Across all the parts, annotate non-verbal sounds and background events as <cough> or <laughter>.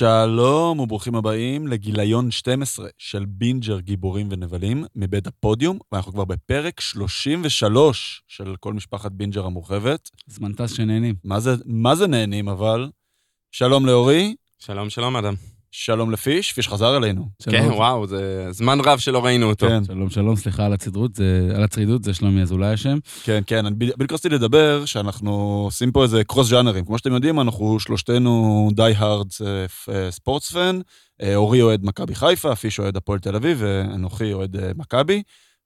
שלום וברוכים הבאים לגיליון 12 של בינג'ר גיבורים ונבלים מבית הפודיום, ואנחנו כבר בפרק 33 של כל משפחת בינג'ר המורחבת. זמן טס שנהנים. מה זה, מה זה נהנים אבל? שלום לאורי, שלום, שלום, אדם. שלום לפיש, פיש חזר אלינו. כן. וואו, זה זמן רב שלא ראינו אותו. כן, שלום, שלום, סליחה על הצדרות, זה, על הצרידות, זה שלומי אזולאי השם. כן, כן, אני בדיוק רציתי לדבר שאנחנו עושים פה איזה cross ז'אנרים. כמו שאתם יודעים, אנחנו שלושתנו die hard ספורטס פן. אורי אוהד מכבי חיפה, פיש אוהד הפועל תל אביב, ואנוכי אוהד אה, מכבי.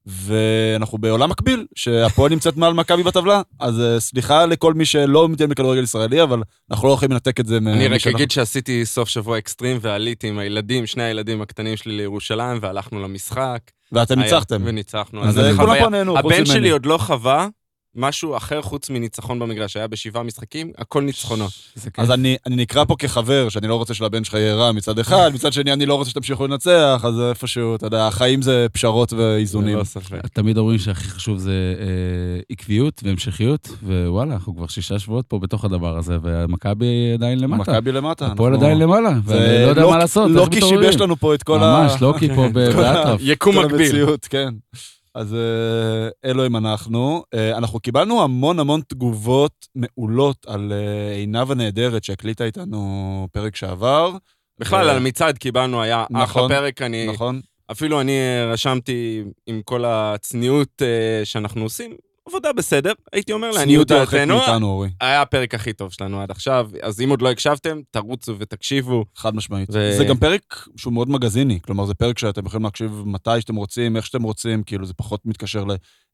ואנחנו בעולם מקביל, שהפועל נמצאת מעל מכבי בטבלה. אז אה, סליחה לכל מי שלא מתאים בכדורגל ישראלי, אבל אנחנו לא יכולים לנתק את זה. אני רק אגיד שעשיתי סוף שבוע אקסטרים ועליתי עם הילדים, שני הילדים הקטנים שלי לירושלים, והלכנו למשחק. ואתם ניצחתם. וניצחנו. אז אה, כולם. פה נהנו, הבן. שלי עוד לא חווה משהו אחר חוץ מניצחון במגרש. היה בשבעה משחקים, הכל ניצחונות. אז אני, אני נקרא פה כחבר, שאני לא רוצה שלבן שלך יהיה רע מצד אחד, מצד שני אני לא רוצה שתמשיכו לנצח, אז איפשהו, אתה יודע, החיים זה פשרות ואיזונים. ללא ספק. תמיד אומרים שהכי חשוב זה אה, עקביות והמשכיות, ווואלה, אנחנו כבר שישה שבועות פה בתוך הדבר הזה, ומכבי עדיין למטה. מכבי למטה. הפועל אנחנו- עדיין למעלה, זה ואני לא יודע מה לעשות, לוקי? שיבש לנו פה את כל ה... ממש, לוקי פה <laughs> באטרף. יקום מקביל. אז אה, אלו הם אנחנו. אה, אנחנו קיבלנו המון המון תגובות מעולות על אה, עינב הנהדרת שהקליטה איתנו פרק שעבר. בכלל, על המצעד קיבלנו, היה אחלה נכון, פרק, אני... נכון? אפילו אני רשמתי עם כל הצניעות שאנחנו עושים, עבודה בסדר, הייתי אומר לעניות צניעות היא הרחק דעתנו. היה הפרק הכי טוב שלנו עד עכשיו, אז אם עוד לא הקשבתם, תרוצו ותקשיבו. חד משמעית. ו- זה גם פרק שהוא מאוד מגזיני, כלומר זה פרק שאתם יכולים להקשיב מתי שאתם רוצים, איך שאתם רוצים, כאילו זה פחות מתקשר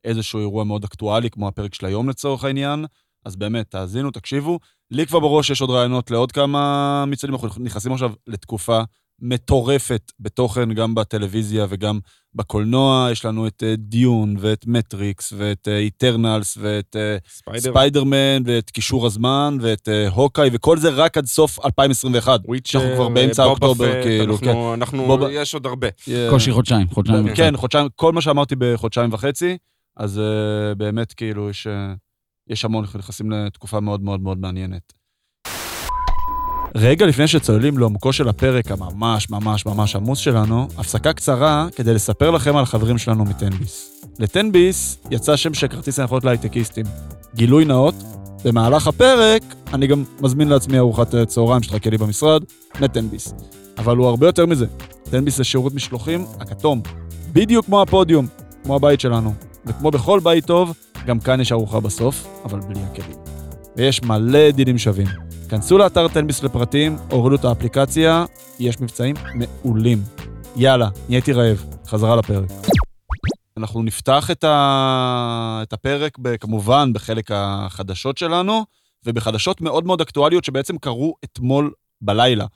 לאיזשהו אירוע מאוד אקטואלי, כמו הפרק של היום לצורך העניין. אז באמת, תאזינו, תקשיבו. לי כבר בראש יש עוד רעיונות לעוד כמה מצעדים, אנחנו נכנסים עכשיו לתקופה מטורפת בתוכן, גם בטלוויזיה וגם בקולנוע. יש לנו את אה, Dune ואת מטריקס ואת אה, Eternals ואת אה, ספיידר. ספיידרמן ואת כישור הזמן ואת אה, Hawkeye, וכל זה רק עד סוף 2021. Witcher, שאנחנו כבר באמצע אוקטובר, כאילו, אנחנו, אנחנו, Boba- יש עוד הרבה. קושי חודשיים, חודשיים. וקצת. כן, חודשיים, כל מה שאמרתי בחודשיים וחצי, אז uh, באמת כאילו יש, uh, יש המון, אנחנו נכנסים לתקופה מאוד מאוד מאוד מעניינת. רגע לפני שצוללים לעומקו של הפרק הממש ממש ממש עמוס שלנו, הפסקה קצרה כדי לספר לכם על החברים שלנו מטנביס. לטנביס יצא שם של כרטיס הנחות להייטקיסטים. גילוי נאות, במהלך הפרק אני גם מזמין לעצמי ארוחת אה, צהריים שתחכה לי במשרד, מטנביס. אבל הוא הרבה יותר מזה. טנביס זה שירות משלוחים הכתום. בדיוק כמו הפודיום, כמו הבית שלנו. וכמו בכל בית טוב, גם כאן יש ארוחה בסוף, אבל בלי הכלים. ויש מלא דילים שווים. כנסו לאתר תנביס לפרטים, הורידו את האפליקציה, יש מבצעים מעולים. יאללה, נהייתי רעב. חזרה לפרק. אנחנו נפתח את, ה... את הפרק. כמובן, בחלק החדשות שלנו, ובחדשות מאוד מאוד אקטואליות שבעצם קרו אתמול בלילה.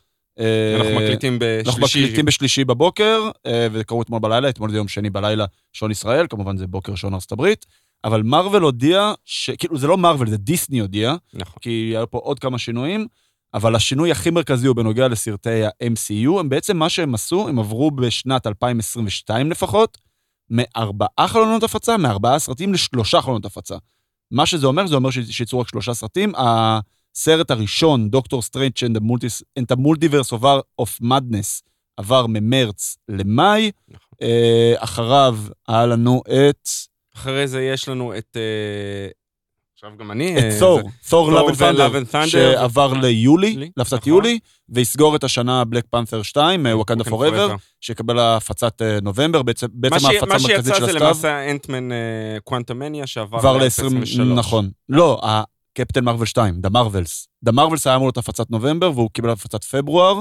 אנחנו אה, מקליטים אנחנו בשלישי. מקליטים בשלישי בבוקר, אה, וזה קרו אתמול בלילה, אתמול זה יום שני בלילה, שעון ישראל, כמובן זה בוקר שעון ארצות הברית, אבל מארוול הודיע, ש... כאילו זה לא מארוול, זה דיסני הודיע, נכון. כי היו פה עוד כמה שינויים, אבל השינוי הכי מרכזי הוא בנוגע לסרטי ה-MCU, הם בעצם מה שהם עשו, הם עברו בשנת 2022 לפחות, מארבעה חלונות הפצה, מארבעה סרטים לשלושה חלונות הפצה. מה שזה אומר, זה אומר שיצאו רק שלושה סרטים. הסרט הראשון, דוקטור סטרנג' and the Multiverse of, of Madness, עבר ממרץ למאי. נכון. אה, אחריו היה לנו את, אחרי זה יש לנו את... אה, עכשיו גם אני... את אה, and Thunder, ו-Love and Thunder. שעבר ליולי, לי, להפצת נכון. יולי, ויסגור את השנה בלק פנת'ר 2, ווקנדה Wakanda פוראבר. שיקבל הפצת אה, נובמבר, בעצם מה בעצם ש- ההפצה מה המרכזית שיצא של זה הסתיו. למעשה אנטמן קוונטמניה שעבר עבר ל-2023. ל-20, נכון. לא, הקפטן מארוול 2, The Marvels. The Marvels היה אמור להיות הפצת נובמבר, והוא קיבל הפצת פברואר.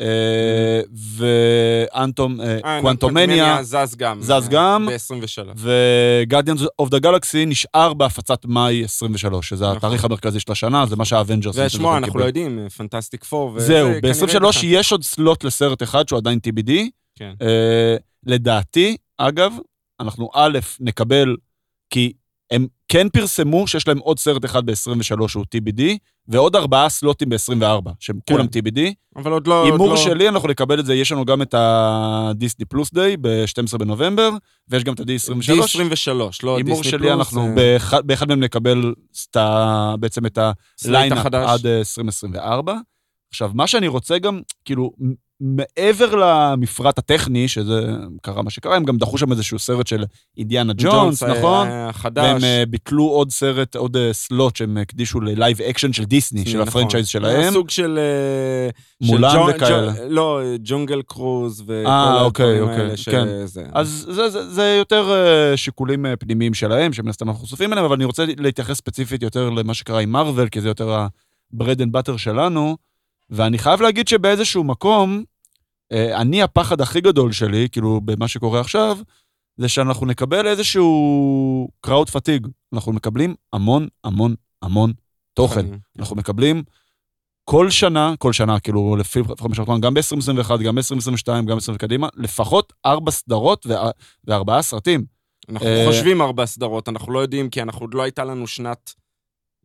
אה, ואנטום, אה, אה, Quantumania, זז גם. זז גם. ב-23. ו Guardians of the Galaxy נשאר בהפצת מאי 23, שזה נכון. התאריך המרכזי של השנה, זה מה שה Avengers... ושמוע, אנחנו לא יודעים, Fantastic Four. זהו, ב-23 יש עוד slot לסרט אחד שהוא עדיין TBD. כן. לדעתי, אגב, אנחנו א', נקבל, כי הם כן פרסמו שיש להם עוד סרט אחד ב-23 שהוא TBD, ועוד ארבעה סלוטים ב-24, שהם כן. כולם TBD. אבל עוד לא... הימור לא... שלי, אנחנו נקבל את זה, יש לנו גם את ה-Disney Plus Day ב-12 בנובמבר, ויש גם את ה-D23. D23, לא הימור שלי, פלוס, אנחנו אה, באחד באחד מהם נקבל סטה- בעצם את ה lineup. עד אה, 2024. עכשיו, מה שאני רוצה גם, כאילו, מעבר למפרט הטכני, שזה קרה מה שקרה, הם גם דחו שם איזשהו סרט של אידיאנה ג'ונס, אה, נכון? החדש. והם אה, ביטלו עוד סרט, עוד אה, slot שהם הקדישו ל live action של דיסני, של נכון. ה franchise שלהם. סוג של... מולן וכאלה. לא, Jungle Cruise וכל אוקיי, הדברים אוקיי, האלה כן. שזה... אז זה, יותר שיקולים פנימיים שלהם, שמן הסתם אנחנו חשופים אליהם, אבל אני רוצה להתייחס ספציפית יותר למה שקרה עם מארוול, כי זה יותר ה-bread and butter שלנו, ואני חייב להגיד שבאיזשהו מקום, אה, אני, הפחד הכי גדול שלי, כאילו, במה שקורה עכשיו, זה שאנחנו נקבל איזשהו קראוד פתיג. אנחנו מקבלים המון, המון, המון תוכן. אנחנו מקבלים כל שנה, כל שנה, כאילו, לפי שאנחנו אומרים, גם ב-2021, גם ב-2022, גם ב-2020 קדימה, לפחות ארבע סדרות וא- וארבעה סרטים. אנחנו אה, חושבים ארבע סדרות, אנחנו לא יודעים, כי אנחנו עוד לא הייתה לנו שנת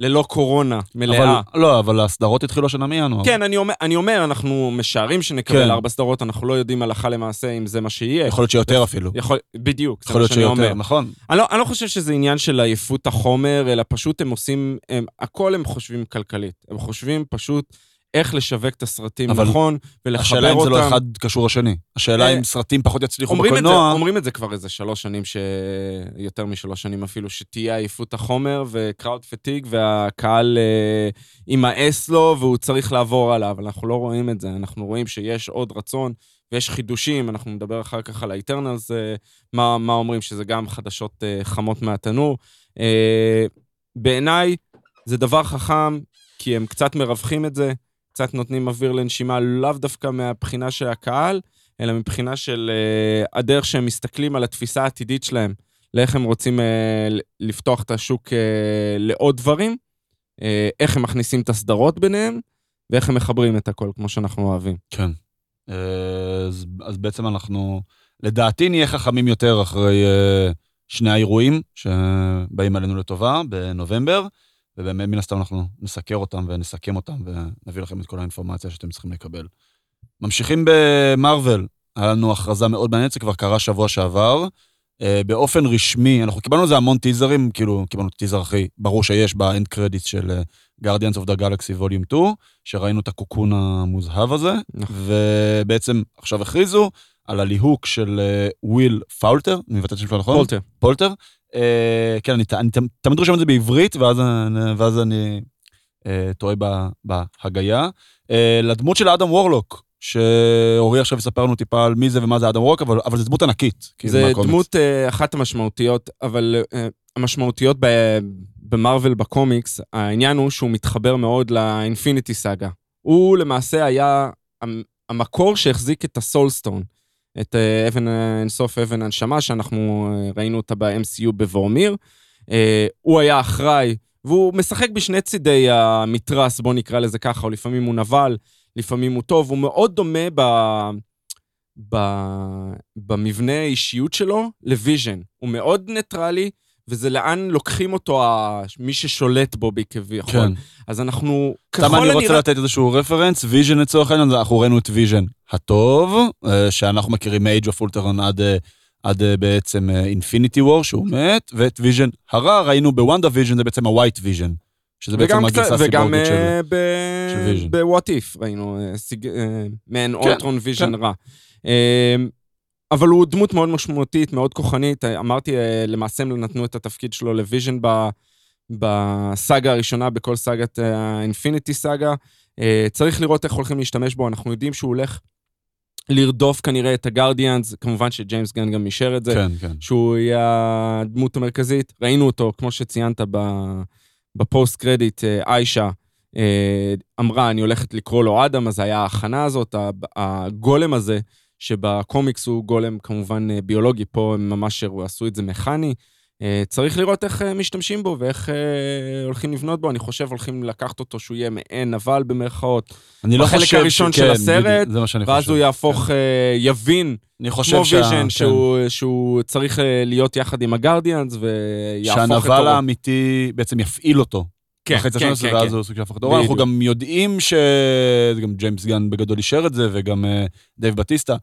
ללא קורונה מלאה. אבל, לא, אבל הסדרות התחילו השנה מינואר. כן, אני אומר, אני אומר, אנחנו משערים שנקבל כן. ארבע סדרות, אנחנו לא יודעים הלכה למעשה אם זה מה שיהיה. יכול להיות שיותר אפילו. יכול, בדיוק, זה יכול להיות שאני אומר. שיותר, נכון. אני לא, אני לא חושב שזה עניין של עייפות החומר, אלא פשוט הם עושים, הם, הכל הם חושבים כלכלית. הם חושבים פשוט איך לשווק את הסרטים אבל נכון, ולחבר השאלה אם אותם. זה לא אחד קשור לשני. השאלה אה, אם סרטים פחות יצליחו בקולנוע. אומרים את זה כבר איזה שלוש שנים, ש... יותר משלוש שנים אפילו, שתהיה עייפות החומר וקראוד פטיג, והקהל אה, יימאס לו והוא צריך לעבור עליו, אבל אנחנו לא רואים את זה, אנחנו רואים שיש עוד רצון ויש חידושים, אנחנו נדבר אחר כך על האיטרנלס, אה, מה, מה אומרים שזה גם חדשות אה, חמות מהתנור. אה, בעיניי זה דבר חכם, כי הם קצת מרווחים את זה, קצת נותנים אוויר לנשימה, לאו דווקא מהבחינה של הקהל, אלא מבחינה של uh, הדרך שהם מסתכלים על התפיסה העתידית שלהם, לאיך הם רוצים uh, לפתוח את השוק uh, לעוד דברים, uh, איך הם מכניסים את הסדרות ביניהם, ואיך הם מחברים את הכל, כמו שאנחנו אוהבים. כן. אה, אז, אז בעצם אנחנו, לדעתי נהיה חכמים יותר אחרי אה, שני האירועים שבאים עלינו לטובה בנובמבר, ובאמת מן הסתם אנחנו נסקר אותם ונסכם אותם ונביא לכם את כל האינפורמציה שאתם צריכים לקבל. ממשיכים במארוול, היה לנו הכרזה מאוד מעניינת, זה כבר קרה שבוע שעבר. אה, באופן רשמי, אנחנו קיבלנו לזה המון טיזרים, כאילו, קיבלנו את הטיזר הכי ברור שיש ב end credit של אה, Guardians of the Galaxy Volume 2, שראינו את הקוקון המוזהב הזה, נכון. ובעצם עכשיו הכריזו על הליהוק של אה, וויל פאולטר, אני מבטא את השם שלו נכון? פולטר. פולטר. אה, כן, אני, אני תמיד רושם את זה בעברית, ואז, ואז אני אה, טועה ב- בהגייה. אה, לדמות של אדם וורלוק, שאורי עכשיו יספר לנו טיפה על מי זה ומה זה אדם וורלוק, אבל, אבל זו דמות ענקית. מהקומיקס. דמות אחת המשמעותיות, אבל המשמעותיות ב- במרוויל בקומיקס, העניין הוא שהוא מתחבר מאוד לאינפיניטי סאגה. הוא למעשה היה המ- המקור שהחזיק את הסולסטון, את uh, אבן אינסוף אבן הנשמה, שאנחנו uh, ראינו אותה ב-MCU בוורמיר. הוא היה אחראי, והוא משחק בשני צידי המתרס, בוא נקרא לזה ככה, או לפעמים הוא נבל, לפעמים הוא טוב, הוא מאוד דומה ב... ב... במבנה האישיות שלו לוויז'ן. הוא מאוד ניטרלי, וזה לאן לוקחים אותו. מי ששולט בו כביכול. כן. אז אנחנו, סתם אני ככל רוצה הנראה... לתת איזשהו רפרנס, ויז'ן לצורך העניין, אנחנו ראינו את ויז'ן הטוב, אה, שאנחנו מכירים מ-Age of Ultron עד, אה, עד אה, בעצם Infinity War, שהוא מת, ואת ויז'ן הרע ראינו בוונדה ויז'ן, זה בעצם ה-White Vision, שזה בעצם וגם, הגרסה וגם הסיבורגית של... של Vision. ב-What If ראינו מעין כן, אולטרון ויז'ן כן. רע. אה, אבל הוא דמות מאוד משמעותית, מאוד כוחנית. אה, אמרתי, אה, למעשה הם נתנו את התפקיד שלו לוויז'ן ב... בסאגה הראשונה, בכל סאגת ה Infinity Saga. אה, צריך לראות איך הולכים להשתמש בו, אנחנו יודעים שהוא הולך לרדוף כנראה את הגרדיאנס, כמובן שג'יימס גן גם אישר את זה. כן, כן. שהוא יהיה הדמות המרכזית. ראינו אותו, כמו שציינת בפוסט קרדיט, אה, איישה אה, אמרה, אני הולכת לקרוא לו אדם, אז היה ההכנה הזאת, הגולם הזה, שבקומיקס הוא גולם כמובן אה, ביולוגי, פה הם ממש עשו את זה מכני. אה, צריך לראות איך אה, משתמשים בו ואיך הולכים לבנות בו. אני חושב הולכים לקחת אותו שהוא יהיה מעין נבל במרכאות, אני לא בחלק חושב הראשון ש- של כן, הסרט, זה מה שאני חושב. ואז הוא יהפוך, כן. יבין, אני חושב כמו ויז'ן, כן. שהוא- צריך להיות יחד עם הגרדיאנס ויהפוך את שהנבל. האמיתי בעצם יפעיל אותו. כן, כן, כן, ואז כן. הוא סוג של הפך האור. אנחנו. גם יודעים ש... גם ג'יימס גן בגדול אישר את זה, וגם אה, דייב בטיסטה.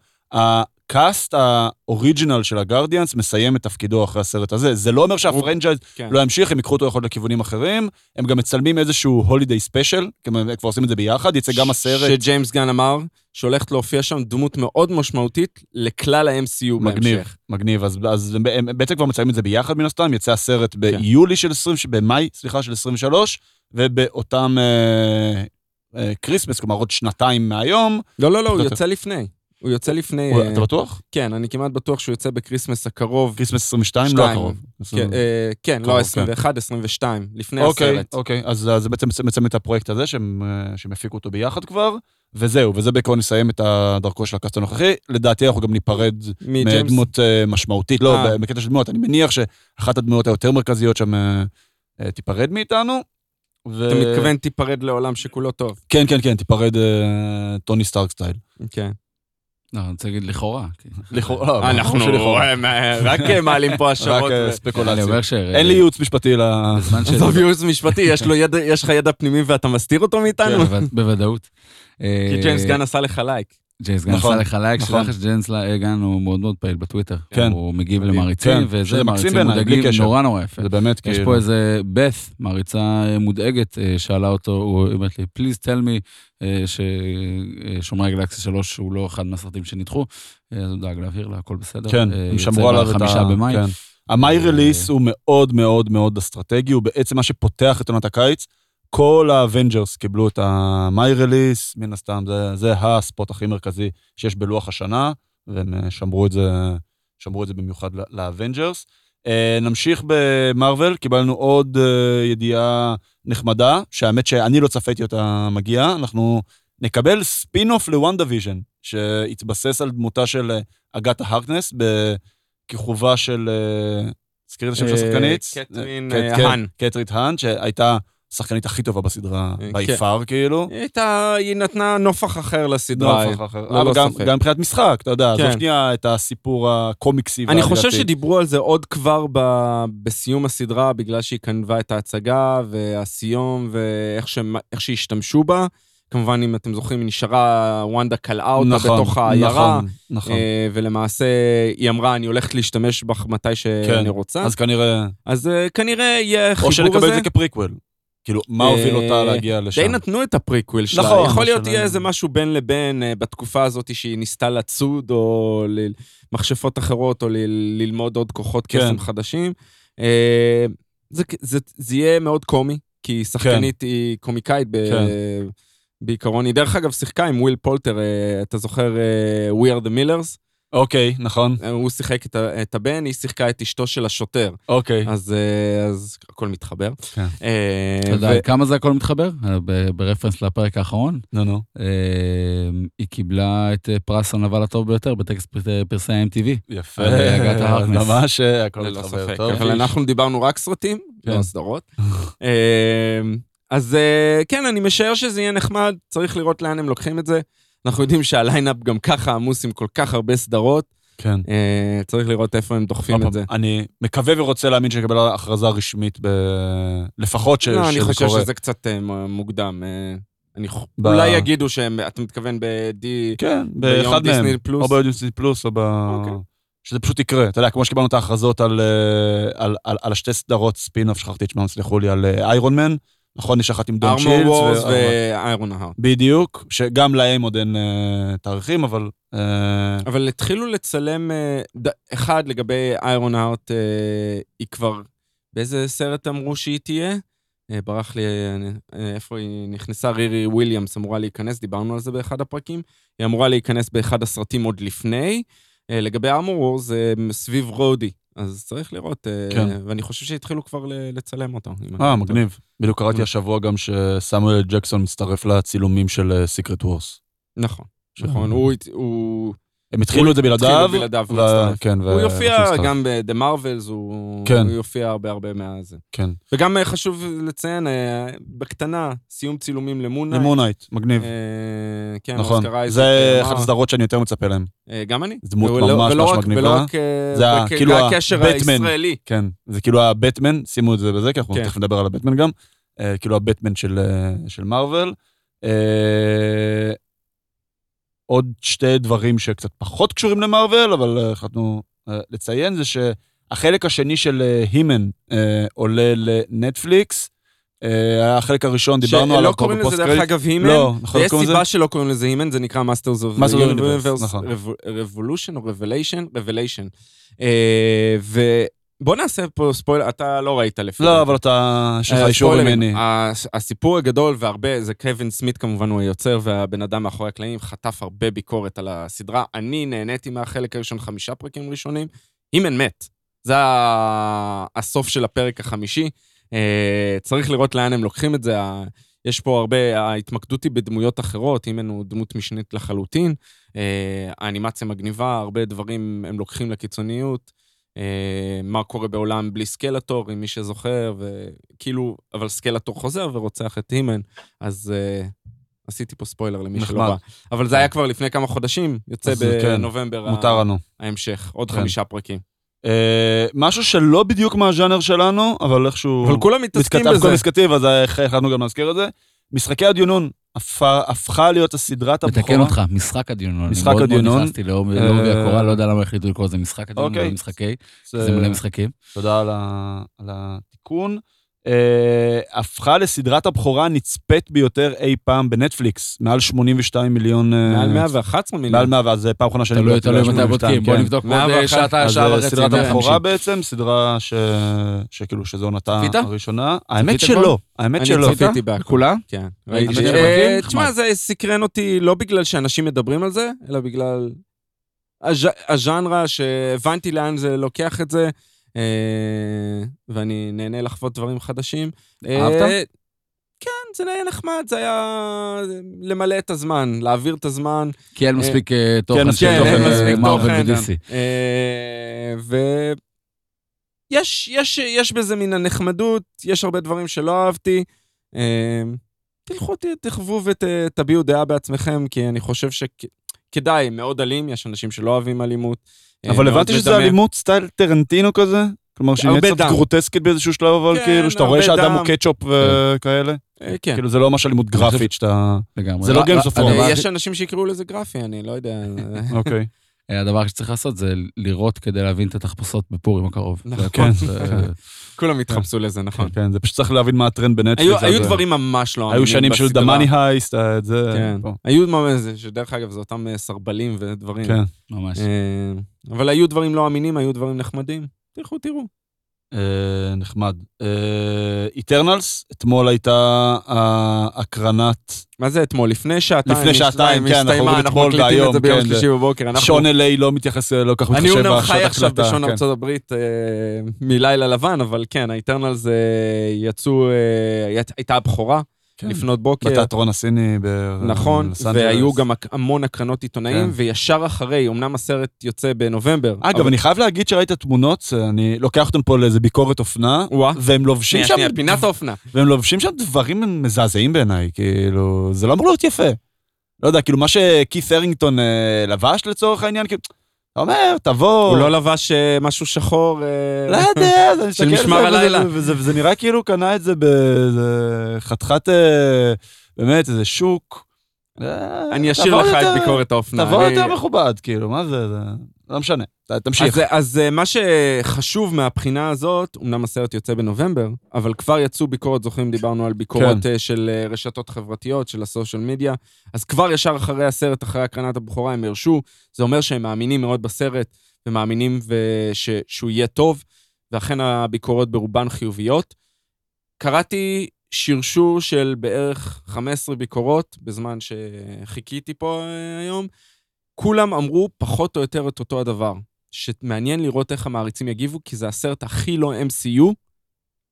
הקאסט האוריג'ינל של הגרדיאנס מסיים את תפקידו אחרי הסרט הזה. זה לא אומר שהפרנצ'ייז כן. לא ימשיך, הם ייקחו אותו יכול לכיוונים אחרים. הם גם מצלמים איזשהו holiday special, הם כבר עושים את זה ביחד, יצא גם הסרט. שג'יימס גן אמר שהולכת להופיע שם דמות מאוד משמעותית לכלל ה-MCU מגניב, בהמשך. מגניב. אז, אז הם, הם בעצם כבר מצלמים את זה ביחד מן הסתם, יצא הסרט ביולי של 20, במאי, סליחה, של 23, ובאותם אה, אה, Christmas, כלומר עוד שנתיים מהיום. לא, לא, לא, הוא יוצא לפני. הוא יוצא לפני... הוא- אה, אתה בטוח? כן, אני כמעט בטוח שהוא יוצא ב Christmas הקרוב. Christmas 22? לא. הקרוב. כן, אה, כן, קרוב, לא, כן. 21, 22, לפני אוקיי, הסרט. אוקיי, אז אז זה בעצם מצלמים את הפרויקט הזה, שהם אה, שהם הפיקו אותו ביחד כבר, וזהו, וזה בעיקרון נסיים את דרכו של ה cast הנוכחי. לדעתי אנחנו גם ניפרד מדמות אה, משמעותית, לא, אה. בקטע של דמות, אני מניח שאחת הדמויות היותר מרכזיות שם תיפרד מאיתנו. ו- אתה מתכוון תיפרד לעולם שכולו טוב. כן, כן, כן, תיפרד טוני סטארק style. כן. לא, אני רוצה להגיד לכאורה. לכאורה, לא, אנחנו. אה, רק אה, מעלים פה רק השערות. אה, אני ספקולציה. אין לי ייעוץ משפטי ל... בזמן ש... <laughs> עזוב ייעוץ משפטי, יש לך ידע פנימי ואתה מסתיר אותו מאיתנו? בווד- בוודאות. כי ג'יימס אה, גן עשה לך לייק. ג'יימס גן נכון, עשה לך לייק, נכון. שלח שג'יימס גן הוא מאוד מאוד פעיל בטוויטר. כן. הוא מגיב. למעריצים, כן, וזה מעריצים מודאגים. נורא נורא יפה. זה באמת יש כאילו... פה איזה בת, מעריצה אה, מודאגת, אה, שאלה אותו, היא אומרת לי, tell me אה, ששומרי הגלקסיה 3 הוא לא אחד מהסרטים שנדחו. אה, אז הוא דאג להבהיר לה, הכל בסדר. כן, אה, הם שמרו עליו את ה... במאי. כן. ה-May אה, release הוא מאוד מאוד מאוד אסטרטגי, הוא בעצם מה שפותח את עונת הקיץ. כל האבנג'רס קיבלו את ה-May release, מן הסתם, זה, זה ה-spot הכי מרכזי שיש בלוח השנה, והם אה, שמרו את זה, שמרו את זה במיוחד לאבנג'רס. אה, נמשיך במארוול, קיבלנו עוד אה, ידיעה נחמדה, שהאמת שאני לא צפיתי אותה מגיעה, אנחנו נקבל ספין-אוף לוונדה ויז'ן, שיתבסס על דמותה של אגתה הארקנס, בכיכובה של... תזכירי את השם של השחקנית? קתרין, אה, אה, קת- האן. קתרין האן, שהייתה השחקנית הכי טובה בסדרה, אה, בי כן. כאילו. היא הייתה, היא נתנה נופך אחר לסדרה. נופך אחר. ללא אבל גם- מבחינת משחק, אתה יודע, עזוב כן. שנייה את הסיפור הקומיקסי. אני חושב. שדיברו על זה עוד כבר. בסיום הסדרה, בגלל שהיא גנבה את ההצגה והסיום ואיך שהשתמשו בה. כמובן, אם אתם זוכרים, היא נשארה, וונדה כלאה אותה נכון, בתוך העיירה, נכון, נכון. אה, ולמעשה היא אמרה, אני הולכת להשתמש בך מתי שאני רוצה. אז כנראה, אז אה, כנראה יהיה או חיבור שנקבל את הזה. זה כ-prequel. כאילו, מה אה, הוביל אותה להגיע לשם? די נתנו את ה-prequel שלה. נכון, יכול להיות יהיה איזה משהו בין לבין אה, בתקופה הזאת שהיא ניסתה לצוד, או למכשפות אחרות, או ללמוד עוד כוחות כן. קסם חדשים. אה, זה, זה, זה יהיה מאוד קומי, כי שחקנית, היא קומיקאית כן. בעיקרון. היא דרך אגב שיחקה עם וויל פולטר, אה, אתה זוכר אה, We are the Millers? אוקיי, נכון, אה, הוא שיחק את, את הבן, היא שיחקה את אשתו של השוטר. אוקיי. אז, אה, אז הכל מתחבר. כן. אה, אתה יודע כמה זה הכל מתחבר? ב- ב-reference לפרק האחרון. נו, נו. אה, היא קיבלה את פרס הנבל הטוב ביותר בטקס פר- פרסי ה-MTV. יפה. אגתה הארקנס. ממש, הכל ללא מתחבר ספק, טוב. אבל אנחנו דיברנו רק סרטים, כן. לא סדרות. אמ, אז כן, אני משער שזה יהיה נחמד, צריך לראות לאן הם לוקחים את זה. אנחנו יודעים שה-lineup גם ככה עמוס עם כל כך הרבה סדרות, כן. אה, צריך לראות איפה הם דוחפים את זה. אני מקווה ורוצה להאמין שנקבל הכרזה רשמית, ב... לפחות ש... לא, אני שזה חושב קורה. שזה קצת אה, מ- מוקדם. אה, אני ב- אולי יגידו שהם, אתה מתכוון ב-D... כן, ביום באחד מהם. דיסני פלוס? או בדיסני פלוס, או ב... אוקיי. שזה פשוט יקרה. אתה יודע, כמו שקיבלנו את ההכרזות על, אה, על, על, על השתי סדרות ספין-אוף, שכחתי את שמם, סלחו לי, על איירון מן. נכון, יש אחת עם דון, Armor צ'ידל. Wars ואיירון הארט. בדיוק, שגם להם עוד אין אה, תאריכים, אבל... אה, אבל התחילו לצלם, אה, ד- אחד, לגבי איירון הארט, אה, היא כבר, באיזה סרט אמרו שהיא תהיה? אה, ברח לי, אה, איפה היא נכנסה? רירי וויליאמס אמורה להיכנס, דיברנו על זה באחד הפרקים. היא אמורה להיכנס באחד הסרטים עוד לפני. אה, לגבי ארמור וורס, זה סביב רודי. אז צריך לראות, אה, כן. ואני חושב שהתחילו כבר לצלם אותו. אה, לא מגניב. בדיוק קראתי Mm. השבוע גם שסמואל ג'קסון מצטרף לצילומים של סיקרט וורס. נכון, נכון. הוא, הוא, הם התחילו את זה בלעדיו. התחילו בלעדיו, ו-. כן, הוא ו- יופיע. גם ב-The Marvels, הוא כן. הוא יופיע הרבה הרבה מאז. כן. וגם אה, חשוב לציין, אה, בקטנה, סיום צילומים למונה. למונייט, מגניב. כן, נכון. זה אה, אחת הסדרות שאני יותר מצפה להן. אה, גם אני. דמות ממש ממש רק- מגניבה. ולא רק אה, זה כאילו הקשר. הישראלי. כן, זה כאילו הבטמן, שימו את זה בזה, כי אנחנו כן. תכף נדבר על הבטמן גם. אה, כאילו הבטמן של, אה, של מארוול. עוד שתי דברים שקצת פחות קשורים למארוול, אבל אה, החלטנו אה, לציין, זה שהחלק השני של אה, הימן עולה לנטפליקס. החלק הראשון, דיברנו עליו שלא פה קוראים לזה בפוסט דרך קרדיט. אגב הימן, לא, נכון, ויש לזה? סיבה שלא קוראים לזה הימן, זה נקרא Masters of the Universe, Universe, נכון. Revolution או Revelation? Revelation. ובוא נעשה פה ספוילר, אתה לא ראית לפי לא. אבל אתה, יש לך אה, אישור. ממני. הס- הסיפור הגדול והרבה, זה קווין סמית כמובן, הוא היוצר והבן אדם מאחורי הקלעים, חטף הרבה ביקורת על הסדרה. אני נהניתי מהחלק הראשון, חמישה פרקים ראשונים. הימן מת. זה הסוף של הפרק החמישי. אה, צריך לראות לאן הם לוקחים את זה. יש פה הרבה, ההתמקדות היא בדמויות אחרות, הימן הוא דמות משנית לחלוטין. אה, האנימציה מגניבה, הרבה דברים הם לוקחים לקיצוניות. אה, מה קורה בעולם בלי סקלטור, עם מי שזוכר, וכאילו, אבל סקלטור חוזר ורוצח את הימן, אז אה, עשיתי פה ספוילר למי שלא. ראה. אבל זה היה כבר לפני כמה חודשים, יוצא כן, בנובמבר ה- מותר לנו. ההמשך, עוד כן. חמישה פרקים. אה, משהו שלא בדיוק מהז'אנר שלנו, אבל איכשהו... אבל כולם מתעסקים מתכתב בזה. כל מסכתיב, אז החלטנו גם להזכיר את זה. משחקי הדיונון הפכה- להיות הסדרת הבכורה. מתקן אותך, משחק הדיונון. משחק אני מאוד הדיונון. מאוד נכנסתי לעובי אה, הקורה, לא יודע למה החליטו לקרוא לזה משחק הדיונון, אוקיי. לא משחקי, זה- זה מלא משחקים. תודה על התיקון. אה, הפכה לסדרת הבכורה הנצפית ביותר אי פעם בנטפליקס, מעל 82 מיליון... אה, מעל 111 מיליון. מעל 100, ואז זה פעם אחרונה שאני תלוי תלוי מתי 82, בודקים, בוא כן. נבדוק עוד 101. אה, שעתה, אז שעה וחצי. סדרת 150. הבכורה בעצם, סדרה ש... שכאילו שזו עונתה? הראשונה. האמת? שלא, האמת אני שלא. צפיתי בהכל. כולה? כן. אה? תשמע. זה סקרן אותי לא בגלל שאנשים מדברים על זה, אלא בגלל הז'- הז'אנרה שהבנתי לאן זה לוקח את זה, אה, ואני נהנה לחוות דברים חדשים. אה, אהבת? כן, זה היה נחמד, זה היה למלא את הזמן, להעביר את הזמן. כי אין מספיק אה, תוכן כן, של כן, אה, מספיק תוכן. ו-DC. אה, ויש יש, יש בזה מן הנחמדות, יש הרבה דברים שלא אהבתי. אה, תלכו, תחוו ותביעו דעה בעצמכם, כי אני חושב שכדאי, מאוד אלים, יש אנשים שלא אוהבים אלימות. אה, אבל הבנתי שזה. אלימות סטייל טרנטינו כזה? כלומר שהיא נהיית קצת. גרוטסקית באיזשהו שלב, אבל כן, כאילו שאתה רואה שאדם דם. הוא קטשופ וכאלה? אה, כן. כאילו זה לא ממש אלימות גרפית שאתה... לגמרי. זה לא אה, הכי- יש אנשים שיקראו לזה גרפי, אני לא יודע. אוקיי. אה, הדבר שצריך לעשות זה לראות כדי להבין את התחפושות בפורים הקרוב. נכון. כן. כולם התחפשו לזה, נכון. כן, זה פשוט צריך להבין מה הטרנד בנטפליקס. היו דברים ממש לא היו שנים של. דמאני הייסט, את זה. כן. היו שדרך אגב, זה אותם אה, סרבלים ודברים. כן. ממש. אה, אבל היו דברים לא אמינים, היו דברים נחמדים. תלכו, תראו. אה, נחמד. איטרנלס, אתמול הייתה הקרנת מה זה אתמול? לפני שעתיים. לפני שעתיים, כן, אנחנו רואים אתמול מקליטים את והיום, זה ביום כן, שלישי בבוקר. אנחנו- שון אליי לא מתייחס, לא כך אני מתחשב אומנם בשעות חי עכשיו בשעון כן. ארצות הברית אה, מלילה לבן, אבל כן, האיטרנלס אה, יצאו, אה, היית- הייתה הבכורה כן. לפנות בוקר. בתיאטרון הסיני ב- נכון. והיו גם המון הקרנות עיתונאים, כן. וישר אחרי, אמנם הסרט יוצא בנובמבר. אגב, אבל- אני חייב להגיד שראית תמונות, אני לוקח אותם פה לאיזה ביקורת אופנה, וואה. והם לובשים שם... שנייה, פינת האופנה. והם לובשים שם דברים מזעזעים בעיניי, כאילו, זה לא אמור להיות יפה. לא יודע, כאילו, מה שכית' הרינגטון אה, לבש לצורך העניין, כאילו, אתה אומר, תבוא... הוא לא לבש אה, משהו שחור. אה, לא יודע, <laughs> אני של מסתכל משמר על זה, הלילה. וזה- נראה כאילו קנה את זה באיזה חתיכת, אה, באמת, איזה שוק. אני אשאיר לך את ביקורת האופנה. תבוא יותר מכובד, כאילו, מה זה... לא משנה, תמשיך. אז, אז אה, מה שחשוב מהבחינה הזאת, אמנם הסרט יוצא בנובמבר, אבל כבר יצאו ביקורות, זוכרים, דיברנו על ביקורות כן. אה, של אה, רשתות חברתיות, של הסושיאל מדיה, אז כבר ישר אחרי הסרט, אחרי הקרנת הבכורה, הם הרשו, זה אומר שהם מאמינים מאוד בסרט, ומאמינים וש, שהוא יהיה טוב, ואכן הביקורות ברובן חיוביות. קראתי שרשור של בערך 15 ביקורות, בזמן שחיכיתי פה היום, כולם אמרו פחות או יותר את אותו הדבר. שמעניין לראות איך המעריצים יגיבו, כי זה הסרט הכי לא MCU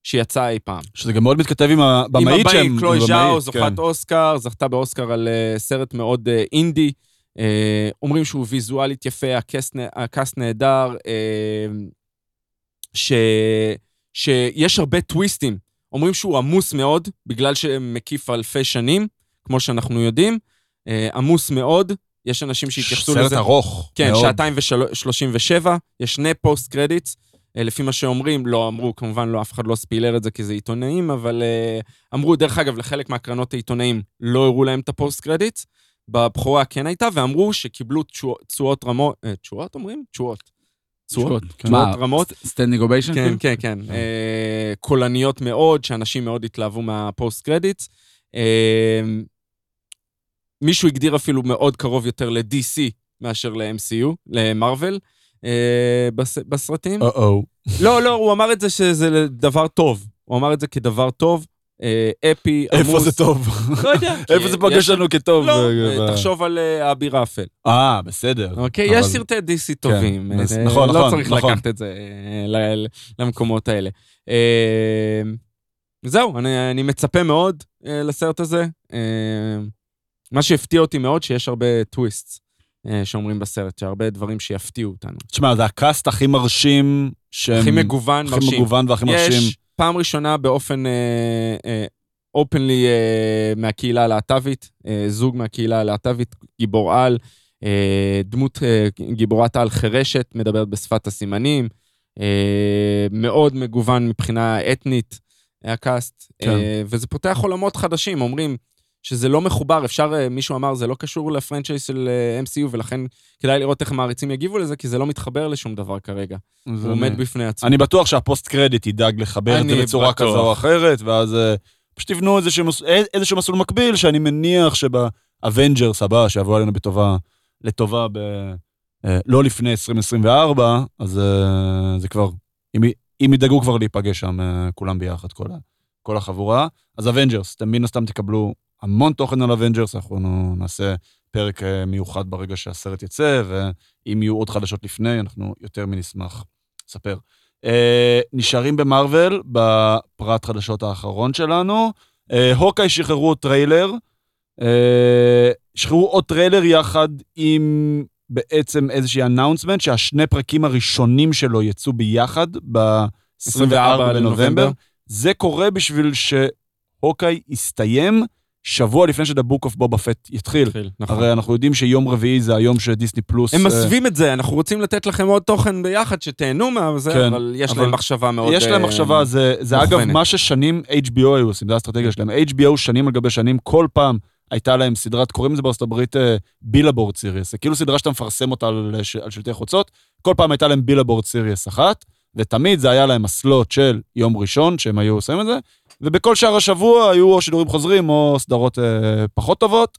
שיצא אי פעם. שזה גם מאוד מתכתב עם עם הבמאית שהם... קלואי הבמאית, ז'או, כן. זוכת אוסקר, זכתה באוסקר על אה, סרט מאוד אה, אינדי. אה, אומרים שהוא ויזואלית יפה, ה-cast נה- ה-cast נהדר, ש, שיש הרבה טוויסטים. אומרים שהוא עמוס מאוד, בגלל שמקיף אלפי שנים, כמו שאנחנו יודעים. עמוס מאוד, יש אנשים שהתייחסו סרט לזה. ארוך. כן, מאוד. שעתיים ושלושים ושבע, יש שני post credits. אה, לפי מה שאומרים, לא אמרו, כמובן לא, אף אחד לא ספיילר את זה כי זה עיתונאים, אבל אה, אמרו, דרך אגב, לחלק מהקרנות העיתונאים לא הראו להם את ה-post credits, בבכורה כן הייתה, ואמרו שקיבלו תשואות רמות, אה, תשואות אומרים? תשואות. תשואות? כן. מה, רמות? Standing ovation? כן, כן, כן. אה, קולניות מאוד, שאנשים מאוד התלהבו מה-post credits. מישהו הגדיר אפילו מאוד קרוב יותר ל-DC מאשר ל-MCU, למרוויל, אה, בס- בסרטים. או-או. לא, לא, הוא אמר את זה שזה דבר טוב. הוא אמר את זה כדבר טוב, אה, אפי, עמוס. איפה זה טוב? לא יודע. <laughs> איפה זה פגש לנו כטוב? לא, אה, אה, תחשוב על אה, אביר אפל. אה, בסדר. אוקיי, יש סרטי DC טובים. אה, נכון, לא נכון, צריך נכון. לקחת את זה למקומות האלה. זהו, אני אני מצפה מאוד לסרט הזה. אה, מה שהפתיע אותי מאוד, שיש הרבה טוויסטס אה, שאומרים בסרט, שהרבה דברים שיפתיעו אותנו. תשמע, זה ה-cast הכי מרשים, שהם... הכי מגוון, הכי מרשים. מגוון והכי מרשים. יש פעם ראשונה באופן openly מהקהילה הלהט"בית, אה, זוג מהקהילה הלהט"בית, גיבור על, אה, דמות אה, גיבורת על חירשת, מדברת בשפת הסימנים, אה, מאוד מגוון מבחינה אתנית, ה-cast, כן. אה, וזה פותח עולמות חדשים, אומרים שזה לא מחובר, אפשר, אה, מישהו אמר, זה לא קשור ל-franchise של אה, MCU, ולכן כדאי לראות איך המעריצים יגיבו לזה, כי זה לא מתחבר לשום דבר כרגע. הוא עומד בפני עצמו. אני בטוח שהפוסט קרדיט ידאג לחבר את זה בצורה. כזו או אחרת, ואז אה, פשוט יבנו איזשהו מס- איזשהו מסלול מקביל, שאני מניח שבאבנג'רס הבא, שיבוא עלינו בטובה, לטובה ב... לא לפני 2024, אז זה כבר, אם ידאגו כבר להיפגש שם כולם ביחד, כל החבורה. אז אבנג'רס, אתם מן הסתם תקבלו המון תוכן על אבנג'רס, אנחנו נעשה פרק אה, מיוחד ברגע שהסרט יצא, ואם יהיו עוד חדשות לפני, אנחנו יותר מנשמח לספר. אה, נשארים במארוול, בפריט חדשות האחרון שלנו. אה, הוקאי שחררו טריילר. אה, שחררו עוד טריילר יחד עם בעצם איזושהי announcement שהשני פרקים הראשונים שלו יצאו ביחד ב-24 בנובמבר. זה קורה בשביל ש Hawkeye יסתיים שבוע לפני ש The Book of Boba Fett יתחיל. התחיל, נכון. הרי אנחנו יודעים שיום רביעי זה היום שדיסני פלוס... הם אה, מסווים את זה, אנחנו רוצים לתת לכם עוד תוכן ביחד, שתהנו מזה, כן, אבל יש אבל להם מחשבה מאוד... יש להם אה, מחשבה, זה, זה אגב. מה ששנים HBO היו עושים, זה האסטרטגיה שלהם. HBO שנים על גבי שנים, כל פעם הייתה להם סדרת, קוראים לזה בארצות הברית billboard series. זה כאילו סדרה שאתה מפרסם אותה על, ש- על שלטי חוצות, כל פעם הייתה להם billboard series אחת, ותמיד זה היה להם ה slot של יום ראשון, שהם היו עושים את זה, ובכל שאר השבוע היו או שידורים חוזרים או סדרות אה, פחות טובות.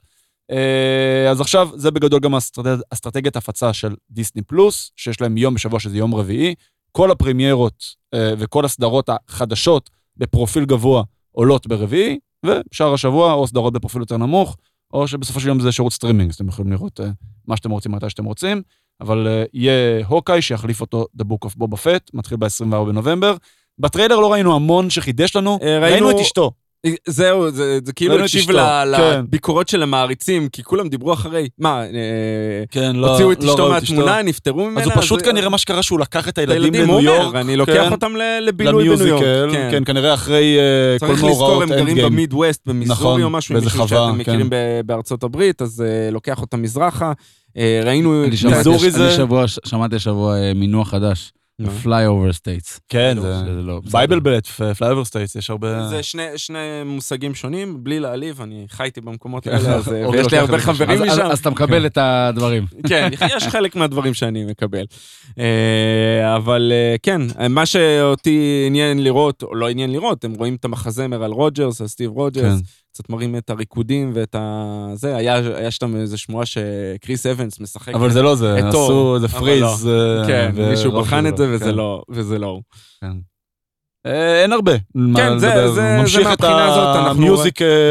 אה, אז עכשיו זה בגדול גם אסטרטג... אסטרטגיית הפצה של דיסני פלוס, שיש להם יום בשבוע שזה יום רביעי. כל הפרמיירות אה, וכל הסדרות החדשות בפרופיל גבוה עולות ברביעי, ושאר השבוע או סדרות בפרופיל יותר נמוך, או שבסופו של יום זה שירות סטרימינג, אז אתם יכולים לראות אה, מה שאתם רוצים מתי שאתם רוצים, אבל אה, יהיה Hawkeye שיחליף אותו The Book of Boba Fett, מתחיל ב-24 בנובמבר. בטריילר לא ראינו המון שחידש לנו, אה, ראינו ראינו- את אשתו. זהו, זה, זה כאילו הקשיב כן. לביקורות של המעריצים, כי כולם דיברו אחרי, מה, אה, כן, הוציאו את אשתו מהתמונה, נפטרו ממנה? אז הוא פשוט זה- כנראה מה שקרה שהוא לקח את הילדים לניו יורק. אני לוקח כן, אותם ל- לבילוי בניו ל musical, יורק. כן, כנראה אחרי אה, כל צריך לזכור, מאורעות הם גרים Endgame. במיד ווסט, נכון, במיזורי או משהו, באיזה מישהו חווה, שאתם מכירים כן. ב- בארצות הברית, אז אה, לוקח אותם מזרחה. אה, ראינו... מיזורי זה- אני שבוע- שמעתי השבוע אה, מינוח חדש, נו. Flyover States. כן, לא, זה לא. Bible Belt, flyover states, יש הרבה... זה שני, שני מושגים שונים, בלי להעליב, אני חייתי במקומות האלה, אז, <laughs> אה, אוקיי, ויש לי הרבה חברים אז- אז- משם. אז אתה מקבל את הדברים. <laughs> כן, יש חלק מהדברים שאני מקבל. אה, אבל אה, כן, מה שאותי עניין לראות, או לא עניין לראות, הם רואים את המחזמר על רוג'רס, על סטיב רוג'רס, כן. קצת מראים את הריקודים ואת ה... זה, היה היה שם איזו שמועה שקריס אבנס משחק. אבל זה לא זה, עשו איזה freeze. אה, כן, ו- מישהו לא בחן את זה לא, וזה כן. לא, וזה לא הוא. אה, אין הרבה. מה כן, זה- לדבר. זה- זה הוא את מהבחינה הזאת, אנחנו- הוא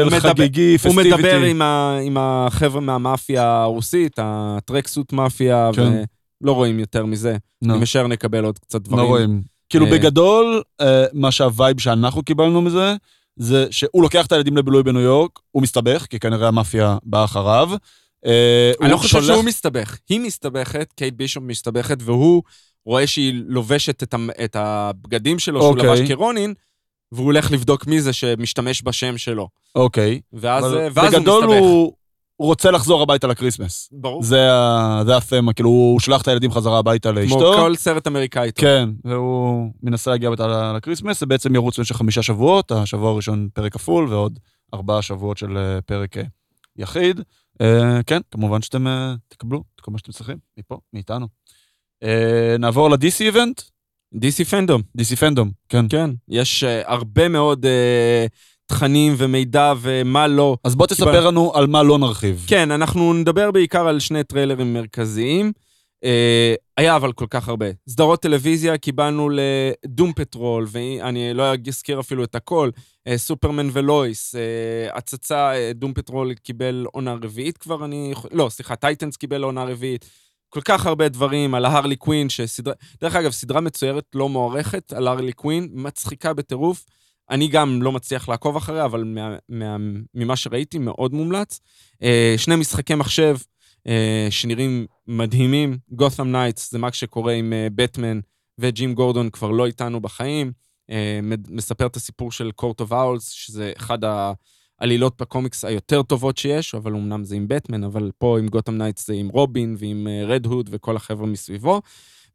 מדבר- חגיגי, הוא festivity. מדבר עם, ה, עם החבר'ה מהמאפיה הרוסית, ה Tracksuit Mafia, כן. ולא רואים יותר מזה. לא, אני משער נקבל עוד קצת דברים. לא רואים. כאילו אה, בגדול, מה שה vibe שאנחנו קיבלנו מזה, זה שהוא לוקח את הילדים לבילוי בניו יורק, הוא מסתבך, כי כנראה המאפיה באה אחריו. אה, אני לא חושב שהוא מסתבך. היא מסתבכת, קייט בישופ מסתבכת, והוא רואה שהיא לובשת את, את הבגדים שלו, שהוא אוקיי. לבש כ Ronin, והוא הולך לבדוק מי זה שמשתמש בשם שלו. אוקיי. ואז, אבל ואז הוא בגדול מסתבך. הוא הוא רוצה לחזור הביתה לקריסמס. ברור. זה ה- זה התמה, כאילו, הוא שלח את הילדים חזרה הביתה כמו לאשתו. כל סרט אמריקאי טוב. כן, והוא מנסה להגיע הביתה ל Christmas, זה בעצם ירוץ במשך חמישה שבועות, השבוע הראשון פרק כפול, ועוד ארבעה שבועות של אה, פרק אה, יחיד. אה, כן, כמובן שאתם אה, תקבלו את כל מה שאתם צריכים, מפה, מאיתנו. אה, נעבור ל-DC event, DC FanDome. DC FanDome, כן. כן. יש אה, הרבה מאוד אה, תכנים ומידע ומה לא. אז בוא תספר קיבל- לנו על מה לא נרחיב. כן, אנחנו נדבר בעיקר על שני טריילרים מרכזיים. אה, היה אבל כל כך הרבה. סדרות טלוויזיה קיבלנו ל Doom Patrol, ואני לא אזכיר אפילו את הכל, אה, סופרמן ולויס, אה, הצצה, אה, Doom Patrol קיבל עונה רביעית כבר, אני... לא, סליחה, Titans קיבל עונה רביעית. כל כך הרבה דברים על ההרלי קווין, שסדרה... דרך אגב, סדרה מצוירת לא מוערכת על הרלי קווין, מצחיקה בטירוף. אני גם לא מצליח לעקוב אחריה, אבל מה, מה, ממה שראיתי, מאוד מומלץ. אה, שני משחקי מחשב אה, שנראים מדהימים. Gotham Knights, זה מה שקורה עם אה, בטמן וג'ים גורדון כבר לא איתנו בחיים. אה, מספר את הסיפור של Court of Owls, שזה אחד העלילות בקומיקס היותר טובות שיש, אבל אמנם זה עם בטמן, אבל פה עם Gotham Knights זה עם רובין ועם רד הוד וכל החבר'ה מסביבו.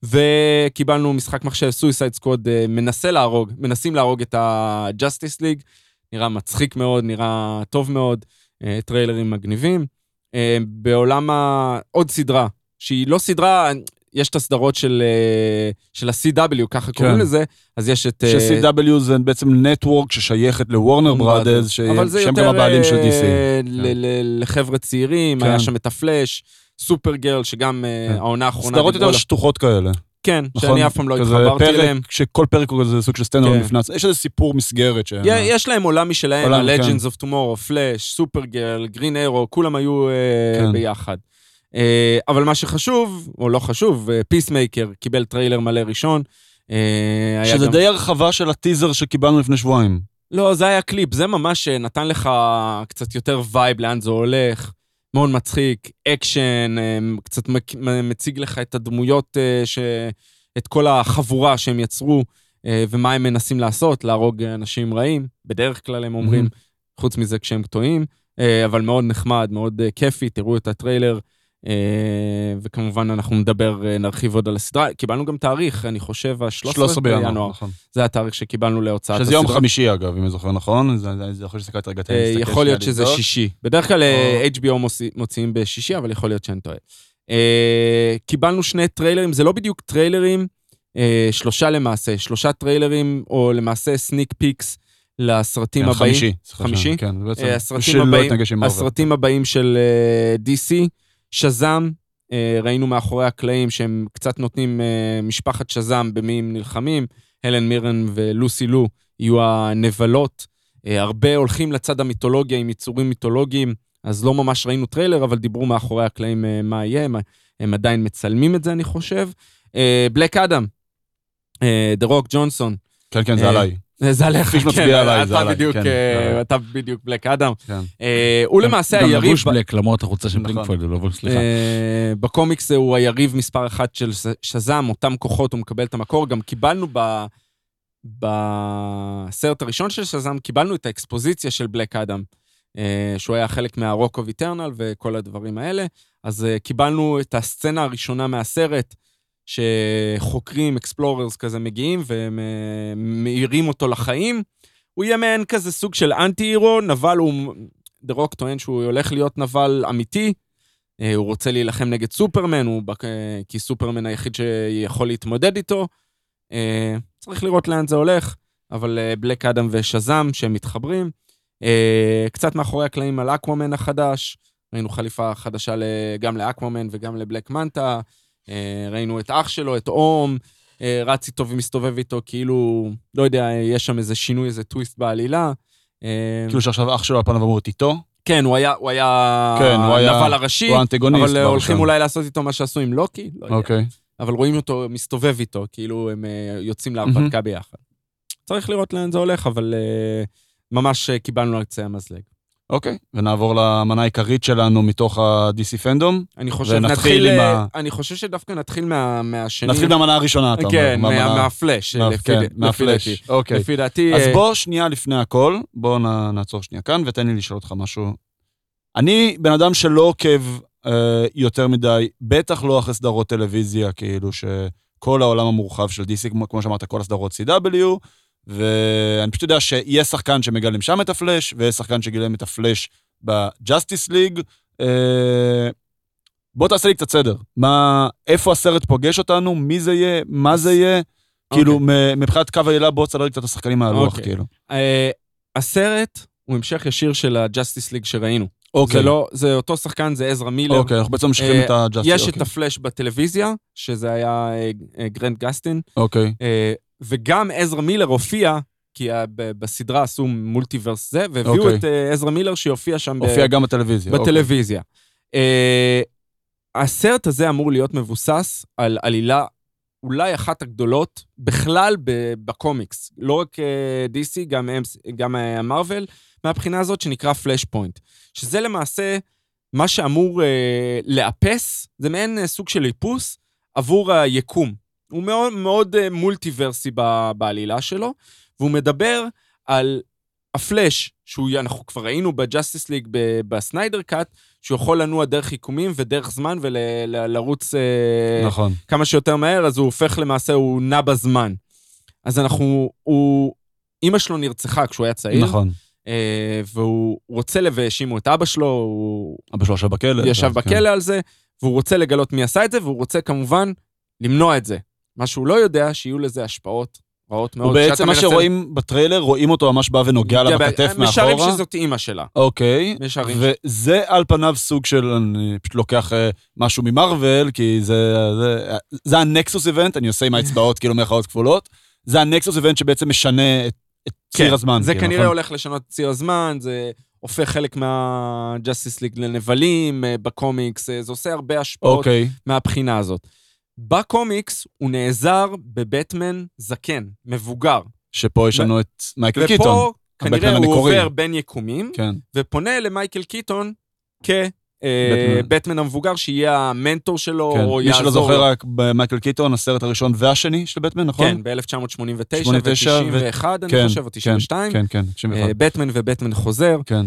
וקיבלנו משחק מחשב Suicide Squad מנסה להרוג, מנסים להרוג את ה-Justice League, נראה מצחיק מאוד, נראה טוב מאוד, אה, טריילרים מגניבים. אה, בעולם ה... עוד סדרה, שהיא לא סדרה, יש את הסדרות של, אה, של ה-CW, ככה קוראים כן. לזה, אז יש את... אה, ש-CW זה בעצם network ששייכת לוורנר אבל זה שהם יותר גם הבעלים של אה, DC. ל- ל- לחבר'ה צעירים, כן. היה שם את הפלאש, Supergirl, שגם אה, כן. העונה האחרונה... סדרות יותר שטוחות כאלה. כן, נכון? שאני אף פעם לא התחברתי אליהם. שכל פרק הוא כזה סוג של סטנדרט כן. עצמו. יש איזה סיפור מסגרת ש... י- יש להם עולם משלהם, ה-Legends of Tomorrow, Flash, Supergirl, Green Arrow, כולם היו אה, כן. ביחד. אה, אבל מה שחשוב, או לא חשוב, Peacemaker קיבל טריילר מלא ראשון. אה, היה שזה גם- די הרחבה של הטיזר שקיבלנו לפני שבועיים. לא, זה היה קליפ, זה ממש אה, נתן לך קצת יותר vibe לאן זה הולך. מאוד מצחיק, אקשן, אה, קצת מציג לך את הדמויות, אה, ש... את כל החבורה שהם יצרו, אה, ומה הם מנסים לעשות, להרוג אנשים רעים. בדרך כלל הם אומרים, חוץ מזה כשהם טועים, אבל מאוד נחמד, מאוד כיפי, תראו את הטריילר. אה, וכמובן, אנחנו נדבר, אה, נרחיב עוד על הסדרה. קיבלנו גם תאריך, אני חושב, ה-13 13 בינואר, נכון. זה התאריך שקיבלנו להוצאת הסדרה. שזה יום חמישי אגב, אם אני זוכר נכון. זה- יכול להיות רגע. אה, יכול להיות שזה. שישי. בדרך כלל HBO מוציא- מוציאים בשישי, אבל יכול להיות שאני טועה. קיבלנו שני טריילרים, זה לא בדיוק טריילרים, שלושה למעשה, שלושה טריילרים, או למעשה sneak peeks לסרטים כן, הבאים. חמישי. חמישי? כן, אה, הסרטים הבאים- של DC, Shazam, אה, ראינו מאחורי הקלעים שהם קצת נותנים אה, משפחת Shazam במי הם נלחמים, הלן מירן ולוסי לו יהיו הנבלות. אה, הרבה הולכים לצד המיתולוגיה עם יצורים מיתולוגיים, אז לא ממש ראינו טריילר, אבל דיברו מאחורי הקלעים מה יהיה, הם, הם עדיין מצלמים את זה, אני חושב. Black Adam, The Rock ג'ונסון, כן, כן, זה עליי. זה עליך, כפי שמצביע עליי, זה אתה עליי, בדיוק, כן, אה, זה עליי. אתה בדיוק Black Adam. כן. אה, הוא למעשה גם היריב... לבוש ב- black, למרות החולצה של נכון. פלינקפוילד, הוא לבוש, סליחה. אה, בקומיקס הוא היריב מספר אחת של שזאם, אותם כוחות, הוא מקבל את המקור. גם קיבלנו ב... בסרט הראשון של שזאם, קיבלנו את האקספוזיציה של Black Adam, אה, שהוא היה חלק מה-Rock of Eternal וכל הדברים האלה. אז אה, קיבלנו את הסצנה הראשונה מהסרט, שחוקרים, explorers כזה מגיעים ומאירים אותו לחיים. הוא יהיה מעין כזה סוג של anti-hero, נבל הוא... The Rock טוען שהוא הולך להיות נבל אמיתי, אה, הוא רוצה להילחם נגד סופרמן, הוא בק... אה, כי סופרמן היחיד שיכול להתמודד איתו. אה, צריך לראות לאן זה הולך, אבל אה, בלק אדם ושזאם שהם מתחברים. אה, קצת מאחורי הקלעים על אקוואמן החדש, ראינו חליפה חדשה גם לאקוואמן וגם לבלק מנטה, אה, ראינו את אח שלו, את אום, אה, רץ איתו ומסתובב איתו, כאילו, לא יודע, יש שם איזה שינוי, איזה טוויסט בעלילה. אה, כאילו שעכשיו אח שלו על פניו אמור להיות איתו, כן, הוא היה, הוא היה כן, הוא היה- הראשי, הוא האנטגוניסט. אבל אה, הולכים. אולי לעשות איתו מה שעשו עם לוקי, לא יודע. אוקיי. אבל רואים אותו מסתובב איתו, כאילו הם אה, יוצאים להרפתקה ביחד. צריך לראות לאן זה הולך, אבל אה, ממש אה, קיבלנו על קצה המזלג. אוקיי, ונעבור למנה העיקרית שלנו מתוך ה-DC פנדום. אני חושב, נתחיל, עם אה, ה- אני חושב שדווקא נתחיל מה- מהשני. נתחיל מהמנה הראשונה, אתה אומר. כן, מה- מהפלאש, מה- לפי כן, לפי מהפלאש. דעתי. אוקיי. לפי דעתי, אז אה, בוא שנייה לפני הכל, בוא נעצור שנייה כאן ותן לי לשאול אותך משהו. אני בן אדם שלא עוקב אה, יותר מדי, בטח לא אחרי סדרות טלוויזיה, כאילו שכל העולם המורחב של DC, כמו, כמו שאמרת, כל הסדרות CW, ואני פשוט יודע שיש שחקן שמגלם שם את הפלאש, ויש שחקן שגילם את הפלאש בג'אסטיס ליג. אה, בוא תעשה לי קצת סדר. מה, איפה הסרט פוגש אותנו, מי זה יהיה, מה זה יהיה? כאילו, מ- מבחינת קו העלילה, בוא תסדר לי קצת את השחקנים מהלוח, אוקיי. כאילו. אה, הסרט הוא המשך ישיר של ה Justice League שראינו. אוקיי. זה לא, זה אותו שחקן, זה עזרא מילר. אוקיי, אנחנו בעצם ממשיכים אה, את ה Justice. יש אוקיי. את הפלאש בטלוויזיה, שזה היה גרנד גסטין, אוקיי. אה, וגם עזרא מילר הופיע, כי ה- ב- בסדרה עשו multiverse זה, והביאו אוקיי. את אה, עזרא מילר שיופיע שם ב- הופיע גם בטלוויזיה. אוקיי. בטלוויזיה. אה, הסרט הזה אמור להיות מבוסס על עלילה אולי אחת הגדולות בכלל ב- בקומיקס. לא רק אה, DC, גם, גם אה, המרוויל, מהבחינה הזאת שנקרא Flashpoint. שזה למעשה מה שאמור אה, לאפס, זה מעין אה, סוג של איפוס עבור היקום. הוא מאוד, מאוד אה, מולטיברסי ב- בעלילה שלו, והוא מדבר על הפלאש, שאנחנו כבר ראינו ב Justice League בסניידר קאט, שהוא יכול לנוע דרך יקומים ודרך זמן ולרוץ אה, נכון. כמה שיותר מהר, אז הוא הופך למעשה, הוא נע בזמן. אז אנחנו, הוא, אימא שלו נרצחה כשהוא היה צעיר, נכון. אה, והוא רוצה, והאשימו את אבא שלו, הוא אבא שלו ישב בכלא. ישב כן. בכלא על זה, והוא רוצה לגלות מי עשה את זה, והוא רוצה כמובן למנוע את זה. מה שהוא לא יודע, שיהיו לזה השפעות רעות מאוד. הוא בעצם, כשאתה מה מנסה- שרואים בטריילר, רואים אותו ממש בא ונוגע לה כן, בכתף משערים מאחורה. שזאת אימא שלה. אוקיי. משערים. וזה על פניו סוג של, אני פשוט לוקח אה, משהו ממרוויל, כי זה, זה, זה ה nexus event, אני עושה עם האצבעות כאילו מירכאות כפולות, זה ה nexus event שבעצם משנה את, את ציר הזמן. כן, זה כאילו, כנראה נכון? הולך לשנות את ציר הזמן, זה הופך חלק מה-Justice League לנבלים אה, בקומיקס, אה, זה עושה הרבה השפעות אוקיי, מהבחינה הזאת. בקומיקס הוא נעזר בבטמן זקן, מבוגר. שפה יש לנו את מייקל קיטון. ופה כנראה הוא המקורי. עובר בין יקומים, כן, ופונה למייקל קיטון בטמן. כבטמן המבוגר, שיהיה המנטור שלו, כן. או מי יעזור שלא לו. זוכר רק במייקל קיטון, הסרט הראשון והשני של בטמן, נכון? כן, ב-1989 89 ו- ו-91, אני כן, חושב, או 92. כן, כן, 91. בטמן ובטמן חוזר. כן.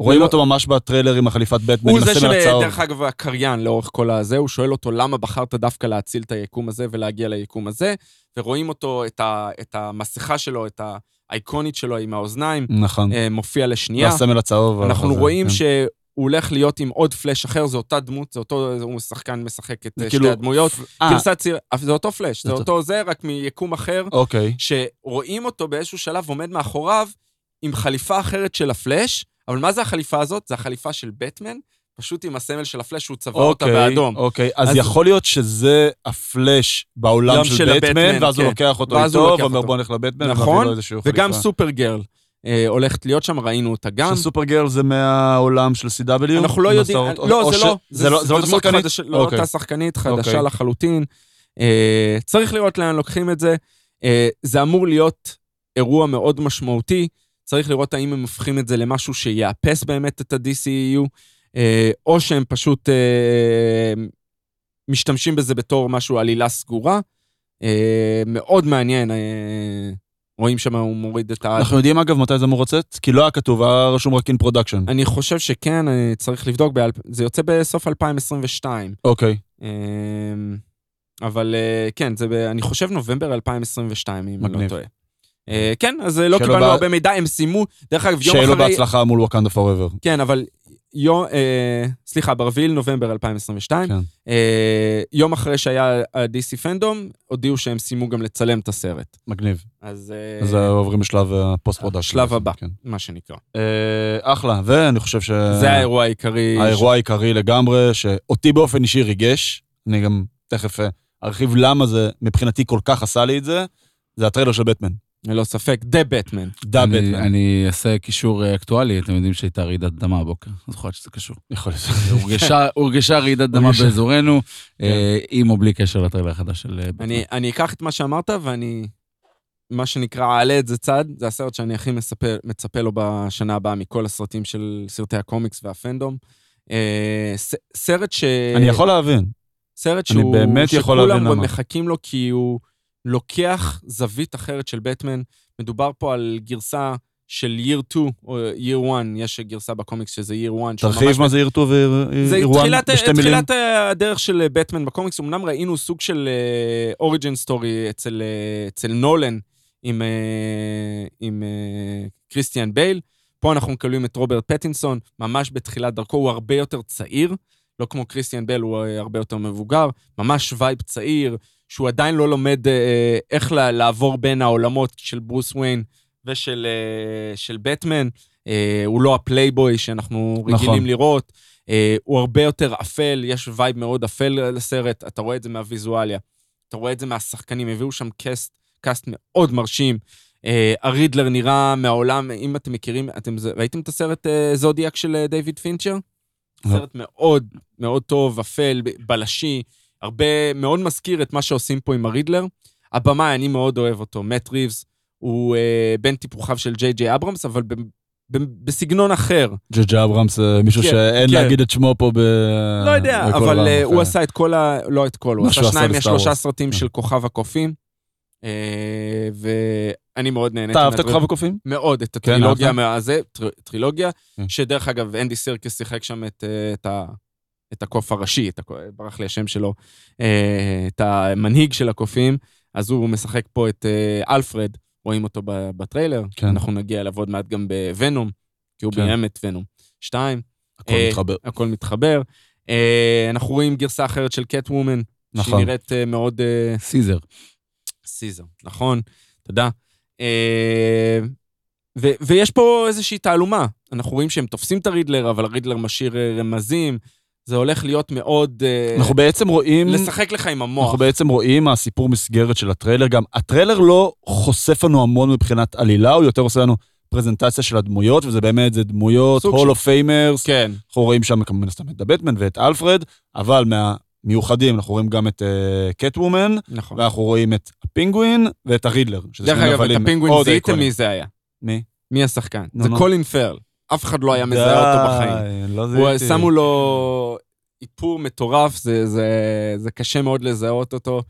אה, רואים לא- אותו ממש בטריילר עם החליפת בטמן, הוא זה. שדרך אגב הקריין לאורך כל הזה, הוא שואל אותו למה בחרת דווקא להציל את היקום הזה ולהגיע ליקום הזה, ורואים אותו, את, ה, את המסכה שלו, את האייקונית שלו עם האוזניים, נכון. אה, מופיע לשנייה. והסמל הצהוב. אנחנו החזה, רואים כן. שהוא הולך להיות עם עוד פלאש אחר, זה אותה דמות, זה אותו, הוא שחקן משחק את אה, כאילו- שתי הדמויות. אה, גרסת ציר, זה אותו פלאש, זה זה אותו זה, רק מיקום אחר, אוקיי. שרואים אותו באיזשהו שלב עומד מאחוריו עם חליפה אחרת של הפלאש, אבל מה זה החליפה הזאת? זה החליפה של בטמן, פשוט עם הסמל של הפלאש שהוא צבע אותה אוקיי, באדום. אוקיי, אז אז- יכול להיות שזה הפלאש בעולם של של בטמן, ואז הוא כן. לוקח אותו הוא איתו, ואומר. בוא נלך לבטמן, נכון. וגם סופרגרל אה, הולכת להיות שם, ראינו אותה גם. שסופר גרל זה מהעולם של CW? אנחנו לא יודעים? או- לא, או זה ש- לא. זה לא זה לא אותה שחקנית? חדשה- לא אוקיי. אותה שחקנית, חדשה אוקיי. לחלוטין. אה, צריך לראות לאן לוקחים את זה. אה, זה אמור להיות אירוע מאוד משמעותי. צריך לראות האם הם הופכים את זה למשהו שיאפס באמת את ה-DCEU, אה, או שהם פשוט אה, משתמשים בזה בתור משהו עלילה סגורה. אה, מאוד מעניין, רואים שם הוא מוריד את ה... אנחנו יודעים אגב מתי זה אמור לצאת? כי לא היה כתוב, היה רשום רק in production. אני חושב שכן, צריך לבדוק. זה יוצא בסוף 2022. אוקיי. אבל כן, זה ב... אני חושב נובמבר 2022, אם אני לא. טועה. אה, כן, אז אה, לא קיבלנו בה- הרבה מידע, הם סיימו, דרך אגב, יום שיהיה לו אחרי... בהצלחה מול Wakanda Forever. כן, אבל יום, אה, סליחה, ב-4 לנובמבר 2022, כן. אה, יום אחרי שהיה ה-DC FanDome, הודיעו שהם סיימו גם לצלם את הסרט. מגניב. אז אה, אז עוברים לשלב ה post production. השלב הבא. כן. מה שנקרא. אה, אחלה, ואני חושב ש... זה האירוע העיקרי. האירוע העיקרי לגמרי, שאותי באופן אישי ריגש, אני גם תכף אה, ארחיב למה זה מבחינתי כל כך עשה לי את זה, זה הטריילר של בטמן. ללא ספק, The Batman. The אני- Batman. אני אעשה קישור אה, אקטואלי, אתם יודעים שהייתה רעידת אדמה הבוקר, אז יכול להיות שזה קשור. יכול להיות. <laughs> הורגשה- רעידת אדמה. באזורנו, אה, עם או בלי קשר לטריילר החדש של אה, בטמן. אני, אני אקח את מה שאמרת ואני מה שנקרא, אעלה את זה צד, זה הסרט שאני הכי מצפה, לו בשנה הבאה מכל הסרטים של סרטי הקומיקס והפנדום. אה, סרט ש... אני יכול להבין. סרט אני שהוא... באמת יכול להבין שכולם למה. מחכים לו כי הוא לוקח זווית אחרת של בטמן. מדובר פה על גרסה של year 2 או year 1, יש גרסה בקומיקס שזה year 1. שהוא ממש תרחיב מה זה טוב זה ואירואן תחילת, בשתי מילים. תחילת הדרך של בטמן בקומיקס, אמנם ראינו סוג של אוריג'ן סטורי אצל, אה, אצל נולן עם, אה, עם אה, קריסטיאן בייל. פה אנחנו מקבלים את רוברט פטינסון, ממש בתחילת דרכו, הוא הרבה יותר צעיר, לא כמו קריסטיאן בייל, הוא אה, הרבה יותר מבוגר, ממש vibe צעיר, שהוא עדיין לא לומד אה, איך לה- לעבור בין העולמות של ברוס וויין ושל אה, של בטמן. אה, הוא לא הפלייבוי שאנחנו נכון. רגילים לראות. אה, הוא הרבה יותר אפל, יש vibe מאוד אפל לסרט, אתה רואה את זה מהוויזואליה. אתה רואה את זה מהשחקנים, הביאו שם cast, cast מאוד מרשים. אה, הרידלר נראה מהעולם, אם אתם מכירים, אתם ראיתם את הסרט אה, זודיאק של אה, דיוויד פינצ'ר? לא. סרט מאוד מאוד טוב, אפל, בלשי, הרבה, מאוד מזכיר את מה שעושים פה עם הרידלר. הבמאי, אני מאוד אוהב אותו, מאט ריבס, הוא אה, בן טיפוחיו של ג'יי ג'יי אברמס, אבל ב, ב, בסגנון אחר. ג'יי ג'יי אברמס, אה, מישהו כן, שאין כן. להגיד את שמו פה ב... לא יודע, אבל העולם אה, הוא אחר. עשה את כל ה... לא את כל, הוא עשה שניים מהשלושה. סרטים כן. של כוכב הקופים. אה, ואני מאוד נהניתי. אתה אהבת את. כוכב הקופים? מאוד, את כן, הטרילוגיה אהבת? מהזה, טר- טרילוגיה, כן. שדרך אגב, אנדי סירקס שיחק שם את, אה, את, ה, את הקוף הראשי, את הקו, ברח לי השם שלו, אה, את המנהיג של הקופים, אז הוא משחק פה את אה, אלפרד, רואים אותו בטריילר, כן. אנחנו נגיע אליו עוד מעט גם בוונום, כי הוא כן. ביים את ונום. שתיים, הכל אה, מתחבר. הכל מתחבר. אה, אנחנו רואים גרסה אחרת של Catwoman, שהיא נכון. נראית אה, מאוד... אה, סיזר. סיזר, נכון, תודה. אה, ו- ויש פה איזושהי תעלומה. אנחנו רואים שהם תופסים את הרידלר, אבל הרידלר משאיר רמזים. זה הולך להיות מאוד... אה, אנחנו בעצם רואים... לשחק לך עם המוח. אנחנו בעצם רואים מהסיפור מסגרת של הטריילר, גם הטריילר לא חושף לנו המון מבחינת עלילה, הוא יותר עושה לנו פרזנטציה של הדמויות, וזה באמת, זה דמויות, hall of famers, כן, אנחנו רואים שם כמובן סתם את הבטמן ואת אלפרד, אבל מהמיוחדים אנחנו רואים גם את Cat uh, woman, נכון. ואנחנו רואים את הפינגווין ואת הרידלר. דרך אגב, את הפינגווין זיהיתם. מי זה היה. מי? מי השחקן? זה. קולין פארל. אף אחד לא היה מזהה אותו בחיים. לא הוא, זיהיתי. שמו לו איפור מטורף, זה, זה, זה קשה מאוד לזהות אותו.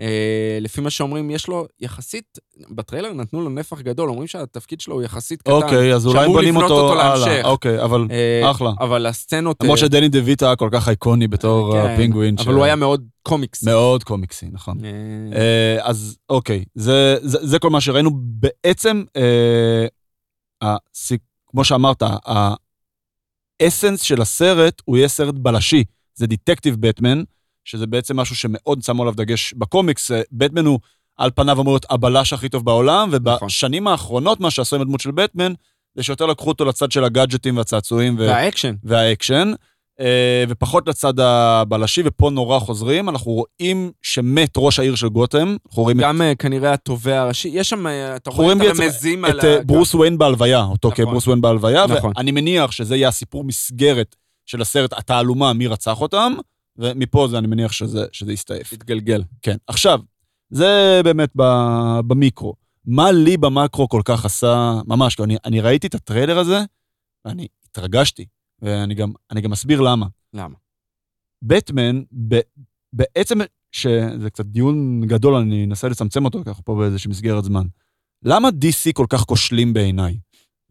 אה, לפי מה שאומרים, יש לו יחסית, בטריילר נתנו לו נפח גדול, אומרים שהתפקיד שלו הוא יחסית קטן. אוקיי, אז אולי בונים אותו אותו הלאה. להמשך. אוקיי, אבל אה, אחלה. אבל הסצנות... למרות אה, שדני דה ויטה היה כל כך אייקוני בתור כן, הפינגווין. אבל הוא היה מאוד קומיקס. מאוד קומיקסי, נכון. אה, אה, אז אוקיי, זה, זה, זה כל מה שראינו. בעצם, אה, הסיק, כמו שאמרת, ה essence של הסרט הוא יהיה סרט בלשי. זה detective בטמן, שזה בעצם משהו שמאוד שמו עליו דגש בקומיקס. בטמן הוא על פניו אמור להיות הבלש הכי טוב בעולם, נכון. ובשנים האחרונות מה שעשו עם הדמות של בטמן, זה שיותר לקחו אותו לצד של הגאדג'טים והצעצועים. ו... והאקשן. והאקשן, ופחות לצד הבלשי, ופה נורא חוזרים. אנחנו רואים שמת ראש העיר של גותם, רואים את, גם אה, כנראה התובע הראשי. יש שם, אה, אתה רואה את הרמזים על את אה, ברוס וויין בהלוויה, אותו נכון. כברוס וויין בהלוויה, נכון. ואני מניח שזה יהיה הסיפור מסגרת של הסרט, התעלומה, מי רצח אותם, ומפה זה, אני מניח שזה, שזה יסתעף. התגלגל. כן. עכשיו, זה באמת ב- במיקרו. מה לי במקרו כל כך עשה, ממש, אני, אני ראיתי את הטריילר הזה, ואני התרגשתי, ואני גם, אני גם אסביר למה. למה? בטמן, ב, בעצם, שזה קצת דיון גדול, אני אנסה לצמצם אותו ככה פה באיזושהי מסגרת זמן. למה DC כל כך כושלים בעיניי?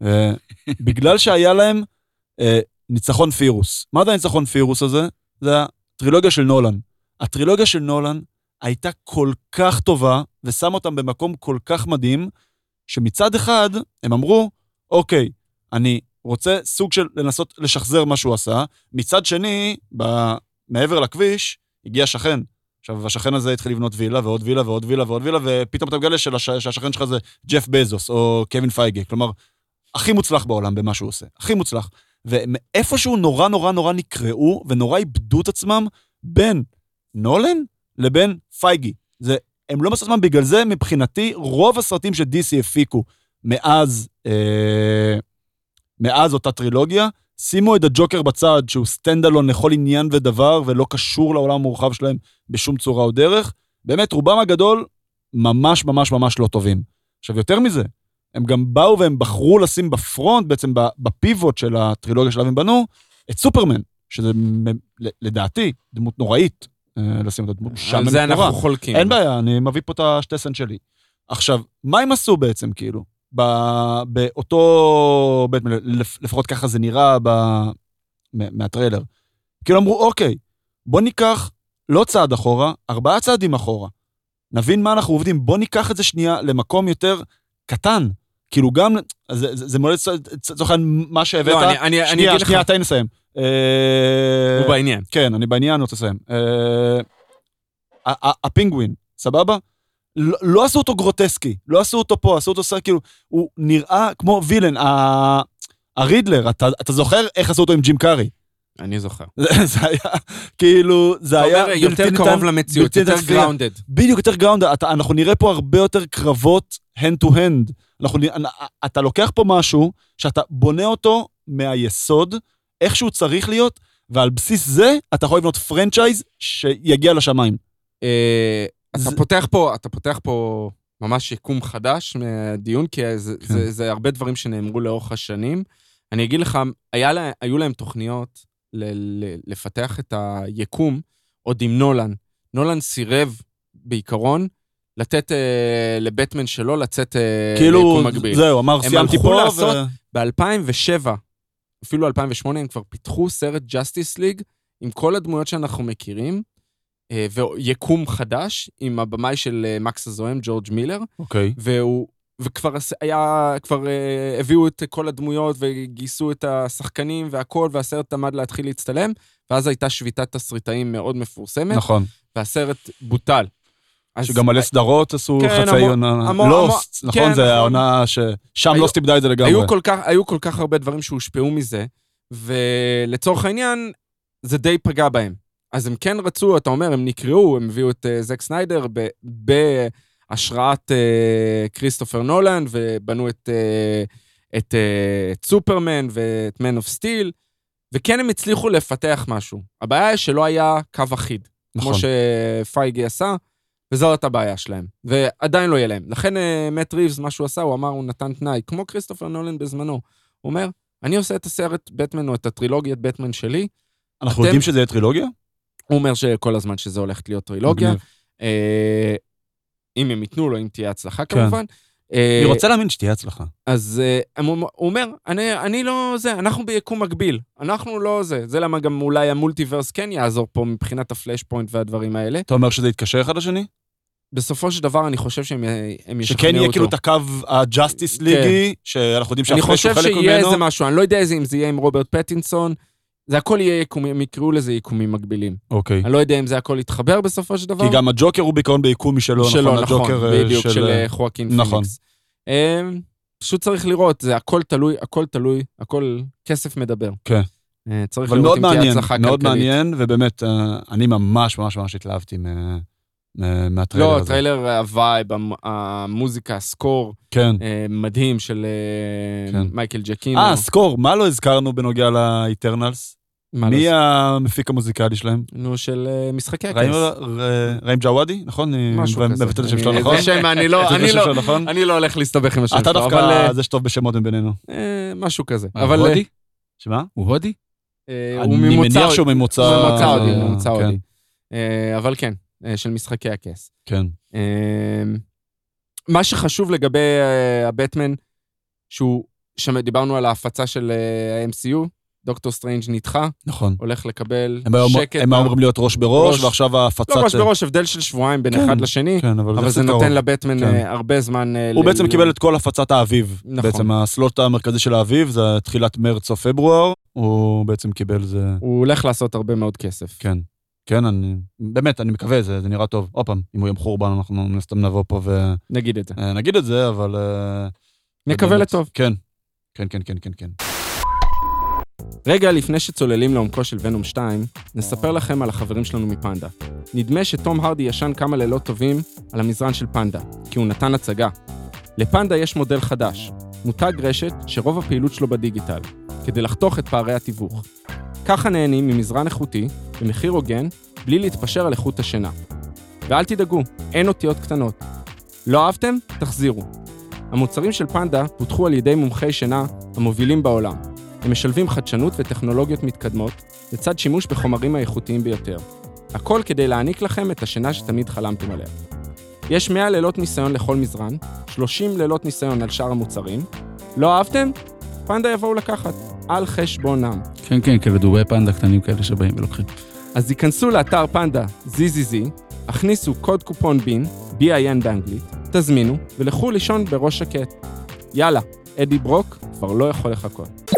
אה, <laughs> בגלל שהיה להם אה, ניצחון פירוס. מה זה הניצחון פירוס הזה? זה הטרילוגיה של נולן. הטרילוגיה של נולן הייתה כל כך טובה, ושם אותם במקום כל כך מדהים, שמצד אחד הם אמרו, אוקיי, אני רוצה סוג של לנסות לשחזר מה שהוא עשה, מצד שני, ב... מעבר לכביש, הגיע שכן. עכשיו, השכן הזה התחיל לבנות וילה ועוד וילה ועוד וילה ועוד וילה, ופתאום אתה מגלה שלש... שהשכן שלך זה ג'ף בזוס או קווין פייגי. כלומר, הכי מוצלח בעולם במה שהוא עושה. הכי מוצלח. ומאיפשהו נורא נורא נורא נקרעו ונורא איבדו את עצמם בין נולן לבין פייגי. זה, הם לא עצמם, בגלל זה מבחינתי רוב הסרטים ש-DC הפיקו מאז, אה, מאז אותה טרילוגיה, שימו את הג'וקר בצד, שהוא stand alone לכל עניין ודבר, ולא קשור לעולם המורחב שלהם בשום צורה או דרך. באמת, רובם הגדול ממש ממש ממש לא טובים. עכשיו, יותר מזה, הם גם באו והם בחרו לשים בפרונט, בעצם בפיבוט של הטרילוגיה שלהם הם בנו, את סופרמן, שזה לדעתי דמות נוראית, אה, לשים את הדמות על משעממת זה. אנחנו חולקים. אין בעיה, אני מביא פה את סנט שלי. עכשיו, מה הם עשו בעצם, כאילו? באותו... בית, לפ- לפחות ככה זה נראה ב... מהטריילר. כאילו אמרו, אוקיי, בוא ניקח לא צעד אחורה, ארבעה צעדים אחורה. נבין מה אנחנו עובדים, בוא ניקח את זה שנייה למקום יותר קטן. כאילו גם, זה, זה, זה מאוד לצורך העניין מה שהבאת. לא, אני- אני אני שנייה, לך, שנייה, תן לסיים. אה, הוא בעניין. כן, אני בעניין, אני רוצה לסיים. אה, הפינגווין, סבבה? לא לא עשו אותו גרוטסקי, לא עשו אותו פה, עשו אותו סרט, כאילו, הוא נראה כמו וילן. ה- הרידלר, אתה אתה זוכר איך עשו אותו עם ג'ים קארי? אני זוכר. זה <laughs> זה היה, כאילו, זה אתה היה... אומר, בלתי יותר קרוב למציאות, יותר. grounded. בדיוק, יותר grounded, אתה, אנחנו נראה פה הרבה יותר קרבות hand to hand. אנחנו, אתה לוקח פה משהו שאתה בונה אותו מהיסוד, איך שהוא צריך להיות, ועל בסיס זה אתה יכול לבנות franchise שיגיע לשמיים. אתה פותח פה, אתה פותח פה ממש יקום חדש מהדיון, כי זה, כן. זה, זה הרבה דברים שנאמרו לאורך השנים. אני אגיד לך, היה לה, היו להם תוכניות ל, ל, לפתח את היקום עוד עם נולן. נולן סירב בעיקרון לתת אה, לבטמן שלו לצאת אה, כאילו, ליקום מקביל. זהו, אמר, הם סיימתי הלכו פה, לעשות- ו... ב-2007, אפילו 2008, הם כבר פיתחו סרט ג'אסטיס ליג עם כל הדמויות שאנחנו מכירים, ויקום חדש עם הבמאי של אה, מקס הזוהם, ג'ורג' מילר, אוקיי. והוא... וכבר היה, כבר אה, הביאו את כל הדמויות וגייסו את השחקנים והכל, והסרט עמד להתחיל להצטלם, ואז הייתה שביתת תסריטאים מאוד מפורסמת, נכון. והסרט בוטל. שגם מלא סדרות עשו כן, חצי המון- עונה. המון- לוסט, המון- נכון? כן, זה נכון. העונה ש... שם היו- לוסט איבדה את זה לגמרי. היו כל, כך, היו כל כך הרבה דברים שהושפעו מזה, ולצורך העניין, זה די פגע בהם. אז הם כן רצו, אתה אומר, הם נקראו, הם הביאו את uh, זאק סניידר ב- בהשראת uh, כריסטופר נולן, ובנו את, uh, את, את סופרמן ואת מן אוף סטיל, וכן הם הצליחו לפתח משהו. הבעיה היא שלא היה קו אחיד, נכון. כמו שפייגי עשה, וזאת הבעיה שלהם. ועדיין לא יהיה להם. לכן אה, מאט ריבס, מה שהוא עשה, הוא אמר, הוא נתן תנאי, כמו כריסטופר נולן בזמנו. הוא אומר, אני עושה את הסרט בטמן או את הטרילוגיית בטמן שלי. אנחנו אתם- יודעים שזה יהיה טרילוגיה? הוא אומר שכל הזמן שזה הולכת להיות טרילוגיה. אה, אם הם ייתנו לו, אם תהיה הצלחה כן. כמובן. אה, אני רוצה להאמין שתהיה הצלחה. אז אה, הוא אומר, אני, אני לא זה, אנחנו ביקום מקביל. אנחנו לא זה. זה למה גם אולי המולטיברס כן יעזור פה מבחינת הפלאש פוינט והדברים האלה. אתה אומר שזה יתקשר אחד לשני? בסופו של דבר, אני חושב שהם הם ישכנעו שכן אותו. יהיה כאילו את הקו הג'אסטיס ליגי, שאנחנו יודעים אני שהפרש הוא חושב חלק שיהיה איזה ממנו. משהו, אני לא יודע אם זה יהיה עם רוברט פטינסון. זה הכל יהיה יקומים, הם יקראו לזה יקומים מקבילים. אוקיי. אני לא יודע אם זה הכל יתחבר בסופו של דבר. כי גם הג'וקר הוא בעיקרון ביקום משלו, שלו, נכון? נכון, הג'וקר אה, בדיוק, של אה, חואקין נכון. פיניקס. אה, פשוט צריך לראות, זה הכל תלוי, הכל תלוי, הכל כסף מדבר. כן. אה, צריך אבל לראות מאוד אם תהיה מעניין, הצלחה מאוד כלכלית. מעניין, ובאמת, אה, אני ממש ממש ממש התלהבתי מה- מה- מהטריילר לא, הזה. הטריילר, ה vibe, המ- המוזיקה, ה score, כן. אה, מדהים של אה, כן. מייקל ג'אקינו. אה, score, מה לא הזכרנו בנוגע לאטרנלס? מה מי המפיק המוזיקלי שלהם? נו, של אה, משחקי הכס. ר- ראמין ג'וואדי, נכון? אני משהו כזה. מבטא את השם אני- שלו, זה נכון? שם, אני לא- אני לא- נכון? אני לא הולך להסתבך עם השם אתה שלו, אבל דווקא אה, זה שטוב בשמות מבינינו. אה, משהו כזה. מה, אבל הוא הודי? שמה? הוא הודי? הוא אני ממוצא... מניח שהוא ממוצא... הוא ממוצא הודי, כן, הודי. אבל כן, של משחקי הכס. כן. אה, מה שחשוב לגבי הבטמן, שהוא, שדיברנו על ההפצה של ה-MCU, דוקטור סטרנג' נדחה, נכון. הולך לקבל הם שקט. הם היו אמורים להיות ראש בראש, ראש. ועכשיו ההפצת... לא ראש בראש, הבדל של שבועיים בין כן, אחד לשני, כן, אבל אבל זה זה נותן. לבטמן כן. אה, הרבה זמן... אה, הוא ל- בעצם ל- קיבל את כל הפצת האביב. נכון. בעצם ה slot המרכזי של האביב, זה תחילת מרץ או פברואר, הוא בעצם קיבל זה... הוא הולך לעשות הרבה מאוד כסף. כן. כן, אני... באמת, אני מקווה, זה זה נראה טוב. עוד פעם, אם הוא יום חורבן, אנחנו מן הסתם נבוא פה נגיד את זה. ונגיד את זה, אבל... אה, נקווה לטוב. כן. כן, כן, כן, כן, כן. רגע לפני שצוללים לעומקו של ונום 2, נספר לכם על החברים שלנו מפנדה. נדמה שתום הרדי ישן כמה לילות טובים על המזרן של פנדה, כי הוא נתן הצגה. לפנדה יש מודל חדש, מותג רשת שרוב הפעילות שלו בדיגיטל, כדי לחתוך את פערי התיווך. ככה נהנים ממזרן איכותי, במחיר הוגן, בלי להתפשר על איכות השינה. ואל תדאגו, אין אותיות קטנות. לא אהבתם? תחזירו. המוצרים של פנדה פותחו על ידי מומחי שינה המובילים בעולם. הם משלבים חדשנות וטכנולוגיות מתקדמות, לצד שימוש בחומרים האיכותיים ביותר. הכל כדי להעניק לכם את השינה שתמיד חלמתם עליה. יש 100 לילות ניסיון לכל מזרן, 30 לילות ניסיון על שאר המוצרים. לא אהבתם? פנדה יבואו לקחת, על חשבונם. כן, כן, כאלה דובי פנדה קטנים כאלה שבאים ולוקחים. אז היכנסו לאתר פנדה ZZZ, הכניסו קוד קופון בין, BIN באנגלית, תזמינו, ולכו לישון בראש שקט. יאללה, אדי ברוק כבר לא יכול לחכות.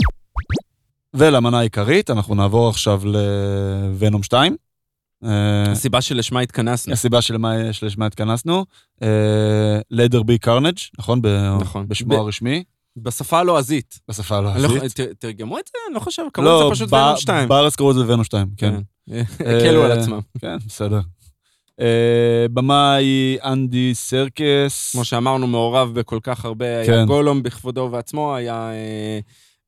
ולמנה העיקרית, אנחנו נעבור עכשיו לוונום 2. אה, הסיבה שלשמה התכנסנו. הסיבה שלשמה התכנסנו. לדר בי קרנג', נכון? נכון. בשמו הרשמי, בשפה הלועזית. בשפה לא הלועזית. יכול- ת- תרגמו את זה? אני לא חושב, קראו לזה פשוט ב- ונום 2. בארץ קראו לזה ונום 2, כן. הקלו על אה, עצמם. כן, בסדר. אה, במאי אנדי סרקס. כמו שאמרנו, מעורב בכל כך הרבה, היה כן. גולום בכבודו ובעצמו, היה אה,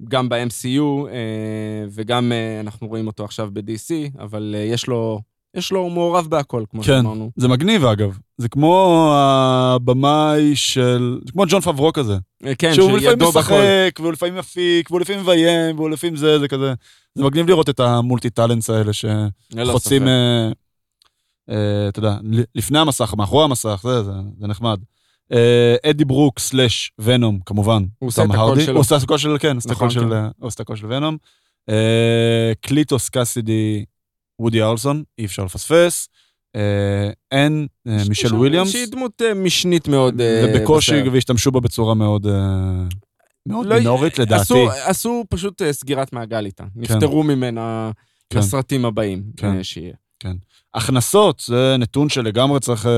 גם ב-MCU, אה, וגם אה, אנחנו רואים אותו עכשיו ב-DC, אבל אה, יש לו, יש לו, הוא מעורב בהכל, כמו כן. שאמרנו. זה מגניב אגב, זה כמו הבמאי של, זה כמו ג'ון פברו כזה. כן, שהוא לפעמים. משחק, והוא לפעמים מפיק, והוא לפעמים מביים, והוא לפעמים זה, זה כזה. זה מגניב לראות את ה multi talents האלה שחוצים, אתה יודע, לפני המסך, מאחורי המסך, זה, זה, זה נחמד. אה, אדי ברוק slash ונום, כמובן. הוא עושה את הקול. שלו. הוא עושה את הקול של, כן, עושה את נכון, הקול של, כן. של ונום. אה, קליטוס קאסידי, וודי ארלסון, אי אפשר לפספס. אה, אין, יש מישל וויליאמס. שהיא דמות משנית מאוד. ובקושי. והשתמשו בה בצורה מאוד מאוד לא- מינורית לדעתי. עשו, עשו פשוט סגירת מעגל איתה. נפטרו ממנה כן. לסרטים הבאים כן. שיהיה. הכנסות, זה נתון שלגמרי צריך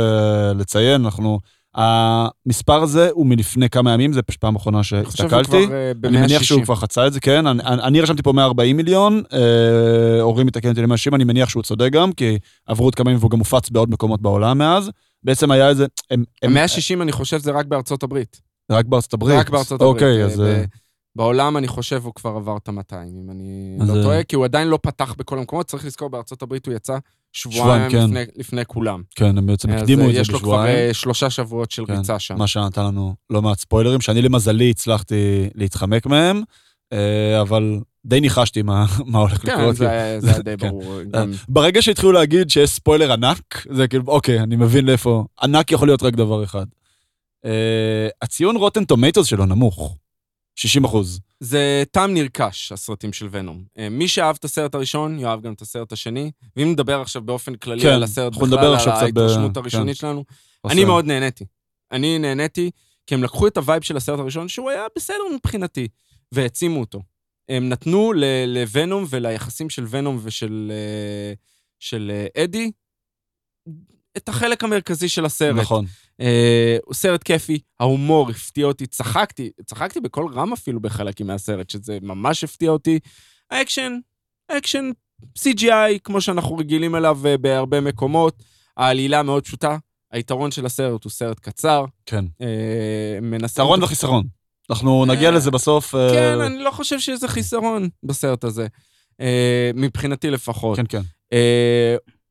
לציין, אנחנו... המספר הזה הוא מלפני כמה ימים, זה פשוט פעם אחרונה שהסתכלתי. אה, אני מניח ב-160. שהוא כבר חצה את זה, כן. אני, אני רשמתי פה 140 מיליון, אה, אורי מתקן אותי ל-160, אני מניח שהוא צודק גם, כי עברו עוד כמה ימים והוא גם הופץ בעוד מקומות בעולם מאז. בעצם היה איזה... הם, הם, 160, אני חושב, זה רק בארצות הברית. רק בארצות הברית. רק בארצות הברית. אוקיי, אה, אז... בעולם, אני חושב, הוא כבר עבר את ה-200, אם אני אז, לא אה, טועה, כי הוא עדיין לא פתח בכל המקומות. צריך לזכור, בארצות הברית הוא יצא שבועיים, כן. לפני- לפני כולם. כן, הם בעצם אז הקדימו אה, את זה יש לו כבר בשבועיים. אה, שלושה שבועות של כן, ריצה שם. מה שנתן לנו לא מעט ספוילרים, שאני למזלי הצלחתי להתחמק מהם, אבל די ניחשתי מה, מה הולך כן, לקרות. זה זה היה די כן. ברור. גם- ברגע שהתחילו להגיד שיש ספוילר ענק, זה כאילו, אוקיי, אני מבין לאיפה, ענק יכול להיות רק דבר אחד. הציון רוטן טומטוס שלו נמוך, 60 אחוז. זה טעם נרכש, הסרטים של ונום. אה, מי שאהב את הסרט הראשון, יאהב גם את הסרט השני. ואם נדבר עכשיו באופן כללי כן, על הסרט בכלל, על קצת ב- ההתרשמות כן. הראשונית שלנו, אני מאוד נהניתי. אני נהניתי, כי הם לקחו את ה vibe של הסרט הראשון, שהוא היה בסדר מבחינתי, והעצימו אותו. הם נתנו לוונום וליחסים של ונום ושל אה, של אה, אדי את החלק המרכזי של הסרט. נכון, אה, הוא סרט כיפי, ההומור הפתיע אותי, צחקתי, צחקתי בקול רם אפילו בחלקים מהסרט, שזה ממש הפתיע אותי. האקשן, אקשן CGI, כמו שאנחנו רגילים אליו אה, בהרבה מקומות, העלילה מאוד פשוטה, היתרון של הסרט הוא סרט קצר, כן. אה, מנסה... יתרון וחיסרון. אנחנו נגיע אה, לזה בסוף. אה, כן, אני לא חושב שזה חיסרון בסרט הזה, אה, מבחינתי לפחות. כן, כן.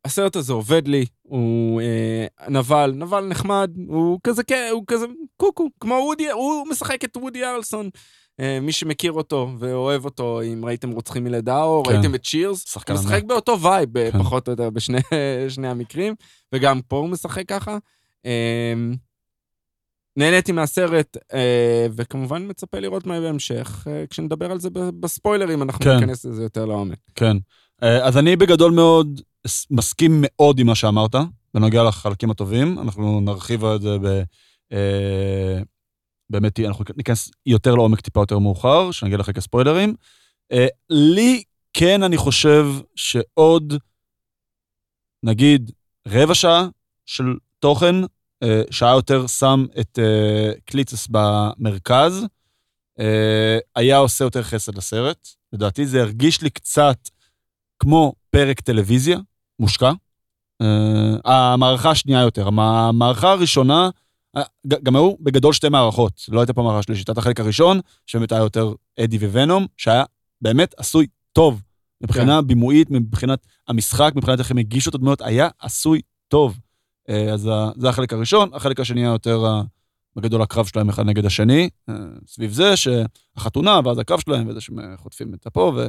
הסרט הזה עובד לי, הוא אה, נבל, נבל נחמד, הוא כזה, הוא כזה קוקו, כמו וודי, הוא משחק את וודי ארלסון. אה, מי שמכיר אותו ואוהב אותו, אם ראיתם רוצחים מלידה או כן. ראיתם את צ'ירס, הוא משחק ענק. באותו vibe, כן. פחות או יותר, בשני <laughs> שני המקרים, וגם פה הוא משחק ככה. אה, נהניתי מהסרט, אה, וכמובן מצפה לראות מה בהמשך. אה, כשנדבר על זה בספוילרים, אנחנו כן. ניכנס לזה יותר לעומק. כן. אה, אז אני בגדול מאוד מסכים מאוד עם מה שאמרת, בנוגע לחלקים הטובים. אנחנו נרחיב על זה ב... אה, באמת, אנחנו ניכנס יותר לעומק טיפה יותר מאוחר, שנגיע לחלק הספוילרים. אה, לי, כן, אני חושב שעוד, נגיד, רבע שעה של תוכן, אה, שעה יותר שם את קליצס במרכז, היה עושה יותר חסד לסרט. לדעתי זה הרגיש לי קצת כמו פרק טלוויזיה, מושקע. Uh, המערכה השנייה יותר. המ- המערכה הראשונה, אה, גם היו בגדול שתי מערכות, לא הייתה פה מערכה שלישית. הייתה החלק הראשון, שבאמת היה יותר אדי וונום, שהיה באמת עשוי טוב. מבחינה כן. בימויית, מבחינת המשחק, מבחינת איך הם הגישו את הדמויות, היה עשוי טוב. Uh, אז זה החלק הראשון. החלק השני היה יותר בגדול הקרב שלהם אחד נגד השני, סביב זה שהחתונה, ואז הקרב שלהם, וזה שהם חוטפים את הפה, ו...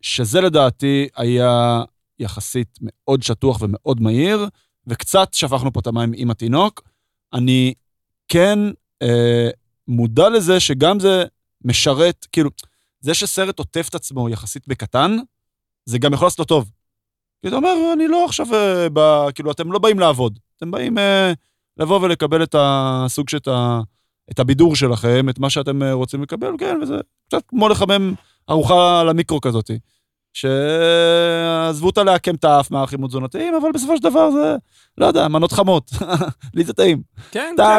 שזה לדעתי היה יחסית מאוד שטוח ומאוד מהיר, וקצת שפכנו פה את המים עם התינוק. אני כן אה, מודע לזה שגם זה משרת, כאילו, זה שסרט עוטף את עצמו יחסית בקטן, זה גם יכול לעשות לו טוב. כי אתה אומר, אני לא עכשיו, אה, ב, כאילו, אתם לא באים לעבוד, אתם באים אה, לבוא ולקבל את הסוג של את הבידור שלכם, את מה שאתם אה, רוצים לקבל, כן, וזה קצת כמו לחמם ארוחה על המיקרו כזאתי. שעזבו אותה לעקם את האף מהאחים התזונתיים, אבל בסופו של דבר זה, לא יודע, מנות חמות. <laughs> לי זה טעים. כן, אתה,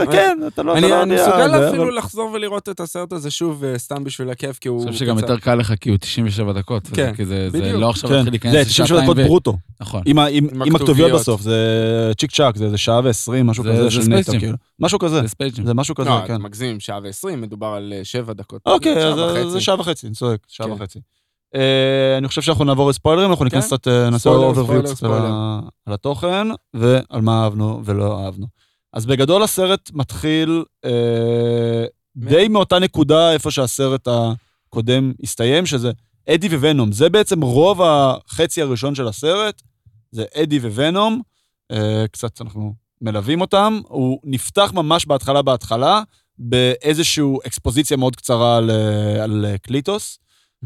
כיפי. כן, אתה לא... אני לא מסוגל אפילו לחזור ולראות את הסרט הזה שוב, אה, סתם בשביל הכיף, כי הוא... אני חושב שגם יותר קל לך, כי הוא 97 דקות. כן, כי זה זה בדיוק. לא עכשיו כן, להתחיל להיכנס זה 97 לשעתיים דקות ו... ברוטו. נכון. עם הכתוביות. בסוף, זה צ'יק צ'אק, זה זה שעה ועשרים, משהו זה- כזה זה של נטו. כאילו. משהו כזה, זה ספייג'ים. זה משהו כזה, לא, כן. מגזים, שעה ועשרים, מדובר על אה, שבע דקות. אוקיי, אז זה- שעה וחצי, אני צודק, שעה כן. וחצי. אה, אני חושב שאנחנו נעבור לספוילרים, אנחנו ניכנס כן. קצת, אה, נעשה אוברוויו קצת על התוכן, ועל מה אהבנו ולא אהבנו. אז בגדול הסרט מתחיל אה, די מאותה נקודה איפה שהסרט הקודם הסתיים, שזה אדי וונום. זה בעצם רוב החצי הראשון של הסרט, זה אדי וונום, קצת אנחנו מלווים אותם. הוא נפתח ממש בהתחלה בהתחלה, באיזושהי אקספוזיציה מאוד קצרה על, על קליטוס.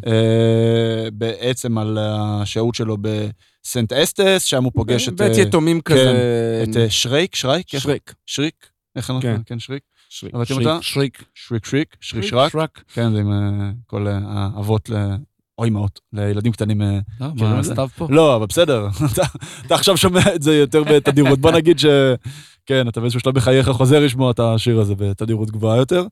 אה, בעצם על השהות שלו בסנט אסטס, שם הוא פוגש את... בית אה, יתומים כזה... את אה, שרייק, שרייק? שריק. שריק? איך אנחנו... כן. כן, שריק. שריק. אותה? שריק. שריק שריק, שריק שרק. כן, זה עם כל האבות, או אמהות, לילדים קטנים. מה זה? הסתיו פה? לא, אבל בסדר, <laughs> אתה עכשיו שומע את זה יותר בתדירות. בוא נגיד ש... כן, אתה באיזשהו שלב בחייך חוזר לשמוע את השיר הזה בתדירות גבוהה יותר.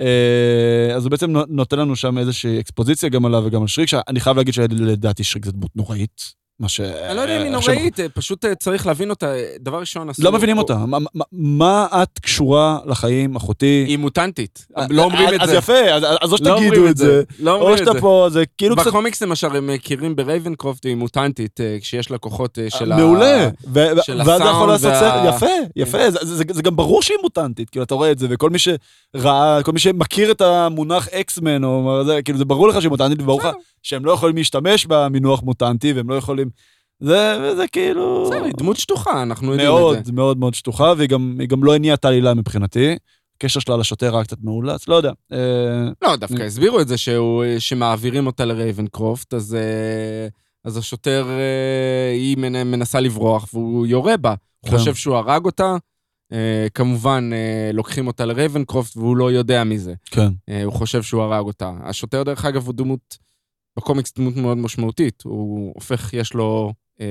אה, אז הוא בעצם נו- נותן לנו שם איזושהי אקספוזיציה גם עליו וגם על שריק, שאני חייב להגיד שלדעתי שריק זה דמות נוראית. מה ש... אני לא יודע אם היא נוראית, אה, פשוט אה, צריך להבין אותה. דבר ראשון, עשו... לא מבינים אותה. מה- את קשורה לחיים, אחותי? היא מוטנטית. לא אומרים את אז זה. יפה, אז- אז או שתגידו את זה, לא או אומרים את שאתה זה. פה, זה כאילו קצת... בקומיקס למשל, הם מכירים ברייבנקרופט, היא מוטנטית, אה, כשיש לה כוחות אה, של ה... מעולה. ואז אתה יכול הסאונד לעשות סרט, יפה, יפה, זה- זה זה גם ברור שהיא מוטנטית, כאילו, אתה רואה את זה, וכל מי שראה, כל מי שמכיר את המונח X-Men, או זה, כאילו, זה ברור לך שהיא מוטנטית, וברור לך שהם לא יכולים להשתמש במינוח מוטנטי, והם לא יכולים... זה, וזה כאילו... בסדר, היא דמות שטוחה, אנחנו יודעים את מאוד, זה. מאוד מאוד שטוחה, והיא גם, גם לא הניעה את העלילה מבחינתי. הקשר שלה לשוטר היה קצת מאולץ, לא יודע. אה, לא, דווקא הסבירו את זה שהוא- שמעבירים אותה לרייבנקרופט, אז אה, אז השוטר, אה, היא מנ- מנסה לברוח והוא יורה בה. הוא כן. חושב שהוא הרג אותה, אה, כמובן אה, לוקחים אותה לרייבנקרופט והוא לא יודע מזה. כן. אה, הוא חושב שהוא הרג אותה. השוטר, דרך אגב, הוא דמות, בקומיקס דמות מאוד משמעותית. הוא הופך, יש לו אה,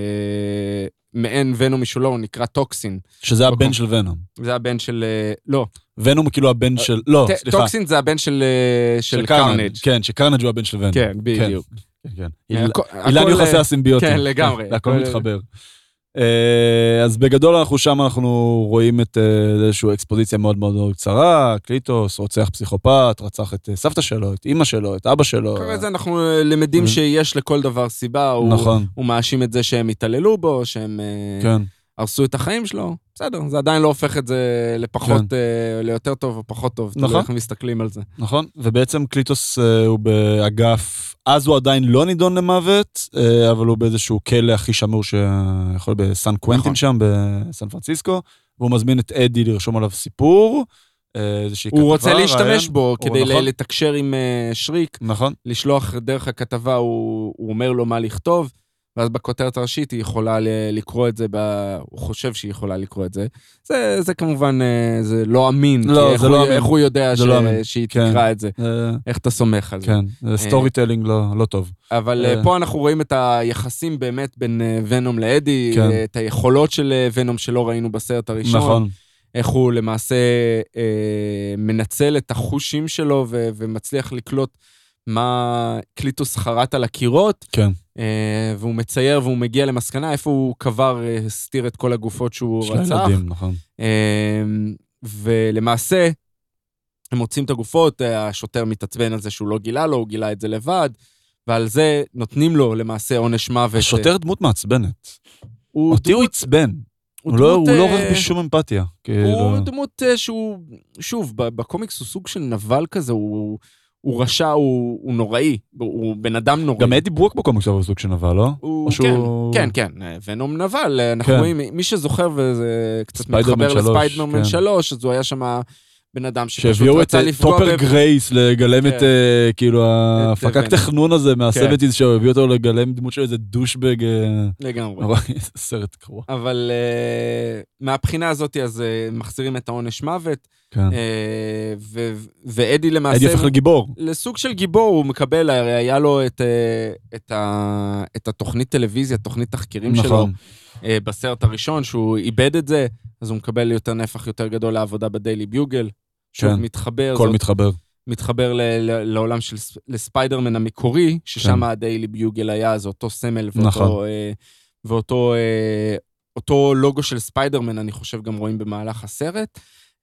מעין ונום משלו, הוא נקרא טוקסין. שזה הבן מקום. של ונום. זה הבן של... אה, לא, ונום הוא כאילו הבן של... לא, ט- סליחה. טוקסין זה הבן של, אה, של קרנג'. כן, שקרנג' הוא הבן של ונום. כן, בדיוק. כן, כן. אה, הכ- אילן יוחסי אה, הסימביוטים. כן, לגמרי. <laughs> הכל- מתחבר. אה, אז בגדול אנחנו שם, אנחנו רואים את אה, איזושהי אקספוזיציה מאוד מאוד מאוד קצרה, קליטוס, רוצח פסיכופת, רצח את אה, סבתא שלו, את אימא שלו, את אבא שלו. אחרי זה אנחנו למדים. שיש לכל דבר סיבה. נכון, הוא מאשים את זה שהם התעללו בו, שהם כן. הרסו את החיים שלו. בסדר, זה עדיין לא הופך את זה לפחות, כן. אה, ליותר טוב או פחות טוב. תלוי נכון. איך מסתכלים על זה. נכון, ובעצם קליטוס אה, הוא באגף, אז הוא עדיין לא נידון למוות, אה, אבל הוא באיזשהו כלא הכי שמור שיכול בסן קוונטין נכון. שם, בסן פרנסיסקו, והוא מזמין את אדי לרשום עליו סיפור. איזושהי הוא רוצה כתבה, להשתמש רעיון. בו כדי נכון, לתקשר עם שריק, נכון, לשלוח דרך הכתבה, הוא הוא אומר לו מה לכתוב, ואז בכותרת הראשית היא יכולה לקרוא את זה, ב- הוא חושב שהיא יכולה לקרוא את זה. זה, זה כמובן, אה, זה לא אמין. לא, זה הוא- לא אמין. איך הוא יודע זה ש- לא אמין. שהיא כן. תקרא את זה? אה, איך אתה סומך על זה? כן, זה storytelling לא לא טוב. אבל אה. אה, פה אנחנו רואים את היחסים באמת בין אה, ונום לאדי, כן. אה, את היכולות של אה, ונום שלא ראינו בסרט הראשון. נכון, איך הוא למעשה אה, מנצל את החושים שלו ו- ומצליח לקלוט מה קליטוס חרט על הקירות, כן. אה, והוא מצייר והוא מגיע למסקנה איפה הוא קבר, אה, הסתיר את כל הגופות שהוא של רצח. הילדים, נכון. אה, ולמעשה, הם מוצאים את הגופות, אה, השוטר מתעצבן על זה שהוא לא גילה לו, הוא גילה את זה לבד, ועל זה נותנים לו למעשה עונש מוות. השוטר דמות מעצבנת. הוא אותי הוא דמות- עצבן. הוא לא הוא דמות, לא אה, עורך בשום אמפתיה. כאילו... הוא דמות אה, שהוא, שוב, בקומיקס הוא סוג של נבל כזה, הוא, הוא רשע, הוא, הוא נוראי, הוא, בן אדם נוראי. גם אדי ברוק בקומיקס הוא סוג של נבל, לא? הוא, או שהוא- כן, כן, כן, ונום נבל, אנחנו כן. רואים, מי שזוכר וזה קצת מתחבר לספיידרמן כן. 3, אז הוא היה שם בן אדם שפשוט שהביאו את רצה אה, לפגוע טופר ב- גרייס לגלם את כן. אה, כאילו ההפקק ון. תכנון הזה כן. מהסבטיז שהוא הביא אותו לגלם דמות של איזה דושבג. אה, לגמרי. סרט גרוע. אבל מהבחינה הזאת, אז מחזירים את העונש מוות, כן. ו- ואדי למעשה... אדי הופך לגיבור. לסוג של גיבור, הוא מקבל, הרי היה לו את, את, את התוכנית טלוויזיה, תוכנית תחקירים שלו, נכון. בסרט הראשון, שהוא איבד את זה, אז הוא מקבל יותר נפח יותר גדול לעבודה בדיילי ביוגל. שוב, כן. מתחבר, הכל מתחבר. מתחבר ל, ל, לעולם של ספ- לספיידרמן המקורי, ששם כן. הדיילי ביוגל היה, זה אותו סמל ואותו, נכון. אה, ואותו אה, אותו לוגו של ספיידרמן, אני חושב, גם רואים במהלך הסרט.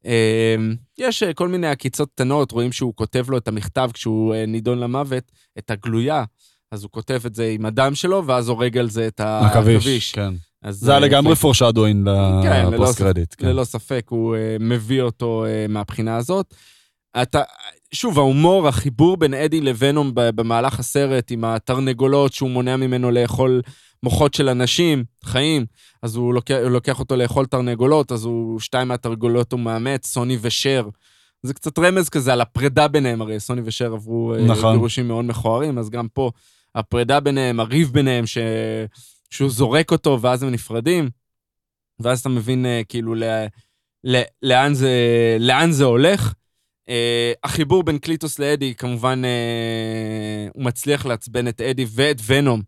אה, יש אה, כל מיני עקיצות קטנות, רואים שהוא כותב לו את המכתב כשהוא אה, נידון למוות, את הגלויה, אז הוא כותב את זה עם הדם שלו, ואז הורג על זה את עכביש. כן. אז, זה היה אה, לגמרי כן. פורשדוין כן, ללא לפוסט. קרדיט. כן. ללא ספק, הוא uh, מביא אותו uh, מהבחינה הזאת. אתה, שוב, ההומור, החיבור בין אדי לוונום במהלך הסרט, עם התרנגולות שהוא מונע ממנו לאכול מוחות של אנשים, חיים, אז הוא לוקח, הוא לוקח אותו לאכול תרנגולות, אז הוא, שתיים מהתרנגולות הוא מאמץ, סוני ושר. זה קצת רמז כזה על הפרידה ביניהם, הרי סוני ושר עברו אה, נכון. גירושים מאוד מכוערים, אז גם פה הפרידה ביניהם, הריב ביניהם, ש... שהוא זורק אותו ואז הם נפרדים, ואז אתה מבין אה, כאילו ל... ל... לאן, זה... לאן זה הולך. אה, החיבור בין קליטוס לאדי, כמובן, אה, הוא מצליח לעצבן את אדי ואת ונום,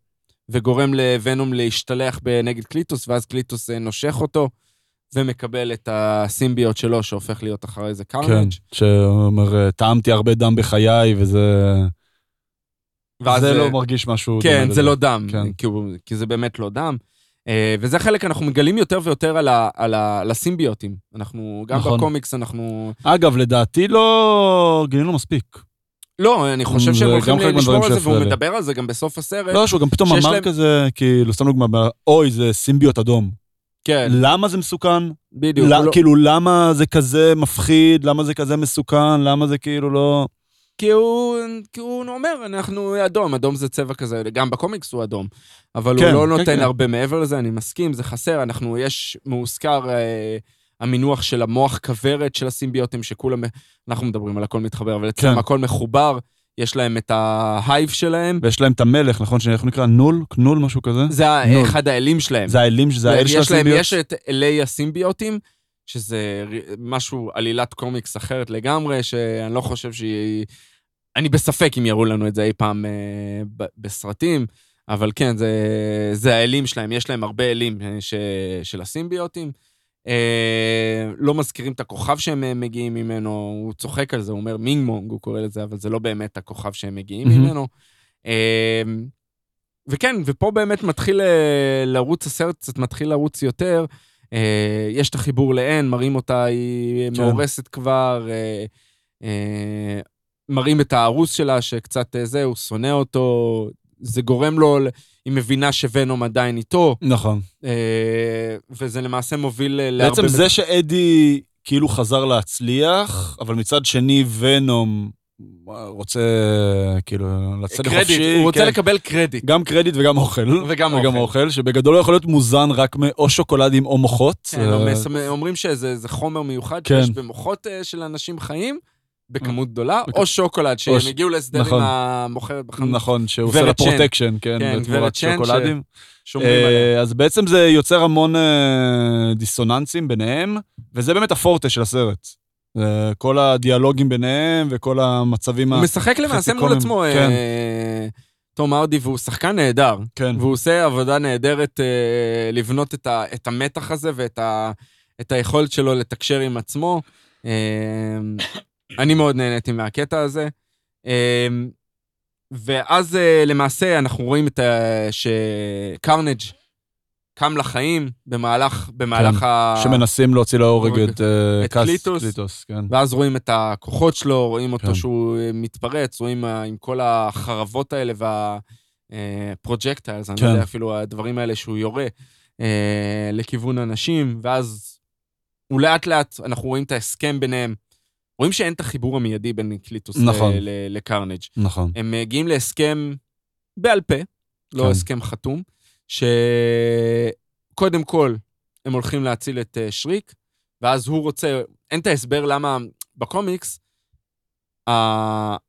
וגורם לוונום להשתלח נגד קליטוס, ואז קליטוס אה, נושך אותו, ומקבל את הסימביות שלו, שהופך להיות אחרי זה כן, קרנג'. שאומר, טעמתי הרבה דם בחיי, וזה... ואז זה לא מרגיש משהו... כן. זה לא דם, כן. כי, הוא, כי זה באמת לא דם. אה, וזה חלק, אנחנו מגלים יותר ויותר על, ה, על, ה, על הסימביוטים. אנחנו, גם נכון. בקומיקס אנחנו... אגב, לדעתי לא גילינו מספיק. לא, אני חושב שהם הולכים לשמור על זה, והוא לי. מדבר על זה גם בסוף הסרט. לא, שהוא גם פתאום אמר להם- כזה, כאילו, סתם דוגמה, אוי, זה סימביוט אדום. כן, למה זה מסוכן? בדיוק. לא- לא- כאילו, למה זה כזה מפחיד? למה זה כזה מסוכן? למה זה כאילו לא... כי הוא, כי הוא אומר, אנחנו אדום, אדום זה צבע כזה, גם בקומיקס הוא אדום. אבל כן, הוא לא כן, נותן כן. הרבה מעבר לזה, אני מסכים, זה חסר. אנחנו, יש, מאוזכר אה, המינוח של המוח כוורת של הסימביוטים, שכולם, אנחנו מדברים על הכל מתחבר, אבל אצלם כן. הכל מחובר, יש להם את ההייב שלהם. ויש להם את המלך, נכון? שאיך נקרא? נול? כנול, משהו כזה? זה ה- נו. אחד האלים שלהם. זה האלים, זה האל של יש להם, הסימביוט? יש את אלי הסימביוטים, שזה משהו, עלילת קומיקס אחרת לגמרי, שאני לא חושב שהיא... אני בספק אם יראו לנו את זה אי פעם אה, ב- בסרטים, אבל כן, זה, זה האלים שלהם, יש להם הרבה אלים אה, ש, של הסימביוטים. אה, לא מזכירים את הכוכב שהם אה, מגיעים ממנו, הוא צוחק על זה, הוא אומר מינג מונג, הוא קורא לזה, אבל זה לא באמת הכוכב שהם מגיעים מהמם. ממנו. אה, וכן, ופה באמת מתחיל אה, לרוץ, הסרט קצת מתחיל לרוץ יותר. אה, יש את החיבור לאן, מראים אותה, היא כן. מאורסת כבר, אה, אה, מראים את הארוס שלה, שקצת זה, הוא שונא אותו, זה גורם לו, היא מבינה שוונום עדיין איתו, נכון. וזה למעשה מוביל להרבה... בעצם זה שאדי כאילו חזר להצליח, אבל מצד שני ונום רוצה כאילו לצאת קרדיט, לחופשי. הוא רוצה כן. לקבל קרדיט. גם קרדיט וגם אוכל. וגם וגם אוכל. אוכל, שבגדול לא יכול להיות מוזן רק מאו שוקולדים או מוחות. כן, אה, אומרים שזה זה חומר מיוחד כן. שיש במוחות אה, של אנשים חיים, בכמות גדולה, בכ- או שוקולד, שהם ש- הגיעו להסדר נכון. עם המוכרת בחנות. נכון, שהוא עושה לה. פרוטקשן, כן, כן, צ'ן, שוקולדים. אה, אז בעצם זה יוצר המון אה, דיסוננסים ביניהם, וזה באמת הפורטה של הסרט. אה, כל הדיאלוגים ביניהם וכל המצבים. הוא משחק למעשה מול עצמו, כן. אה, תום ארדי, והוא שחקן נהדר. כן. והוא עושה עבודה נהדרת אה, לבנות את, ה, את המתח הזה ואת ה, את היכולת שלו לתקשר עם עצמו. אה, אני מאוד נהניתי מהקטע הזה. אה, ואז אה, למעשה אנחנו רואים את ה... שקרנג' קם לחיים במהלך, במהלך כן, ה... שמנסים להוציא להורג הורג את אה, את קאס- קליטוס. קליטוס, כן. ואז רואים את הכוחות שלו, רואים אותו כן. שהוא אה, מתפרץ, רואים אה, עם כל החרבות האלה וה projectiles, אני כן. לא יודע אפילו הדברים האלה שהוא יורה. אה, לכיוון הנשים, ואז הוא לאט לאט, אנחנו רואים את ההסכם ביניהם. רואים שאין את החיבור המיידי בין קליטוס נכון. לקרנג'. נכון. הם מגיעים להסכם בעל פה, לא כן. הסכם חתום, שקודם כל הם הולכים להציל את אה, שריק, ואז הוא רוצה, אין את ההסבר למה בקומיקס,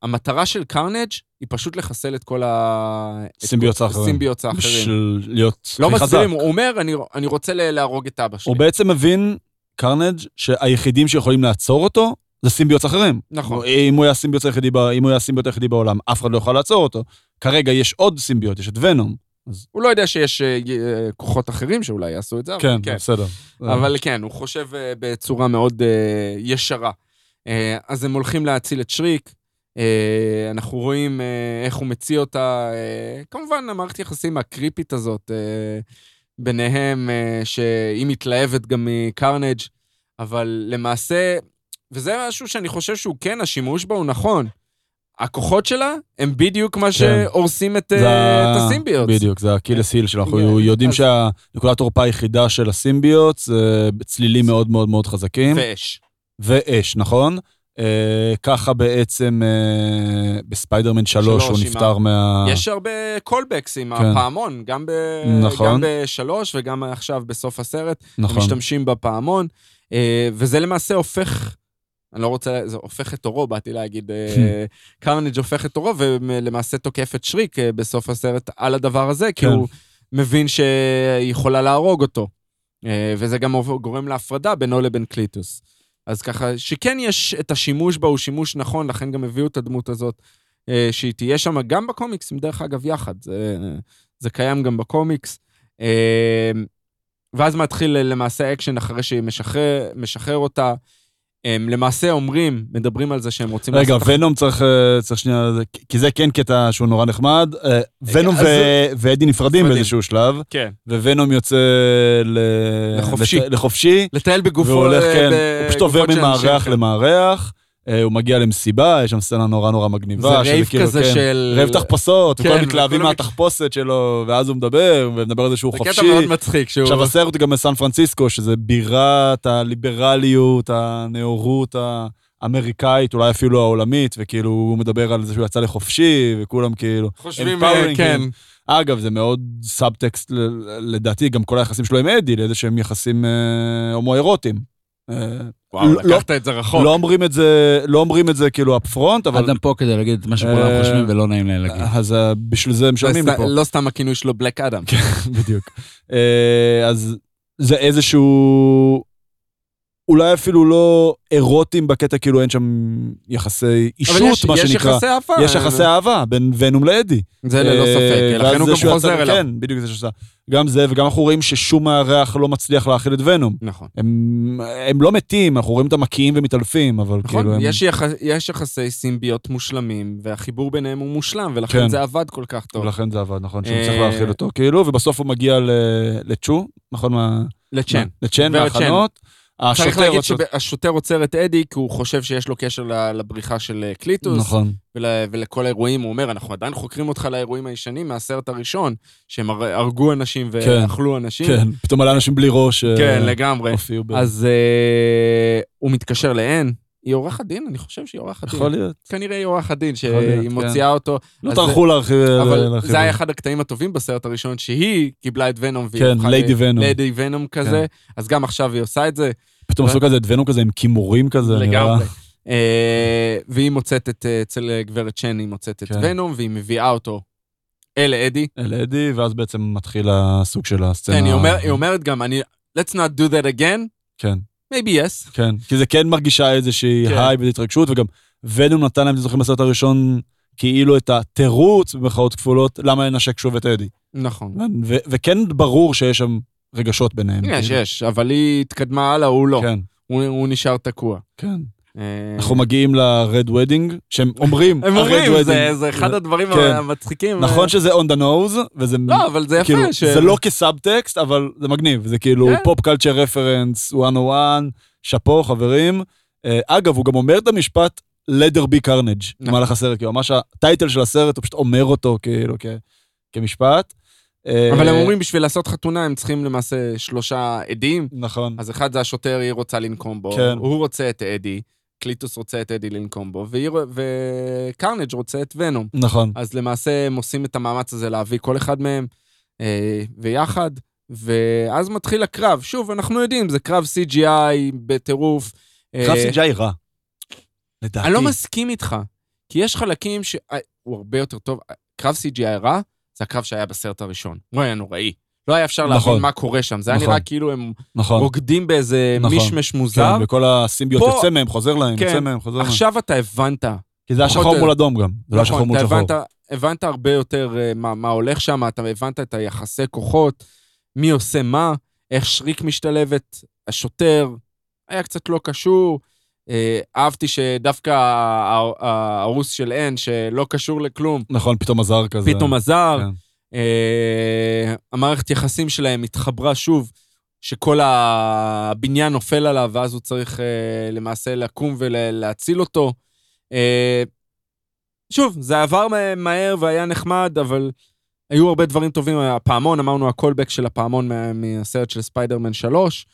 המטרה של קרנג' היא פשוט לחסל את כל ה... את symbiotes כל- האחרים. symbiotes האחרים. בשביל להיות לא הכי חזק. מסבירים, הוא אומר, אני, אני רוצה להרוג את אבא שלי. הוא בעצם מבין, קרנג', שהיחידים שיכולים לעצור אותו זה symbiotes אחרים. נכון. אם הוא היה הסימביוט היחידי, היחידי בעולם, אף אחד לא יוכל לעצור אותו. כרגע יש עוד סימביוט, יש את ונום. הוא לא יודע שיש אה, כוחות אחרים שאולי יעשו את זה, אבל כן, בסדר. אבל כן, הוא חושב אה, בצורה מאוד אה, ישרה. אה, אז הם הולכים להציל את שריק, אה, אנחנו רואים אה, איך הוא מוציא אותה. אה, כמובן, המערכת יחסים הקריפית הזאת אה, ביניהם, אה, שהיא מתלהבת גם מקרנג', אבל למעשה, וזה משהו שאני חושב שהוא כן, השימוש בו הוא נכון. הכוחות שלה הם בדיוק מה שהורסים את, כן. זה אה, את ה- הסימביוט. בדיוק, זה הקילס היל שלנו. כן. אנחנו יודעים שהנקודת תורפה היחידה של הסימביוט זה צלילים מאוד מאוד מאוד חזקים. ואש. ואש, נכון? אה, ככה בעצם אה, בספיידרמן 3 שלוש, הוא נפטר מה... יש הרבה callbacks עם כן. הפעמון, גם, ב... נכון. גם בשלוש וגם עכשיו בסוף הסרט. הם נכון. משתמשים בפעמון, אה, וזה למעשה הופך, אני לא רוצה, זה הופך את עורו, באתי להגיד, אה, <laughs> קרנג' הופך את עורו, ולמעשה תוקף את שריק אה, בסוף הסרט על הדבר הזה, כי כן. הוא מבין שהיא יכולה להרוג אותו. אה, וזה גם גורם להפרדה בינו לבין קליטוס. אז ככה, שכן יש את השימוש בה, הוא שימוש נכון, לכן גם הביאו את הדמות הזאת, שהיא תהיה שם גם בקומיקס, דרך אגב, יחד. זה, זה קיים גם בקומיקס. ואז מתחיל למעשה אקשן אחרי שהיא משחרר, משחרר אותה. הם למעשה אומרים, מדברים על זה שהם רוצים רגע, לעשות... ונום צריך, אה, צריך שנייה, כי זה כן קטע שהוא נורא נחמד. אה, ונום אז- ו- ואדי נפרדים. באיזשהו שלב, כן. וונום יוצא ל- לחופשי. לחופשי, לטייל בגופו... והוא הולך, אה, כן, ב- הוא פשוט עובר ממארח כן. למארח, הוא מגיע למסיבה, יש שם סצנה נורא נורא זה מגניבה. שזה רייב כאילו, כזה כן, של... רייב תחפושות, כן, וכולם מתלהבים מהתחפושת שלו, ואז הוא מדבר, ומדבר על זה שהוא זה קטע חופשי. מאוד מצחיק, שהוא... עכשיו, הסרט גם בסן פרנסיסקו, שזה בירת הליברליות, הנאורות האמריקאית, אולי אפילו העולמית, וכאילו הוא מדבר על זה שהוא יצא לחופשי, וכולם כאילו... חושבים, אה, כן. אגב, זה מאוד סאבטקסט, לדעתי, גם כל היחסים שלו עם אדי, לאיזה שהם יחסים אה, הומוארוטיים. אה, וואו, לא- לקחת את זה רחוק. לא אומרים את זה, לא אומרים את זה כאילו אפ פרונט, אבל... אדם פה כדי להגיד את מה שכולם אה, חושבים ולא נעים להם להגיד. אז אה, בשביל זה לא משלמים סת- לי פה. לא סתם הכינוי שלו בלק אדם. <laughs> בדיוק. אה, אז זה איזשהו... אולי אפילו לא אירוטים בקטע, כאילו אין שם יחסי אישות, אבל יש- מה יש שנקרא. יחסי אהבה. יש יחסי אהבה בין ונום לאדי. זה ללא אה, ספק, לכן הוא גם חוזר אליו. כן, בדיוק זה שעשה. גם זה, וגם אנחנו רואים ששום מארח לא מצליח להאכיל את ונום. נכון. הם, הם לא מתים, אנחנו רואים אותם מקיאים ומתעלפים, אבל נכון, כאילו הם... יש יח- יש יחסי סימביות מושלמים, והחיבור ביניהם הוא מושלם, ולכן כן. זה עבד כל כך טוב. ולכן זה עבד, נכון, שהוא אה, צריך להאכיל אותו, כאילו, ובסוף הוא מגיע ל- לצ'ו, נכון? מה- לצ'ן. לצ'ן מההכנות. צריך להגיד שהשוטר עוצר את אדי, כי הוא חושב שיש לו קשר לבריחה של אה, קליטוס, נכון. ול- ולכל האירועים, הוא אומר, אנחנו עדיין חוקרים אותך לאירועים הישנים מהסרט הראשון, שהם הר- הרגו אנשים ואכלו אנשים. כן, פתאום עלה אנשים בלי ראש. אה, כן, לגמרי. הופיעו ב... אז אה, הוא מתקשר לאן, היא עורכת דין? אני חושב שהיא עורכת דין. יכול להיות. כנראה היא עורכת דין, שהיא כן. מוציאה אותו. לא טרחו להרחיב. אבל להרחיב זה היה אחד הקטעים הטובים בסרט הראשון, שהיא קיבלה את ונום. כן, ליידי ונום. ליידי ונום כזה, אז גם עכשיו היא עושה את זה. פתאום עשו כזה את ונום כזה עם כימורים כזה. לגמרי. אה, והיא מוצאת את, אה, אצל אה, גברת צ'ן, היא מוצאת את כן. ונום, והיא מביאה אותו אל אדי. אל אדי, ואז בעצם מתחיל הסוג של הסצנה. כן, היא אומר- היא אומרת גם, אני, let's not do that again, כן, maybe yes. כן. כי זה כן מרגישה איזושהי כן. היי והתרגשות, וגם ונום נתן להם, אתם זוכרים בסרט הראשון, כאילו את התירוץ, במרכאות כפולות, למה לנשק שוב את אדי. נכון. ו- וכן ברור שיש שם רגשות ביניהם. יש, כאילו. יש, אבל היא התקדמה הלאה, הוא לא. כן, הוא הוא נשאר תקוע. כן. אה, אנחנו מגיעים ל-red wedding, שהם אומרים, הם אומרים. זה אחד הדברים כן. המצחיקים. נכון אה, שזה on the nose, וזה... לא, אבל זה כאילו, יפה. זה לא כסאבטקסט, אבל זה מגניב, זה כאילו כן. pop culture reference 101, שאפו, חברים. אה, אגב, הוא גם אומר את המשפט let there be carnage, נכון. במהלך הסרט, כאילו ממש ה title של הסרט, הוא פשוט אומר אותו כאילו כמשפט. אבל הם אומרים בשביל לעשות חתונה הם צריכים למעשה שלושה עדים. נכון. אז אחד זה השוטר, היא רוצה לנקום בו, כן. הוא רוצה את אדי, קלטוס רוצה את אדי לנקום בו, וקרנג' רוצה את ונום. נכון. אז למעשה הם עושים את המאמץ הזה להביא כל אחד מהם אה, ויחד, ואז מתחיל הקרב. שוב, אנחנו יודעים, זה קרב CGI בטירוף. אה, קרב CGI רע. לדעתי. אני לא מסכים איתך, כי יש חלקים שהוא הרבה יותר טוב. קרב CGI רע, זה הקרב שהיה בסרט הראשון. הוא היה נוראי. לא היה אפשר נכון. להבין מה קורה שם, זה היה נכון. נראה כאילו הם נכון. רוקדים באיזה נכון. מישמש מוזר. כן, וכל הסימביוט פה- יוצא מהם, חוזר להם, כן. יוצא מהם, חוזר להם. עכשיו אתה הבנת. כי זה היה שחור או- מול אדום גם. זה לא היה שחור נכון, מול שחור. הבנת, הבנת הרבה יותר אה, מה, מה הולך שם, אתה הבנת את היחסי כוחות, מי עושה מה, איך שריק משתלבת, השוטר, היה קצת לא קשור. אה, אהבתי שדווקא ההרוס של אן, שלא קשור לכלום, נכון, פתאום עזר כזה. פתאום עזר. כן. אה, המערכת יחסים שלהם התחברה שוב, שכל הבניין נופל עליו, ואז הוא צריך אה, למעשה לקום ולהציל אותו. אה, שוב, זה עבר מה- מהר והיה נחמד, אבל היו הרבה דברים טובים. הפעמון, אמרנו, ה callback של הפעמון מה- מהסרט של ספיידרמן 3,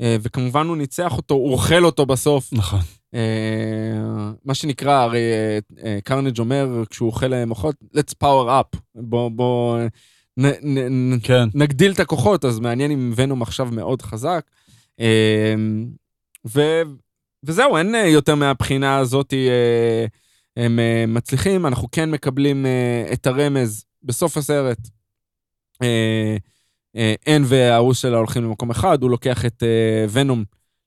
אה, וכמובן הוא ניצח אותו, הוא אוכל אותו בסוף. נכון. אה, מה שנקרא, הרי אה, אה, קרנג' אומר, כשהוא אוכל מוחות, let's power up. בוא, בוא, נ, נ, כן. נגדיל את הכוחות, אז מעניין אם ונום עכשיו מאוד חזק. אה, ו, וזהו, אין אה, יותר מהבחינה הזאת, אה, הם אה, מצליחים, אנחנו כן מקבלים אה, את הרמז בסוף הסרט. אה, אה, אן והארוס שלה הולכים למקום אחד, הוא לוקח את אה, ונום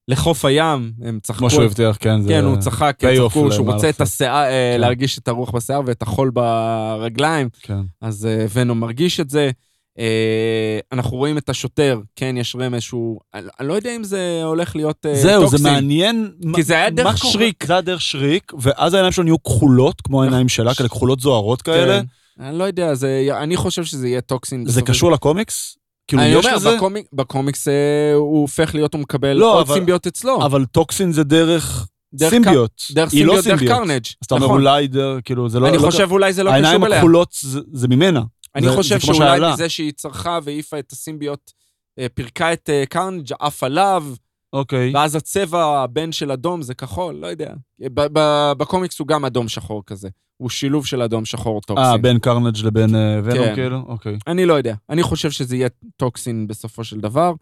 לחוף הים, הם צחקו. כמו שהוא הבטיח, כן. כן, הוא צחק, off צחקו שהוא רוצה את. השיער, אה, כן. להרגיש את הרוח בשיער ואת החול ברגליים, כן. אז אה, ונום מרגיש את זה. אה, אנחנו רואים את השוטר, כן, יש רמז שהוא... אני לא יודע אם זה הולך להיות אה, זהו, זה. מעניין. כי זה היה דרך שריק. זה היה דרך שריק, ואז העיניים שלו נהיו כחולות, כמו העיניים שלה, כאלה כחולות זוהרות כאלה. כן. אני לא יודע, אני חושב שזה יהיה טוקסין. זה קשור לקומיקס? כאילו, אני יש אומר, לזה? בקומיק, בקומיקס אה, הוא הופך להיות, הוא מקבל לא, עוד אבל- סימביוט אצלו. אבל טוקסין זה דרך דרך סימביוט. דרך היא לא סימביוט, דרך. קרנג'. אז אתה אומר נכון. אולי, כאילו, זה לא... אני לא- חושב אולי זה לא העיניים קשור אליה. הכחולות זה- זה ממנה. אני זה- חושב זה שאולי. מזה שהיא צרחה והעיפה את הסימביוט, אה, פירקה את אה, קרנג' עף עליו, אוקיי. ואז הצבע הבן של אדום זה כחול, לא יודע. בקומיקס הוא גם אדום שחור כזה. הוא שילוב של אדום שחור טוקסין. אה, בין קרנג' לבין אה, ונום, כן. כאילו? אוקיי. אני לא יודע. אני חושב שזה יהיה טוקסין בסופו של דבר.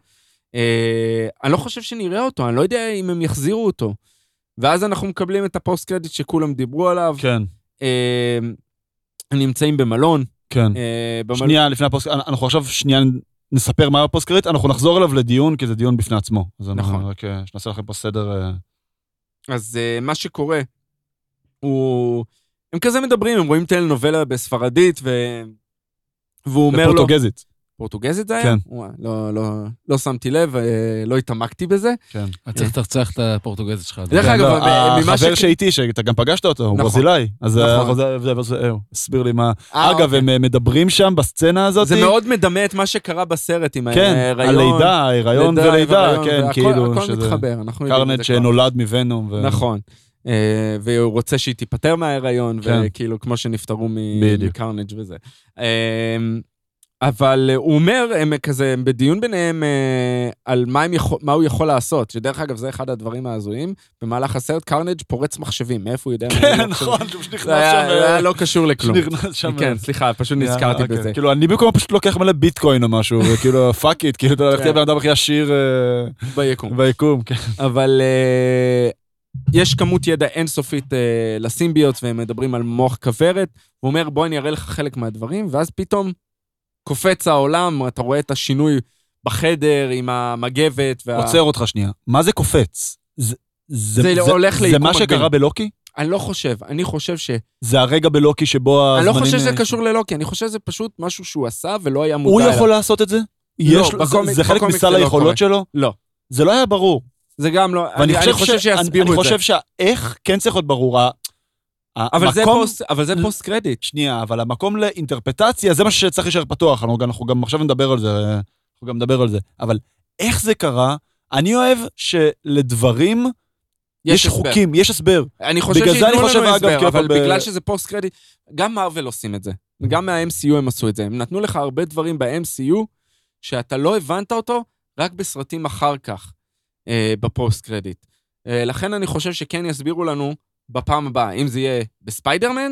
אה, אני לא חושב שנראה אותו, אני לא יודע אם הם יחזירו אותו. ואז אנחנו מקבלים את ה post credit שכולם דיברו עליו. כן, אה, הם נמצאים במלון. כן. אה, במל- שנייה לפני הפוסט, אנחנו עכשיו שנייה נספר מה ה post credit, אנחנו נחזור אליו לדיון, כי זה דיון בפני עצמו. אז אנחנו נכון. רק אה, שנעשה לכם פה סדר. אה, אז uh, מה שקורה, הוא... הם כזה מדברים, הם רואים טלנובלה בספרדית, ו... והוא אומר לו... בפורטוגזית. פורטוגזית זה היה? כן. וואי, לא, לא, לא שמתי לב, אה, לא התעמקתי בזה. כן. אתה צריך לתחצח את הפורטוגזית שלך. דרך זה- אגב, לא, ממה החבר ש- שאיתי, שאתה גם פגשת אותו, הוא נכון. ברזילאי. אז אה, נכון. זה- זה- זה- אה, הוא הסביר לי מה... אה, אגב, אוקיי. הם אה, מדברים שם בסצנה הזאת. זה מאוד מדמה את מה שקרה בסרט עם כן, ההיריון. הלידה, ההיריון לידה, ולידה, כן, והכל- כאילו, הכל שזה מתחבר, אנחנו יודעים את זה כבר. שנולד מוונום. ו- נכון. אה, והוא רוצה שהיא תיפטר מההיריון, כן. וכאילו, כמו שנפטרו. מקרנג' וזה. אה, אבל אה, הוא אומר, הם כזה, הם בדיון ביניהם אה, על מה, יכול, מה הוא יכול לעשות, שדרך אגב, זה אחד הדברים ההזויים. במהלך הסרט, קרנג' פורץ מחשבים, מאיפה הוא יודע? כן? נכון, שהוא פשוט נכנס שם. זה היה אה, לא קשור לכלום. נכנס שם. כן, סליחה, פשוט נזכרתי אוקיי. בזה. כאילו, אני במקום פשוט לוקח מלא ביטקוין או משהו, <laughs> וכאילו, fuck it, כאילו, אתה הולך כן. לבן אדם הכי עשיר אה, ביקום. ביקום, כן. אבל אה, יש כמות ידע אינסופית אה, לסימביוט, והם מדברים על מוח כוורת. הוא אומר, בוא אני אראה לך חלק מהדברים, ואז פתאום קופץ העולם, אתה רואה את השינוי בחדר עם המגבת. וה... עוצר אותך שנייה. מה זה קופץ? זה- זה הולך זה ליקום מה מקביל. שקרה בלוקי? אני לא חושב, אני חושב ש... זה הרגע בלוקי שבו אני הזמנים... לא חושב שזה אה, קשור ללוקי, אני חושב שזה פשוט משהו שהוא עשה ולא היה מודע הוא אליו. יכול לעשות את זה? לא, יש לו- זה- בקומיק- זה חלק מסל זה לא היכולות. שלו? לא. זה לא היה ברור. זה גם לא... ואני אני, אני חושב אני- שיסבירו אני את זה. חושב שהאיך כן צריך להיות ברור. אבל זה המקום- פוסט- אבל זה post credit. שנייה, אבל המקום לאינטרפרטציה, זה מה שצריך להישאר פתוח. אנחנו, אנחנו גם עכשיו נדבר על זה, אנחנו גם נדבר על זה. אבל איך זה קרה? אני אוהב שלדברים יש, הסבר. חוקים, יש הסבר. אני חושב זה שייתנו אני חושב, לנו הסבר, אבל ב- בגלל שזה post credit, גם מארוול עושים את זה. גם מה-MCU הם עשו את זה. הם נתנו לך הרבה דברים ב-MCU שאתה לא הבנת אותו רק בסרטים אחר כך, אה, ב post credit. אה, לכן אני חושב שכן יסבירו לנו בפעם הבאה, אם זה יהיה בספיידרמן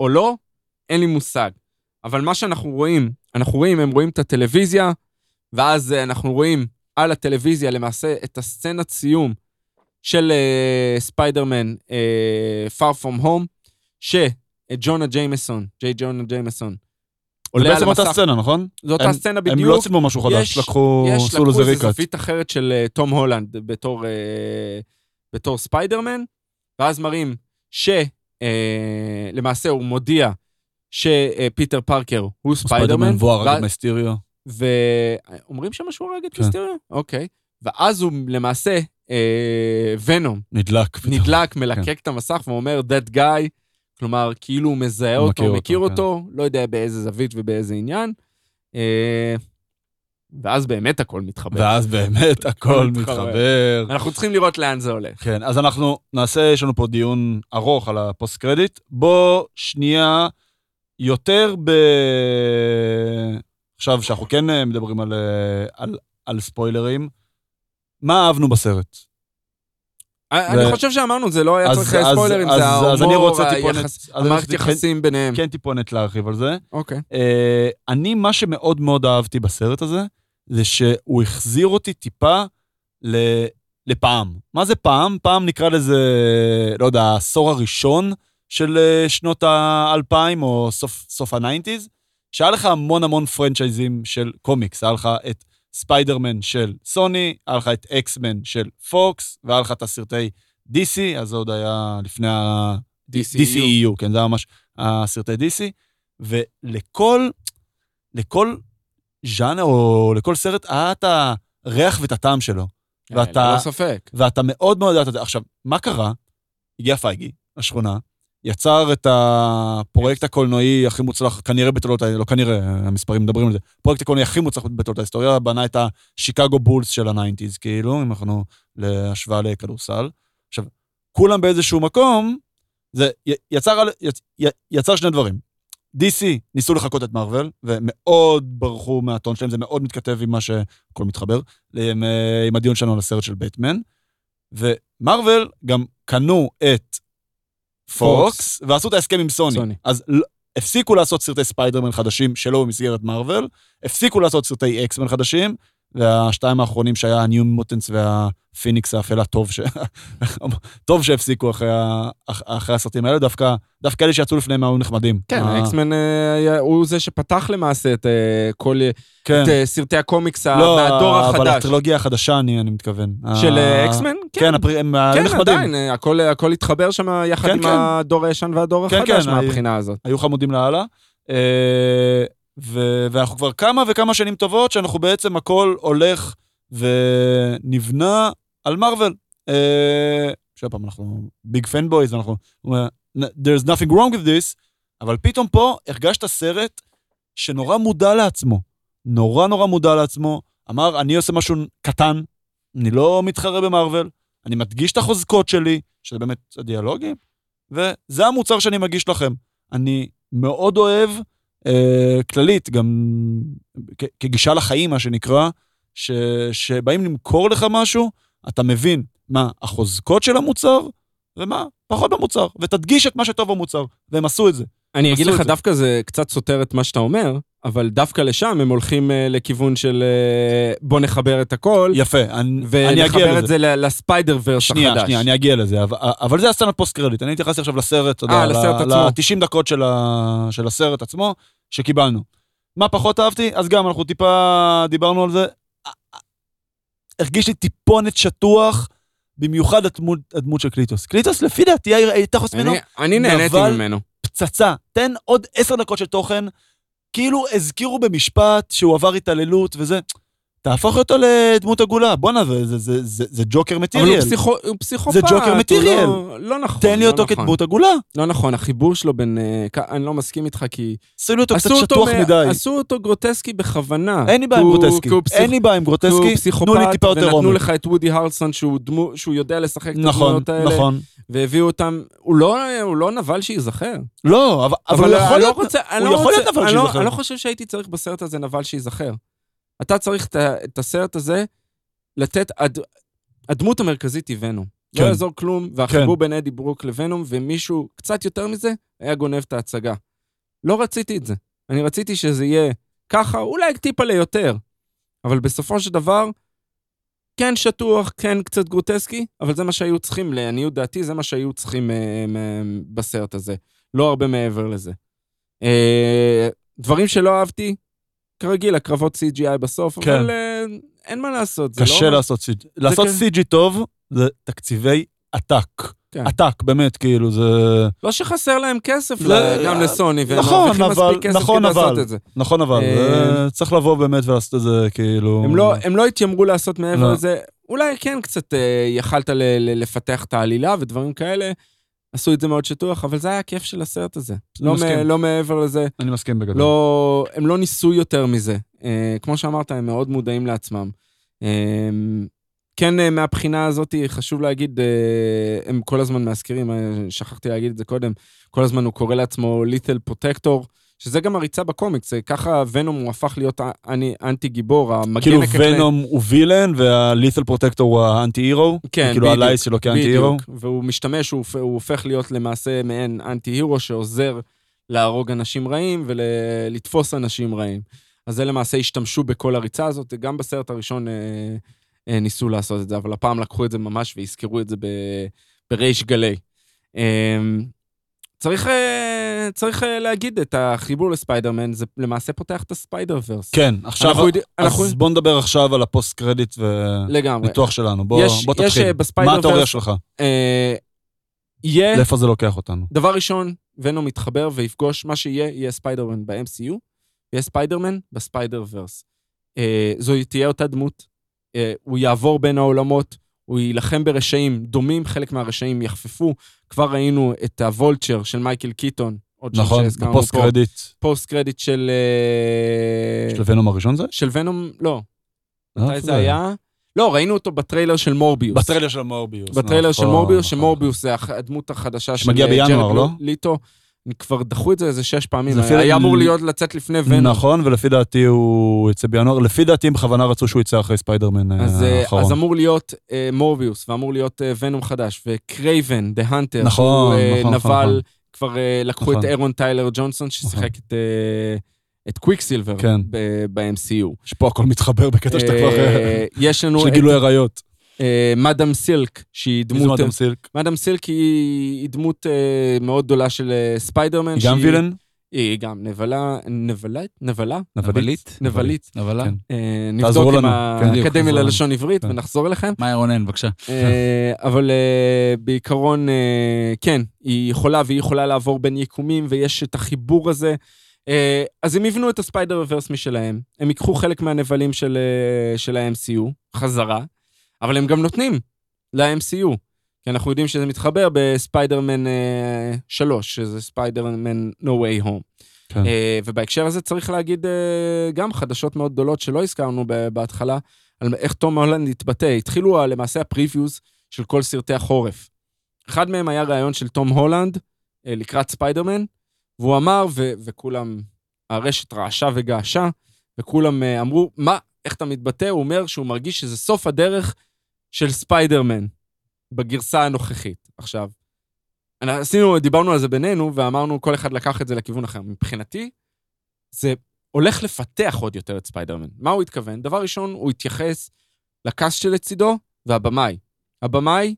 או לא, אין לי מושג. אבל מה שאנחנו רואים, אנחנו רואים, הם רואים את הטלוויזיה, ואז אה, אנחנו רואים על הטלוויזיה למעשה את הסצנת סיום של אה, ספיידרמן אה, Far From Home, שג'ונה ג'יימסון, ג'יי ג'ונה ג'יימסון, זה עולה על בעצם אותה המסך. סצנה, נכון? זו אותה הם- סצנה הם בדיוק. לא צילמו משהו חדש, יש- לקחו, יש, עשו לזה לקחו איזה ריקאט. זווית אחרת של תום הולנד בתור, אה, בתור ספיידרמן, ואז מראים שלמעשה הוא מודיע שפיטר פארקר הוא ספיידרמן, ספיידרמן והוא הרג את מיסטיריו. ואומרים שם שהוא הרג את כן. מיסטריו? אוקיי. ואז הוא למעשה, אה, ונום, נדלק. נדלק, מלקק את המסך ואומר, that guy, כלומר, כאילו הוא מזהה אותו, מכיר אותו, אותו, לא יודע באיזה זווית ובאיזה עניין. אה, ואז באמת הכל מתחבר. ואז באמת הכל מתחבר. אנחנו צריכים לראות לאן זה הולך. כן, אז אנחנו נעשה, יש לנו פה דיון ארוך על הפוסט קרדיט. בוא שנייה יותר ב... עכשיו, שאנחנו כן אה, מדברים על, אה, על, על ספוילרים, מה אהבנו בסרט? אני חושב שאמרנו, זה לא היה צריך אז- ספוילרים, אז- זה אז ההומור, היחס- המערכת יחסים ביניהם. כן טיפונת להרחיב על זה. אוקיי. אה, אני, מה שמאוד מאוד אהבתי בסרט הזה, זה שהוא החזיר אותי טיפה ל... לפעם. מה זה פעם? פעם נקרא לזה, לא יודע, העשור הראשון של אה, שנות האלפיים, או סוף, סוף ה nineties, שהיה לך המון המון franchiseים של קומיקס. היה לך את ספיידרמן של סוני, היה לך את אקסמן של פוקס, והיה לך את הסרטי DC, אז זה עוד היה לפני ה... DCEU, כן, זה היה ממש הסרטי DC, ולכל לכל ז'אנר או לכל סרט היה את הריח ואת הטעם שלו. ואתה- ללא ספק. ואתה מאוד מאוד ידעת את זה. עכשיו, מה קרה? הגיע פייגי, השכונה, יצר את הפרויקט הקולנועי הכי מוצלח, כנראה בתולדות, לא כנראה, המספרים מדברים על זה, הפרויקט הקולנועי הכי מוצלח בתולדות ההיסטוריה, בנה את השיקגו בולס של ה nineties, כאילו, אם אנחנו להשוואה לכדורסל. עכשיו, כולם באיזשהו מקום, זה יצר, יצר שני דברים. DC ניסו לחקות את מארוול, ומאוד ברחו מהטון שלהם, זה מאוד מתכתב עם מה שהכל מתחבר, עם, אה, עם הדיון שלנו על הסרט של בטמן. ומארוול גם קנו את פוקס, ועשו את ההסכם עם סוני. סוני. אז הפסיקו לעשות סרטי ספיידרמן חדשים שלא במסגרת מארוול, הפסיקו לעשות סרטי אקסמן חדשים, והשתיים האחרונים שהיה ה-New Mutants והפיניקס האפלה, טוב, ש... <laughs> טוב שהפסיקו אחרי, אחרי הסרטים האלה, דווקא, דווקא אלה שיצאו לפניהם היו נחמדים. כן, האקסמן אה, היה- הוא זה שפתח למעשה את אה, כל כן. את אה, סרטי הקומיקס לא, מהדור אבל החדש. הטרילוגיה החדשה, אני, אני מתכוון. של אקסמן? כן, הפר... הם כן, נחמדים. עדיין, אה, הכל הכל התחבר שם יחד כן, עם כן. הדור הישן והדור כן, החדש כן, מהבחינה הזאת. היו חמודים לאללה. ו- ואנחנו כבר כמה וכמה שנים טובות שאנחנו בעצם הכל הולך ונבנה על מארוול. אה, שוב פעם, אנחנו ביג פן בויז, אנחנו... there's nothing wrong with this, אבל פתאום פה הרגשת סרט שנורא מודע לעצמו. נורא נורא מודע לעצמו. אמר, אני עושה משהו קטן, אני לא מתחרה במארוול, אני מדגיש את החוזקות שלי, שזה באמת הדיאלוגים, וזה המוצר שאני מגיש לכם. אני מאוד אוהב, אה, כללית, גם כ- כגישה לחיים, מה שנקרא, ש, שבאים למכור לך משהו, אתה מבין מה החוזקות של המוצר, ומה פחות במוצר, ותדגיש את מה שטוב במוצר, והם עשו את זה. אני אגיד לך. דווקא זה קצת סותר את מה שאתה אומר, אבל דווקא לשם הם הולכים אה, לכיוון של אה, בוא נחבר את הכל, יפה, אני, אני אגיע ונחבר לזה. את זה לספיידר ורס שנייה, החדש. שנייה, אני אגיע לזה, אבל, אבל זה הסצנת פוסט קרדיט. אני התייחסתי עכשיו לסרט, אתה יודע, אה, לסרט עצמו. ל-90 דקות של, ה, של הסרט עצמו, שקיבלנו. מה פחות אהבתי? אז גם, אנחנו טיפה דיברנו על זה. הרגיש לי טיפונת שטוח, במיוחד הדמות, הדמות של קליטוס. קליטוס, לפי דעתי, הייתה חוץ ממנו אני- נהניתי נבל- ממנו. פצצה. תן עוד עשר דקות של תוכן, כאילו הזכירו במשפט שהוא עבר התעללות וזה. תהפוך אותו לדמות עגולה. בואנה, זה- זה- זה- זה זה ג'וקר אבל הוא. פסיכו, הוא פסיכופת. זה ג'וקר הוא מטריאל. לא, לא נכון. תן לי לא אותו נכון. כדמות עגולה. לא נכון, החיבור שלו בין... אה, אני לא מסכים איתך, כי... עשו אותו קצת שטוח מ- מדי. עשו אותו גרוטסקי בכוונה. אין לי בעיה עם גרוטסקי. פסיכ- אין לי בעיה עם גרוטסקי. תנו לי טיפה יותר ונתנו עומק. לך את וודי הרלסון שהוא דמו, שהוא יודע לשחק את נכון, הדמויות האלה, נכון. והביאו אותם, הוא לא, הוא לא נבל שייזכר. לא, אבל- אבל הוא יכול לא להיות... רוצה, אני הוא לא יכול רוצה- להיות נבל לא- שייזכר. אני לא חושב שהייתי צריך בסרט הזה נבל שייזכר. אתה צריך את הסרט הזה לתת, הד- הדמות המרכזית היא ונום. לא כן. יעזור כלום, והחיבור בין אדי ברוק לוונום, ומישהו קצת יותר מזה, היה גונב את ההצגה. לא רציתי את זה. אני רציתי שזה יהיה ככה, אולי טיפה ליותר. אבל בסופו של דבר, כן שטוח, כן קצת גרוטסקי, אבל זה מה שהיו צריכים, לעניות דעתי, זה מה שהיו צריכים אה, מ- בסרט הזה. לא הרבה מעבר לזה. אה, דברים שלא אהבתי, כרגיל, הקרבות CGI בסוף, כן. אבל אה, אין מה לעשות. זה קשה לא... לעשות CG. לעשות כן. CG טוב זה תקציבי עתק. כן. עתק, באמת, כאילו, זה... לא שחסר להם כסף זה- ל- גם לסוני, והם נכון, מרוויחים מספיק כסף נכון, כדי לעשות אבל. את זה. נכון, אבל, אה, זה- צריך לבוא באמת ולעשות את זה, כאילו... הם לא, הם לא התיימרו לעשות מעבר לא. לזה. אולי כן קצת אה, יכלת ל- ל- לפתח את העלילה ודברים כאלה. עשו את זה מאוד שטוח, אבל זה היה הכיף של הסרט הזה. לא, מסכים. מ- לא מעבר לזה. אני מסכים בגדול. לא, הם לא ניסו יותר מזה. אה, כמו שאמרת, הם מאוד מודעים לעצמם. אה, כן, אה, מהבחינה הזאת, חשוב להגיד, אה, הם כל הזמן מזכירים, אה, שכחתי להגיד את זה קודם, כל הזמן הוא קורא לעצמו Lethal Protector, שזה גם הריצה בקומיקס, ככה ונום הוא הפך להיות אני- אנטי גיבור, המגן כאילו הקטלני. ונום הוא villain וה Lethal Protector הוא ה anti hero. כן, כאילו בדיוק, הלייס שלו כ anti hero. והוא משתמש, הוא, הוא הופך להיות למעשה מעין anti hero שעוזר להרוג אנשים רעים ולתפוס אנשים רעים. אז זה למעשה השתמשו בכל הריצה הזאת, גם בסרט הראשון אה, אה, ניסו לעשות את זה, אבל הפעם לקחו את זה ממש והזכרו את זה בריש גלי. אה, צריך, אה, צריך אה, להגיד את החיבור לספיידרמן, זה למעשה פותח את ה Spider-Verse. כן, עכשיו, אנחנו יודע- אנחנו- אז בוא נדבר עכשיו על ה post credit. וניתוח שלנו. בוא יש- בוא יש, תתחיל. אה, בספיידר מה התיאוריה שלך? אה, יהיה... לאיפה זה לוקח אותנו? דבר ראשון, ונום מתחבר ויפגוש, מה שיהיה, יהיה ספיידרמן ב-MCU, יהיה ספיידרמן ב Spider-Verse. אה, זו תהיה אותה דמות, אה, הוא יעבור בין העולמות, הוא יילחם ברשעים דומים, חלק מהרשעים יחפפו. כבר ראינו את ה Vulture של מייקל קיטון, עוד נכון, בפוסט פה. credit post credit של... אה, של ונום הראשון זה? של ונום, לא. איפה מתי זה היה? לא, ראינו אותו בטריילר של מורביוס. בטריילר של מורביוס. בטריילר של נכון, מורביוס, נכון. שמורביוס זה הדמות החדשה של אה, ג'רד לא? ליטו. כבר דחו את זה איזה שש פעמים, היה אמור להיות לצאת לפני ונום. נכון, ולפי דעתי הוא יצא בינואר. לפי דעתי הם בכוונה רצו שהוא יצא אחרי ספיידרמן אה, אה, האחרון. אז אמור להיות אה, מורביוס, ואמור להיות אה, ונום חדש, ו Kraven, the Hunter, נכון, אה, נכון, נכון. כבר אה, לקחו את נכון. אהרון טיילר ג'ונסון, ששיחק את, אה, את קוויקסילבר כן. ב-MCU. שפה הכל מתחבר בקטע שאתה כבר... אה, יש לנו של גילוי עריות. מאדם סילק, שהיא דמות... מאדם סילק? מאדם סילק היא, דמות מאוד גדולה של ספיידרמן. היא גם וילן? היא גם נבלה, נבלית? נבלה? נבלית? נבלית. נבלה? כן. אה, נבדוק עם. כן, האקדמיה ללשון עברית כן. ונחזור אליכם. מאיה רונן, בבקשה. אה, אבל אה, בעיקרון, אה, כן, היא יכולה והיא יכולה לעבור בין יקומים, ויש את החיבור הזה. אה, אז הם יבנו את ה Spider-Verse משלהם, הם ייקחו חלק מהנבלים של, אה, של ה-MCU חזרה, אבל הם גם נותנים ל-MCU. כי אנחנו יודעים שזה מתחבר בספיידרמן אה, 3, שזה ספיידרמן No Way Home. כן. אה, ובהקשר הזה צריך להגיד אה, גם חדשות מאוד גדולות שלא הזכרנו בהתחלה, על איך תום הולנד התבטא. התחילו למעשה ה previews של כל סרטי החורף. אחד מהם היה ראיון של תום הולנד אה, לקראת ספיידרמן, והוא אמר, ו- וכולם, הרשת רעשה וגעשה, וכולם אה, אמרו, מה, איך אתה מתבטא? הוא אומר שהוא מרגיש שזה סוף הדרך של ספיידרמן בגרסה הנוכחית. עכשיו, עשינו, דיברנו על זה בינינו, ואמרנו, כל אחד לקח את זה לכיוון אחר. מבחינתי, זה הולך לפתח עוד יותר את ספיידרמן. מה הוא התכוון? דבר ראשון, הוא התייחס ל cast שלצידו והבמאי. הבמאי,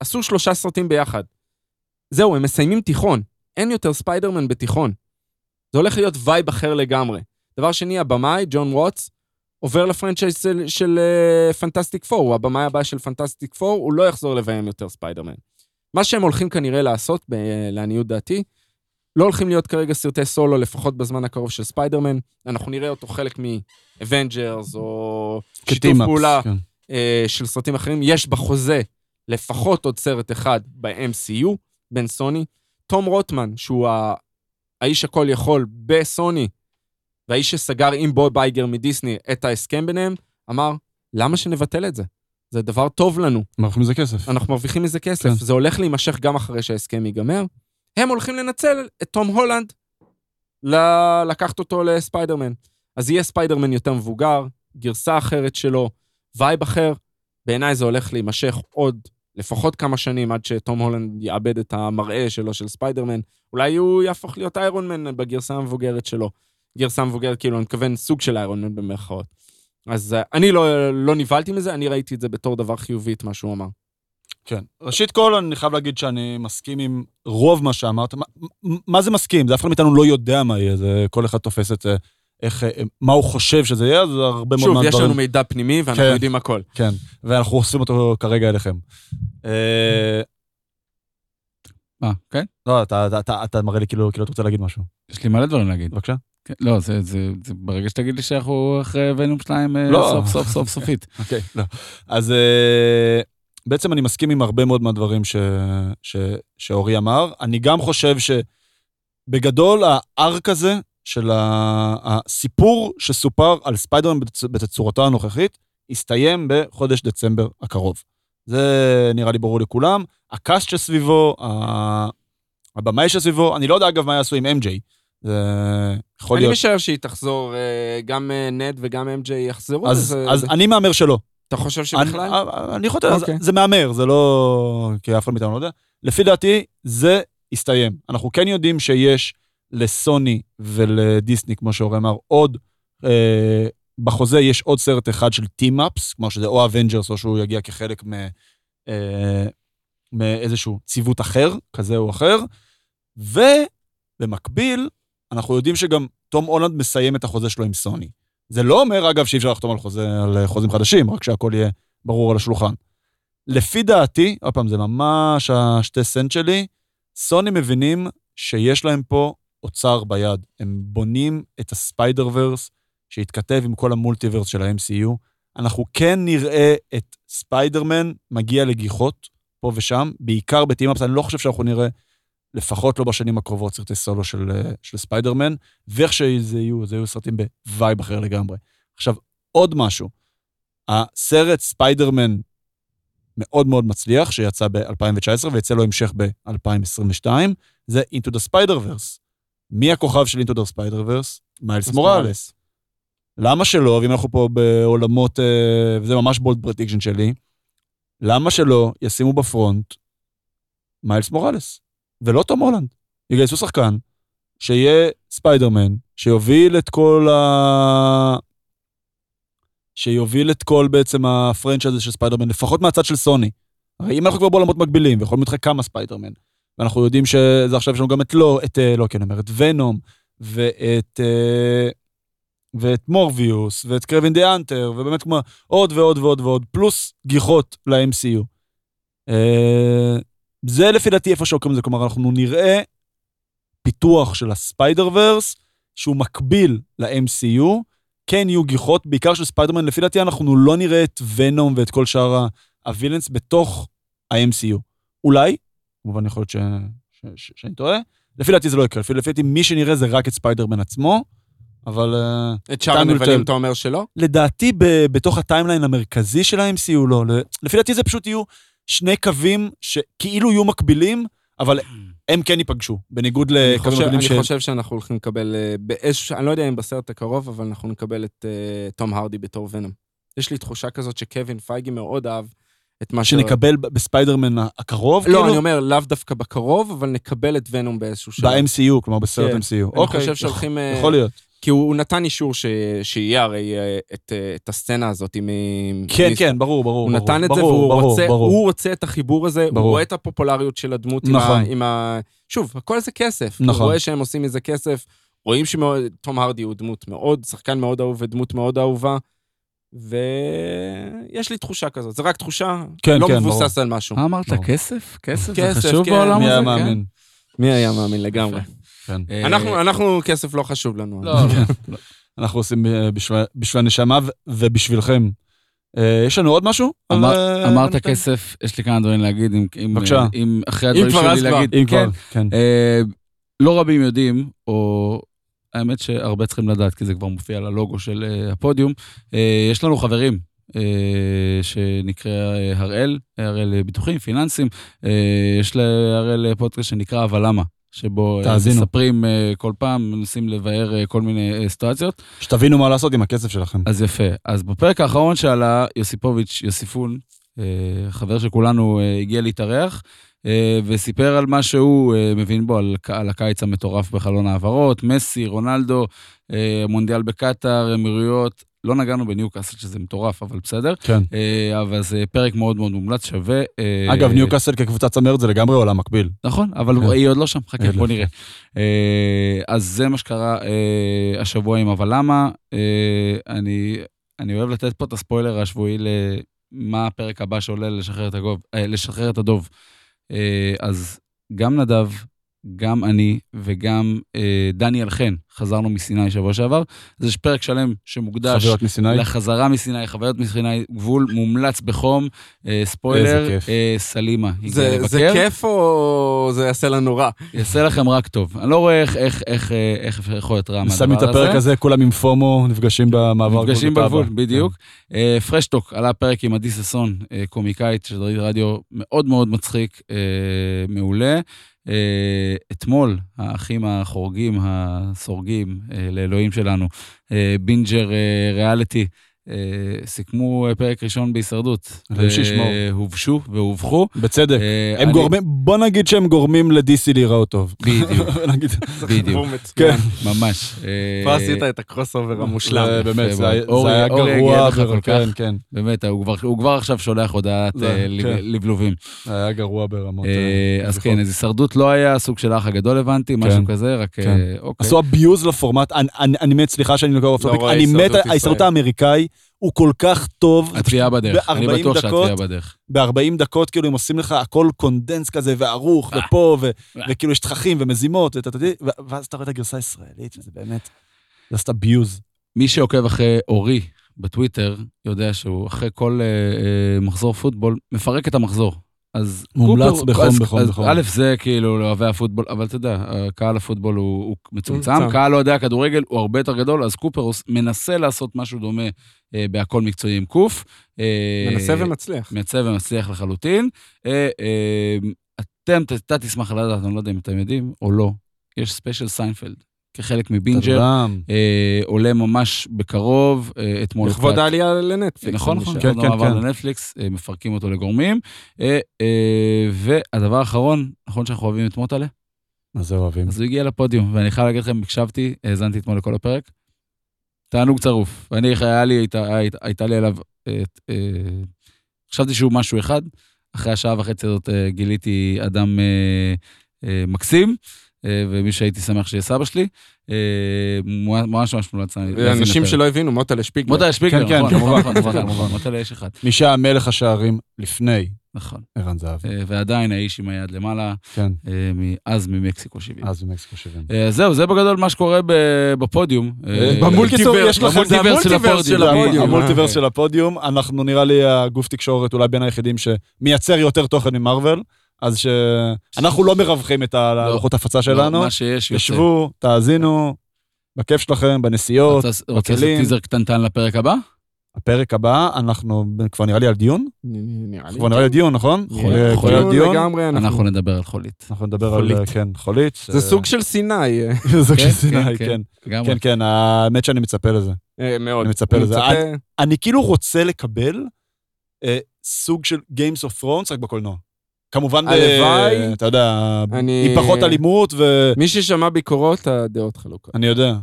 עשו שלושה סרטים ביחד. זהו, הם מסיימים תיכון. אין יותר ספיידרמן בתיכון. זה הולך להיות vibe אחר לגמרי. דבר שני, הבמאי, ג'ון ווטס, עובר ל franchise של, של אה, Fantastic Four, הוא הבמאי הבא של Fantastic Four, הוא לא יחזור לביים יותר ספיידרמן. מה שהם הולכים כנראה לעשות, ב- לעניות דעתי, לא הולכים להיות כרגע סרטי סולו, לפחות בזמן הקרוב של ספיידרמן. אנחנו נראה אותו חלק מ-Avengers או שיתוף פעולה כן. אה, של סרטים אחרים. יש בחוזה לפחות עוד סרט אחד ב-MCU בין סוני. תום רוטמן, שהוא האיש הכל יכול בסוני, והאיש שסגר עם בוב בייגר מדיסני את ההסכם ביניהם, אמר, למה שנבטל את זה? זה דבר טוב לנו. מרוויחים מזה כסף. אנחנו מרוויחים מזה כסף. כן. זה הולך להימשך גם אחרי שההסכם ייגמר. הם הולכים לנצל את תום הולנד, ל- לקחת אותו לספיידרמן. אז יהיה ספיידרמן יותר מבוגר, גרסה אחרת שלו, vibe אחר. בעיניי זה הולך להימשך עוד לפחות כמה שנים עד שתום הולנד יאבד את המראה שלו של ספיידרמן. אולי הוא יהפוך להיות איירון מן בגרסה המבוגרת שלו. גרסה מבוגרת, כאילו, אני מתכוון סוג של איירון מן במרכאות. אז אה, אני לא, לא נבהלתי מזה, אני ראיתי את זה בתור דבר חיובי, את מה שהוא אמר. כן. ראשית כל, אני חייב להגיד שאני מסכים עם רוב מה שאמרת. מה, מה זה מסכים? זה אף אחד מאיתנו לא יודע מה יהיה, זה כל אחד תופס את זה, איך, אה, מה הוא חושב שזה יהיה, אז הרבה מאוד שוב, מהדברים. יש לנו מידע פנימי ואנחנו כן. יודעים הכל. כן, ואנחנו אוספים אותו כרגע אליכם. אה, מה, כן? לא, אתה, אתה, אתה, אתה מראה לי כאילו, כאילו אתה רוצה להגיד משהו. יש לי מלא דברים להגיד. בבקשה. כן, לא, זה, זה, זה ברגע שתגיד לי שאנחנו אחרי ונום 2 לא. סוף סוף סוף סופית. <laughs> אוקיי, לא. אז אה, בעצם אני מסכים עם הרבה מאוד מהדברים ש, ש, שאורי אמר. אני גם חושב שבגדול ה arc הזה של הסיפור שסופר על ספיידרמן בתצ- בתצורתו הנוכחית, הסתיים בחודש דצמבר הקרוב. זה נראה לי ברור לכולם. ה cast שסביבו, הבמאי שסביבו, אני לא יודע אגב מה יעשו עם MJ. זה יכול אני להיות... משער שהיא תחזור, אה, גם אה, נד וגם אמג'יי יחזרו. אז, זה- אז זה- אני מהמר שלא. אתה חושב שבכלל? אני, אני חושב, אוקיי. זה, זה מהמר, זה לא... כי אף אחד מאיתנו לא יודע. לפי דעתי, זה הסתיים. אנחנו כן יודעים שיש לסוני ולדיסני, כמו שאורי אמר, עוד, אה, בחוזה יש עוד סרט אחד של team-ups, כלומר שזה או Avengers או שהוא יגיע כחלק מ, אה, מאיזשהו ציוות אחר, כזה או אחר. ובמקביל, אנחנו יודעים שגם תום הולנד מסיים את החוזה שלו עם סוני. זה לא אומר, אגב, שאי אפשר לחתום על, חוזה, על חוזים חדשים, רק שהכל יהיה ברור על השולחן. לפי דעתי, עוד פעם, זה ממש השתי סנט שלי, סוני מבינים שיש להם פה אוצר ביד. הם בונים את ה Spider-Verse שיתכתב עם כל ה multiverse של ה-MCU. אנחנו כן נראה את ספיידרמן מגיע לגיחות פה ושם, בעיקר ב team-ups, אני לא חושב שאנחנו נראה, לפחות לא בשנים הקרובות, סרטי סולו של, אה, של ספיידרמן, ואיך שזה יהיו, זה יהיו סרטים בווייב אחר לגמרי. עכשיו, עוד משהו, הסרט ספיידרמן מאוד מאוד מצליח, שיצא ב-2019 ויצא לו המשך ב-2022, זה Into the Spider-Verse. מי הכוכב של Into the Spider-Verse? מיילס מוראלס. למה שלא, ואם אנחנו פה בעולמות, אה, וזה ממש bold prediction שלי, למה שלא ישימו ב front מיילס מוראלס, ולא תום הולנד? יגייסו שחקן, שיהיה ספיידרמן, שיוביל את כל ה... שיוביל את כל בעצם ה franchise הזה של ספיידרמן, לפחות מהצד של סוני. הרי אם אנחנו כבר בעולמות מקבילים, ויכולים להיות כמה ספיידרמן, ואנחנו יודעים שזה עכשיו יש לנו גם את לא, את, אה, לא, כן, אומר, את ונום, ואת, אה, ואת מורביוס, ואת Kraven the Hunter, ובאמת כמו עוד ועוד ועוד ועוד, פלוס גיחות ל-MCU. אה, זה לפי דעתי איפה שעוקרים את זה, כלומר, אנחנו נראה פיתוח של ה Spider-Verse, שהוא מקביל ל-MCU, כן יהיו גיחות, בעיקר של ספיידרמן, לפי דעתי אנחנו לא נראה את ונום ואת כל שאר ה villains בתוך ה-MCU. אולי, כמובן יכול להיות ש... ש... ש... שאני טועה, לפי דעתי זה לא יקרה, לפי דעתי מי שנראה זה רק את ספיידרמן עצמו, אבל uh, את שאר הנבלים. אתה אומר שלא? לדעתי ב... בתוך ה timeline המרכזי של ה-MCU לא. לפי דעתי זה פשוט יהיו שני קווים שכאילו יהיו מקבילים, אבל <clears throat> הם כן ייפגשו, בניגוד אני לקווים מקבילים אני ש... חושב שאנחנו הולכים לקבל, אה, באיזשהו, אני לא יודע אם בסרט הקרוב, אבל אנחנו נקבל את אה, תום הרדי בתור ונום. יש לי תחושה כזאת שקווין פייגי מאוד אהב את מה ש... שנקבל ב- בספיידרמן הקרוב, לא, כאילו? אני אומר, לאו דווקא בקרוב, אבל נקבל את ונום באיזשהו שלב. ב-MCU, כלומר בסרט כן. MCU. אני אוקיי, חושב יכול- שהולכים... אה, יכול להיות. כי הוא הוא נתן אישור ש- שיהיה הרי אה, את, אה, את הסצנה הזאת עם... כן, עם- כן, ברור, ברור. הוא ברור, נתן את זה, ברור, והוא ברור, רוצה, ברור. הוא רוצה את החיבור הזה, הוא ברור. רואה את הפופולריות של הדמות עם, נכון. ה, עם ה... שוב, הכל זה כסף. נכון. הוא רואה שהם עושים מזה כסף, רואים שתום הרדי הוא דמות מאוד, שחקן מאוד אהוב ודמות מאוד אהובה, ויש לי תחושה כזאת. זה רק תחושה, כן, לא כן, מבוסס על משהו. מה אמרת? ברור. כסף? כסף זה כסף, חשוב כן. בעולם מי הזה? היה כן. מאמין? מי היה מאמין לגמרי? כן. אה, אנחנו, אנחנו, כסף לא חשוב לנו. לא, לא. אנחנו עושים אה, בשביל- בשביל הנשמה ובשבילכם. אה, יש לנו עוד משהו? על, אמר- אה, אמרת נתן? כסף, יש לי כמה דברים להגיד, אם- אם- בבקשה. אם אחרי הדברים שלי. להגיד. אם כן, כבר, כן. אה, לא רבים יודעים, או האמת שהרבה צריכים לדעת, כי זה כבר מופיע על הלוגו של אה, הפודיום. אה, יש לנו חברים אה, שנקרא הראל, הראל ביטוחים, פיננסים. יש להראל פודקאסט שנקרא אבל למה. שבו תאזינו. מספרים כל פעם, מנסים לבאר כל מיני סיטואציות. שתבינו מה לעשות עם הכסף שלכם. אז יפה. אז בפרק האחרון שעלה, יוסיפוביץ', יוסיפון, חבר של כולנו, הגיע להתארח, וסיפר על מה שהוא אה, מבין בו, על, על הקיץ המטורף בחלון העברות, מסי, רונלדו, אה, מונדיאל בקטאר, אמירויות. לא נגענו בניוקאסל, שזה מטורף, אבל בסדר. כן. אה, אבל זה פרק מאוד מאוד מומלץ, שווה. אה, אגב, ניוקאסל כקבוצת צמרת זה לגמרי עולם מקביל. נכון, אבל כן. היא עוד לא שם, חכה, בוא נראה. אה, אז זה מה שקרה אה, השבוע עם אבל למה. אה, אני, אני אוהב לתת פה את הספוילר השבועי למה הפרק הבא שעולה לשחרר את, הגוב, אה, לשחרר את הדוב. אה, אז גם נדב, גם אני וגם אה, דניאל חן חזרנו מסיני שבוע שעבר. אז יש פרק שלם שמוקדש מסיני. לחזרה מסיני, חוויות מסיני, גבול מומלץ בחום, אה, ספוילר. אה, סלימה. זה. זה כיף או זה יעשה לנו רע? יעשה לכם רק טוב. אני לא רואה איך, איך, איך, אה, איך יכול להיות רע שמים את הפרק הזה, כולם עם FOMO, נפגשים במעבר נפגשים. בגבול, בדיוק. אה, פרשטוק עלה פרק עם עדי ששון, אה, קומיקאית של רדיו מאוד מאוד מצחיק, אה, מעולה. אה, אתמול, האחים החורגים, הסורגים, אה, לאלוהים שלנו, אה, בינג'ר ריאליטי, סיכמו אה, פרק ראשון בהישרדות. שישמור. הובשו והובכו. בצדק. אה, הם גורמים, בוא נגיד שהם גורמים ל DC להיראות טוב. בדיוק, <laughs> נגיד, בדיוק. חיבור <laughs> מצוין. ממש. אה, פה עשית את ה crossover המושלם. זה באמת, זה היה- גרוע, לך בר- כל כן, כך. כן, באמת, הוא כבר, עכשיו שולח הודעת אה, כן. לבלובים. היה גרוע ברמות. אה, אה, אז. כן, איזה הישרדות לא היה, סוג של האח הגדול הבנתי, משהו כזה, רק כן. אה, אוקיי. עשו abuse לפורמט, אני- מת, סליחה שאני לוקח off לא topic, רואה אני מת, הישרדות ההישרדות. האמריקאי הוא כל כך טוב. התביעה בדרך, אני בטוח 40 שהתביעה בדרך. ב-40 דקות כאילו הם עושים לך הכל condensed כזה וערוך אה. ופה ו- אה. וכאילו יש תככים ומזימות ואז אתה רואה את הגרסה הישראלית וזה באמת, זה עשת abuse. מי שעוקב אחרי אורי בטוויטר, יודע שהוא אחרי כל אה, אה, מחזור פוטבול, מפרק את המחזור. אז מומלץ בחום, בחום, אז בחום. א', זה כאילו לאוהבי הפוטבול, אבל אתה יודע, קהל הפוטבול הוא, הוא מצומצם. קהל אוהדי הכדורגל הוא הרבה יותר גדול, אז קופר מנסה לעשות משהו דומה אה, בהכל מקצועי עם קוף. אה, מנסה ומצליח. מייצב ומצליח לחלוטין. אה, אה, אתם, אתה תשמח לדעת, אני לא יודע אם אתם יודעים או לא, יש special סיינפלד, כחלק מבינג'ר. אה, עולה ממש בקרוב, אה, אתמול. לכבוד העלייה לנטפליקס. נכון, נכון. כן, כן, כן. לנטפליקס, אה, מפרקים אותו לגורמים. אה, אה, והדבר האחרון, נכון שאנחנו אוהבים את מוטלה? מה זה אוהבים? אז הוא הגיע לפודיום, ואני חייב להגיד לכם, הקשבתי, האזנתי אתמול לכל הפרק. תענוג צרוף. ואני, היה לי, הייתה, הייתה, הייתה לי עליו, אה, אה, חשבתי שהוא משהו אחד, אחרי השעה וחצי הזאת אה, גיליתי אדם אה, אה, מקסים, ומי שהייתי שמח שיהיה סבא שלי. אה, ממש ממש מומלץ. להאזין אנשים. שלא הבינו, מוטלה שפיגלר. מוטלה שפיגלר, כן, כן, נכון, כמובן, נכון, נכון, כמובן. כמובן, מוטלה יש אחד, מי שהיה מלך השערים לפני נכון. ערן זהב, אה, ועדיין האיש עם היד למעלה, כן, אה, אז ממקסיקו 70. אז במקסיקו 70. אה, זהו, זה בגדול מה שקורה ב- בפודיום. אה, במולטיברס, של המולטיברס של הפודיום. הפודיום. המולטיברס של הפודיום, אנחנו נראה לי הגוף תקשורת אולי בין היחידים שמייצר יותר תוכן ממרוויל, אז שאנחנו לא מרווחים את הלוחות הפצה שלנו, מה שיש יוצא. תשבו, תאזינו, בכיף שלכם, בנסיעות, רוצה רוצה לעשות בכלים. טיזר קטנטן לפרק הבא? הפרק הבא, אנחנו כבר נראה לי על דיון, נראה לי. כבר נראה לי דיון, נכון? אה, כבר על דיון, לגמרי, אנחנו נדבר על חולית. אנחנו נדבר על, חולית. כן, חולית. זה סוג של סיני. <laughs> אה, סוג כן, של סיני, כן, כן. כן, כן, האמת שאני מצפה לזה. אה, מאוד. אני מצפה לזה. אני כאילו רוצה לקבל אה, סוג של Games of Thrones רק בקולנוע. כמובן, ב- הלוואי. אתה יודע, אני- עם פחות אלימות, ואני מי ששמע ביקורות, הדעות חלוקות. יודע.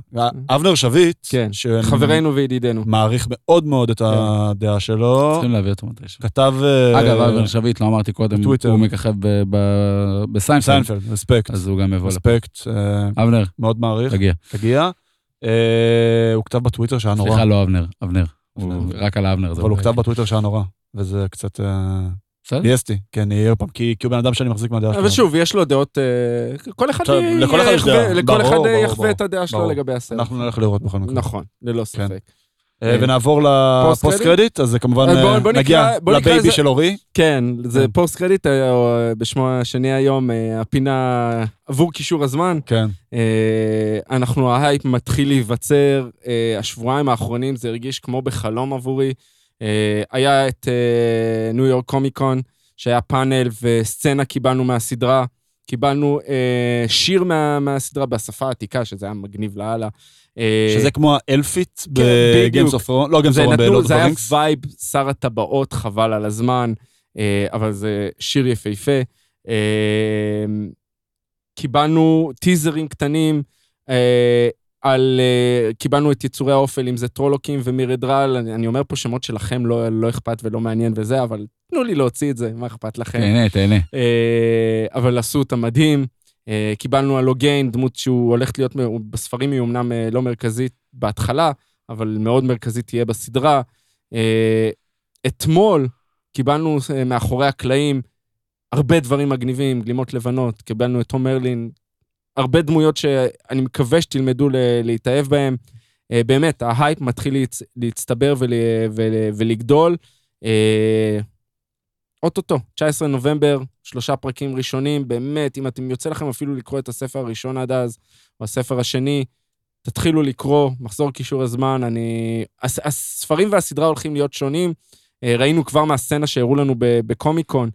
אבנר שביט, כן, שאני חברנו וידידנו. מעריך מאוד מאוד את הדעה שלו, צריכים להביא אותו מתישהו. כתב... אה, אגב, אבנר שביט, לא אמרתי קודם, בטוויטר. הוא מככב בסיינפלד, סיינפלד, respect. אז הוא גם יבוא לפה. respect, אה, אבנר, מאוד מעריך. תגיע. תגיע. אה, הוא כתב בטוויטר שהיה נורא. סליחה, לא אבנר, אבנר. אבנר. רק על האבנר. זה אבל הוא לא כתב. בטוויטר שהיה נורא, וזה קצת... אה? ביאסתי, כן, יהיה פעם, כי כי הוא בן אדם שאני מחזיק מהדעה שלו. אבל שוב, יש לו דעות, אה, כל אחד יחווה-. את הדעה שלו. לגבי הסרט. אנחנו נלך לראות בכל מקרה. נכון, ללא ספק. אה, ונעבור post ל post credit, אז זה כמובן אה, נגיע ל baby של אורי. כן, זה כן. post credit, אה, אה, בשמו השני היום, אה, הפינה עבור כישור הזמן. כן. אה, אנחנו, ההייפ מתחיל להיווצר, אה, השבועיים האחרונים זה הרגיש כמו בחלום עבורי. אה, היה את ניו יורק קומיקון, שהיה פאנל וסצנה קיבלנו מהסדרה. קיבלנו אה, שיר מה, מהסדרה בשפה העתיקה, שזה היה מגניב לאללה. אה, שזה כמו האלפית כן, ב Games. of Thrones, לא Games of Thrones, ב Lord זה היה. וייב שר הטבעות, חבל על הזמן, אה, אבל זה שיר יפהפה. אה, קיבלנו טיזרים קטנים אה, על... אה, קיבלנו את יצורי האופל, אם זה טרולוקים ומירדרל, אני, אני אומר פה שמות שלכם לא, לא אכפת ולא מעניין וזה, אבל תנו לי להוציא את זה, מה אכפת לכם? תהנה, תהנה. אה, אבל עשו אותה מדהים. אה, קיבלנו הלוגיין, דמות שהוא הולך להיות, בספרים היא אמנם לא מרכזית בהתחלה, אבל מאוד מרכזית תהיה בסדרה. אתמול קיבלנו מאחורי הקלעים הרבה דברים מגניבים, גלימות לבנות, קיבלנו את תום מרלין, הרבה דמויות שאני מקווה שתלמדו להתאהב בהן. אה, באמת, ההייפ מתחיל להצ... להצטבר ול... ול... ולגדול. אה, אוטוטו, 19 נובמבר, שלושה פרקים ראשונים, באמת, אם אתם יוצא לכם אפילו לקרוא את הספר הראשון עד אז, או הספר השני, תתחילו לקרוא, מחזור קישור הזמן, אני... הס... הספרים והסדרה הולכים להיות שונים. אה, ראינו כבר מהסצנה שהראו לנו בקומיקון,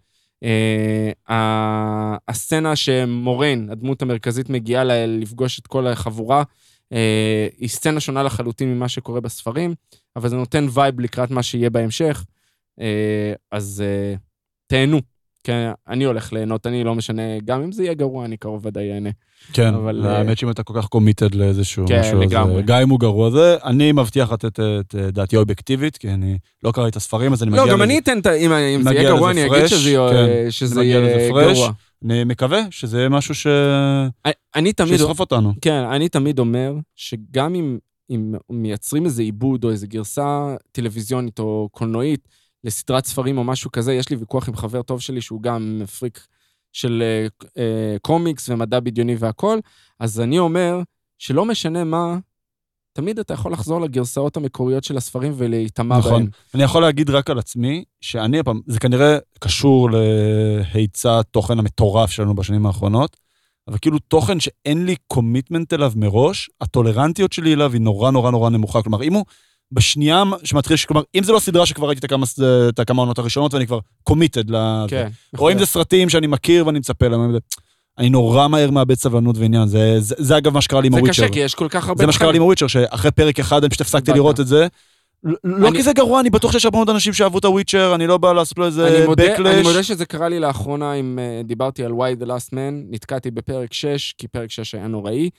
הסצנה שמוריין, הדמות המרכזית, מגיעה לפגוש את כל החבורה, אה, היא סצנה שונה לחלוטין ממה שקורה בספרים, אבל זה נותן וייב לקראת מה שיהיה בהמשך. אה, אז אה, תהנו. כן, אני הולך ליהנות, אני לא משנה, גם אם זה יהיה גרוע, אני קרוב ודאי אהנה. כן, אבל, האמת שאם אתה כל כך committed לאיזשהו כן, משהו, אז לגמרי. אה, גם אם הוא גרוע זה, אני מבטיח לתת את אה, דעתי האובייקטיבית, כי אני לא קראתי את הספרים, אז אני מגיע לא, גם לזה. אני אתן את ה... אם זה יהיה גרוע, לזה אני אגיד שזה יהיה- כן. שזה יהיה לזה. גרוע. אני מקווה שזה יהיה משהו ש... אני תמיד... שיסחוף אותנו. כן, אני תמיד אומר שגם אם, אם מייצרים איזה עיבוד או איזה גרסה טלוויזיונית או קולנועית לסדרת ספרים או משהו כזה, יש לי ויכוח עם חבר טוב שלי שהוא גם פריק של אה, אה, קומיקס ומדע בדיוני והכול, אז אני אומר שלא משנה מה, תמיד אתה יכול לחזור לגרסאות המקוריות של הספרים ולהיטמע נכון. בהם. אני יכול להגיד רק על עצמי, שאני הפעם, זה כנראה קשור להיצע התוכן המטורף שלנו בשנים האחרונות, אבל כאילו תוכן שאין לי קומיטמנט אליו מראש, הטולרנטיות שלי אליו היא נורא נורא נורא נמוכה. כלומר, אם הוא בשנייה שמתחיל, כלומר, אם זה לא סדרה שכבר ראיתי את הכמה, עונות הראשונות ואני כבר קומיטד ל... כן. או אם זה סרטים שאני מכיר ואני מצפה להם, אני נורא מהר מאבד סבלנות ועניין. זה, זה, זה אגב מה שקרה לי עם זה ה Witcher. קשה, כי יש כל כך הרבה... זה מה שקרה לי. עם ה Witcher, שאחרי פרק אחד אני פשוט הפסקתי. לראות את זה. לא- לא כי זה גרוע, אני בטוח שיש הרבה מאוד אנשים שאהבו את ה Witcher, אני לא בא לעשות לו איזה מודה, אני backlash. מודה שזה קרה לי לאחרונה, אם uh, דיברתי על Y: The Last Man, נתקעתי בפרק 6, כי פרק 6 היה נוראי.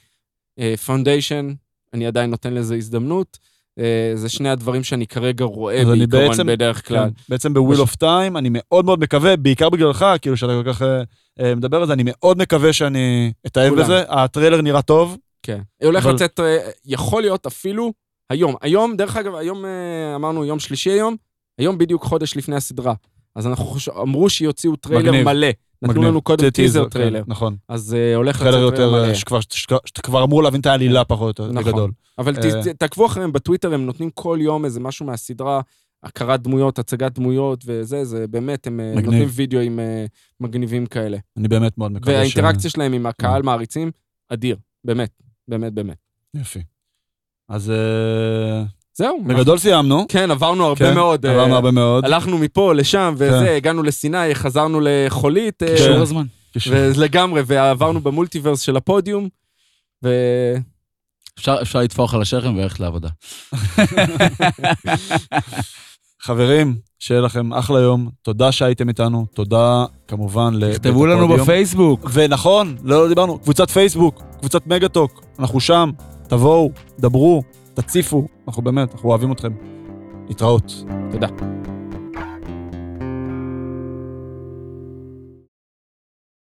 Foundation, אני עדיין נותן לזה הזדמנות. Uh, זה שני הדברים שאני כרגע רואה בעיקרון בעצם- בדרך כלל. כן, בעצם ב Wheel of time, אני מאוד מאוד מקווה, בעיקר בגללך, כאילו שאתה כל כך אה, אה, מדבר על זה, אני מאוד מקווה שאני אתאהב. בזה. הטריילר נראה טוב. כן. הולך אבל- לצאת, אה, יכול להיות אפילו היום. היום, דרך אגב, היום אה, אמרנו יום שלישי היום, היום בדיוק חודש לפני הסדרה. אז אנחנו חושב, אמרו שיוציאו טריילר מגניב. מלא. נתנו. לנו קודם טיזר טריילר. נכון. אז אה, הולך לצאת טריילר יותר, מלא. אה, שאתה כבר אמור להבין את העלילה פחות או יותר, נכון. בגדול. אבל אה. תעקבו אחריהם בטוויטר, הם נותנים כל יום איזה משהו מהסדרה, הכרת דמויות, הצגת דמויות וזה, זה באמת, הם מגניב. נותנים וידאוים אה, מגניבים כאלה. אני באמת מאוד מקווה ש... והאינטראקציה שלהם עם. הקהל מעריצים, אדיר. באמת, באמת, באמת. יופי. אז זהו. בגדול סיימנו. כן, עברנו הרבה כן, מאוד. אה, עברנו הרבה מאוד. הלכנו מפה, לשם, וזה, כן. הגענו לסיני, חזרנו לחולית, אה, קישור כן. הזמן. ולגמרי, ועברנו במולטיברס של הפודיום, ו... אפשר אפשר לטפוח על השכם וללכת לעבודה. <laughs> חברים, שיהיה לכם אחלה יום. תודה שהייתם איתנו. תודה כמובן לבית תכתבו לנו הפודיום. בפייסבוק. ונכון, לא דיברנו, קבוצת פייסבוק, קבוצת מגה-טוק, אנחנו שם, תבואו, דברו, תציפו, אנחנו באמת, אנחנו אוהבים אתכם. להתראות. תודה.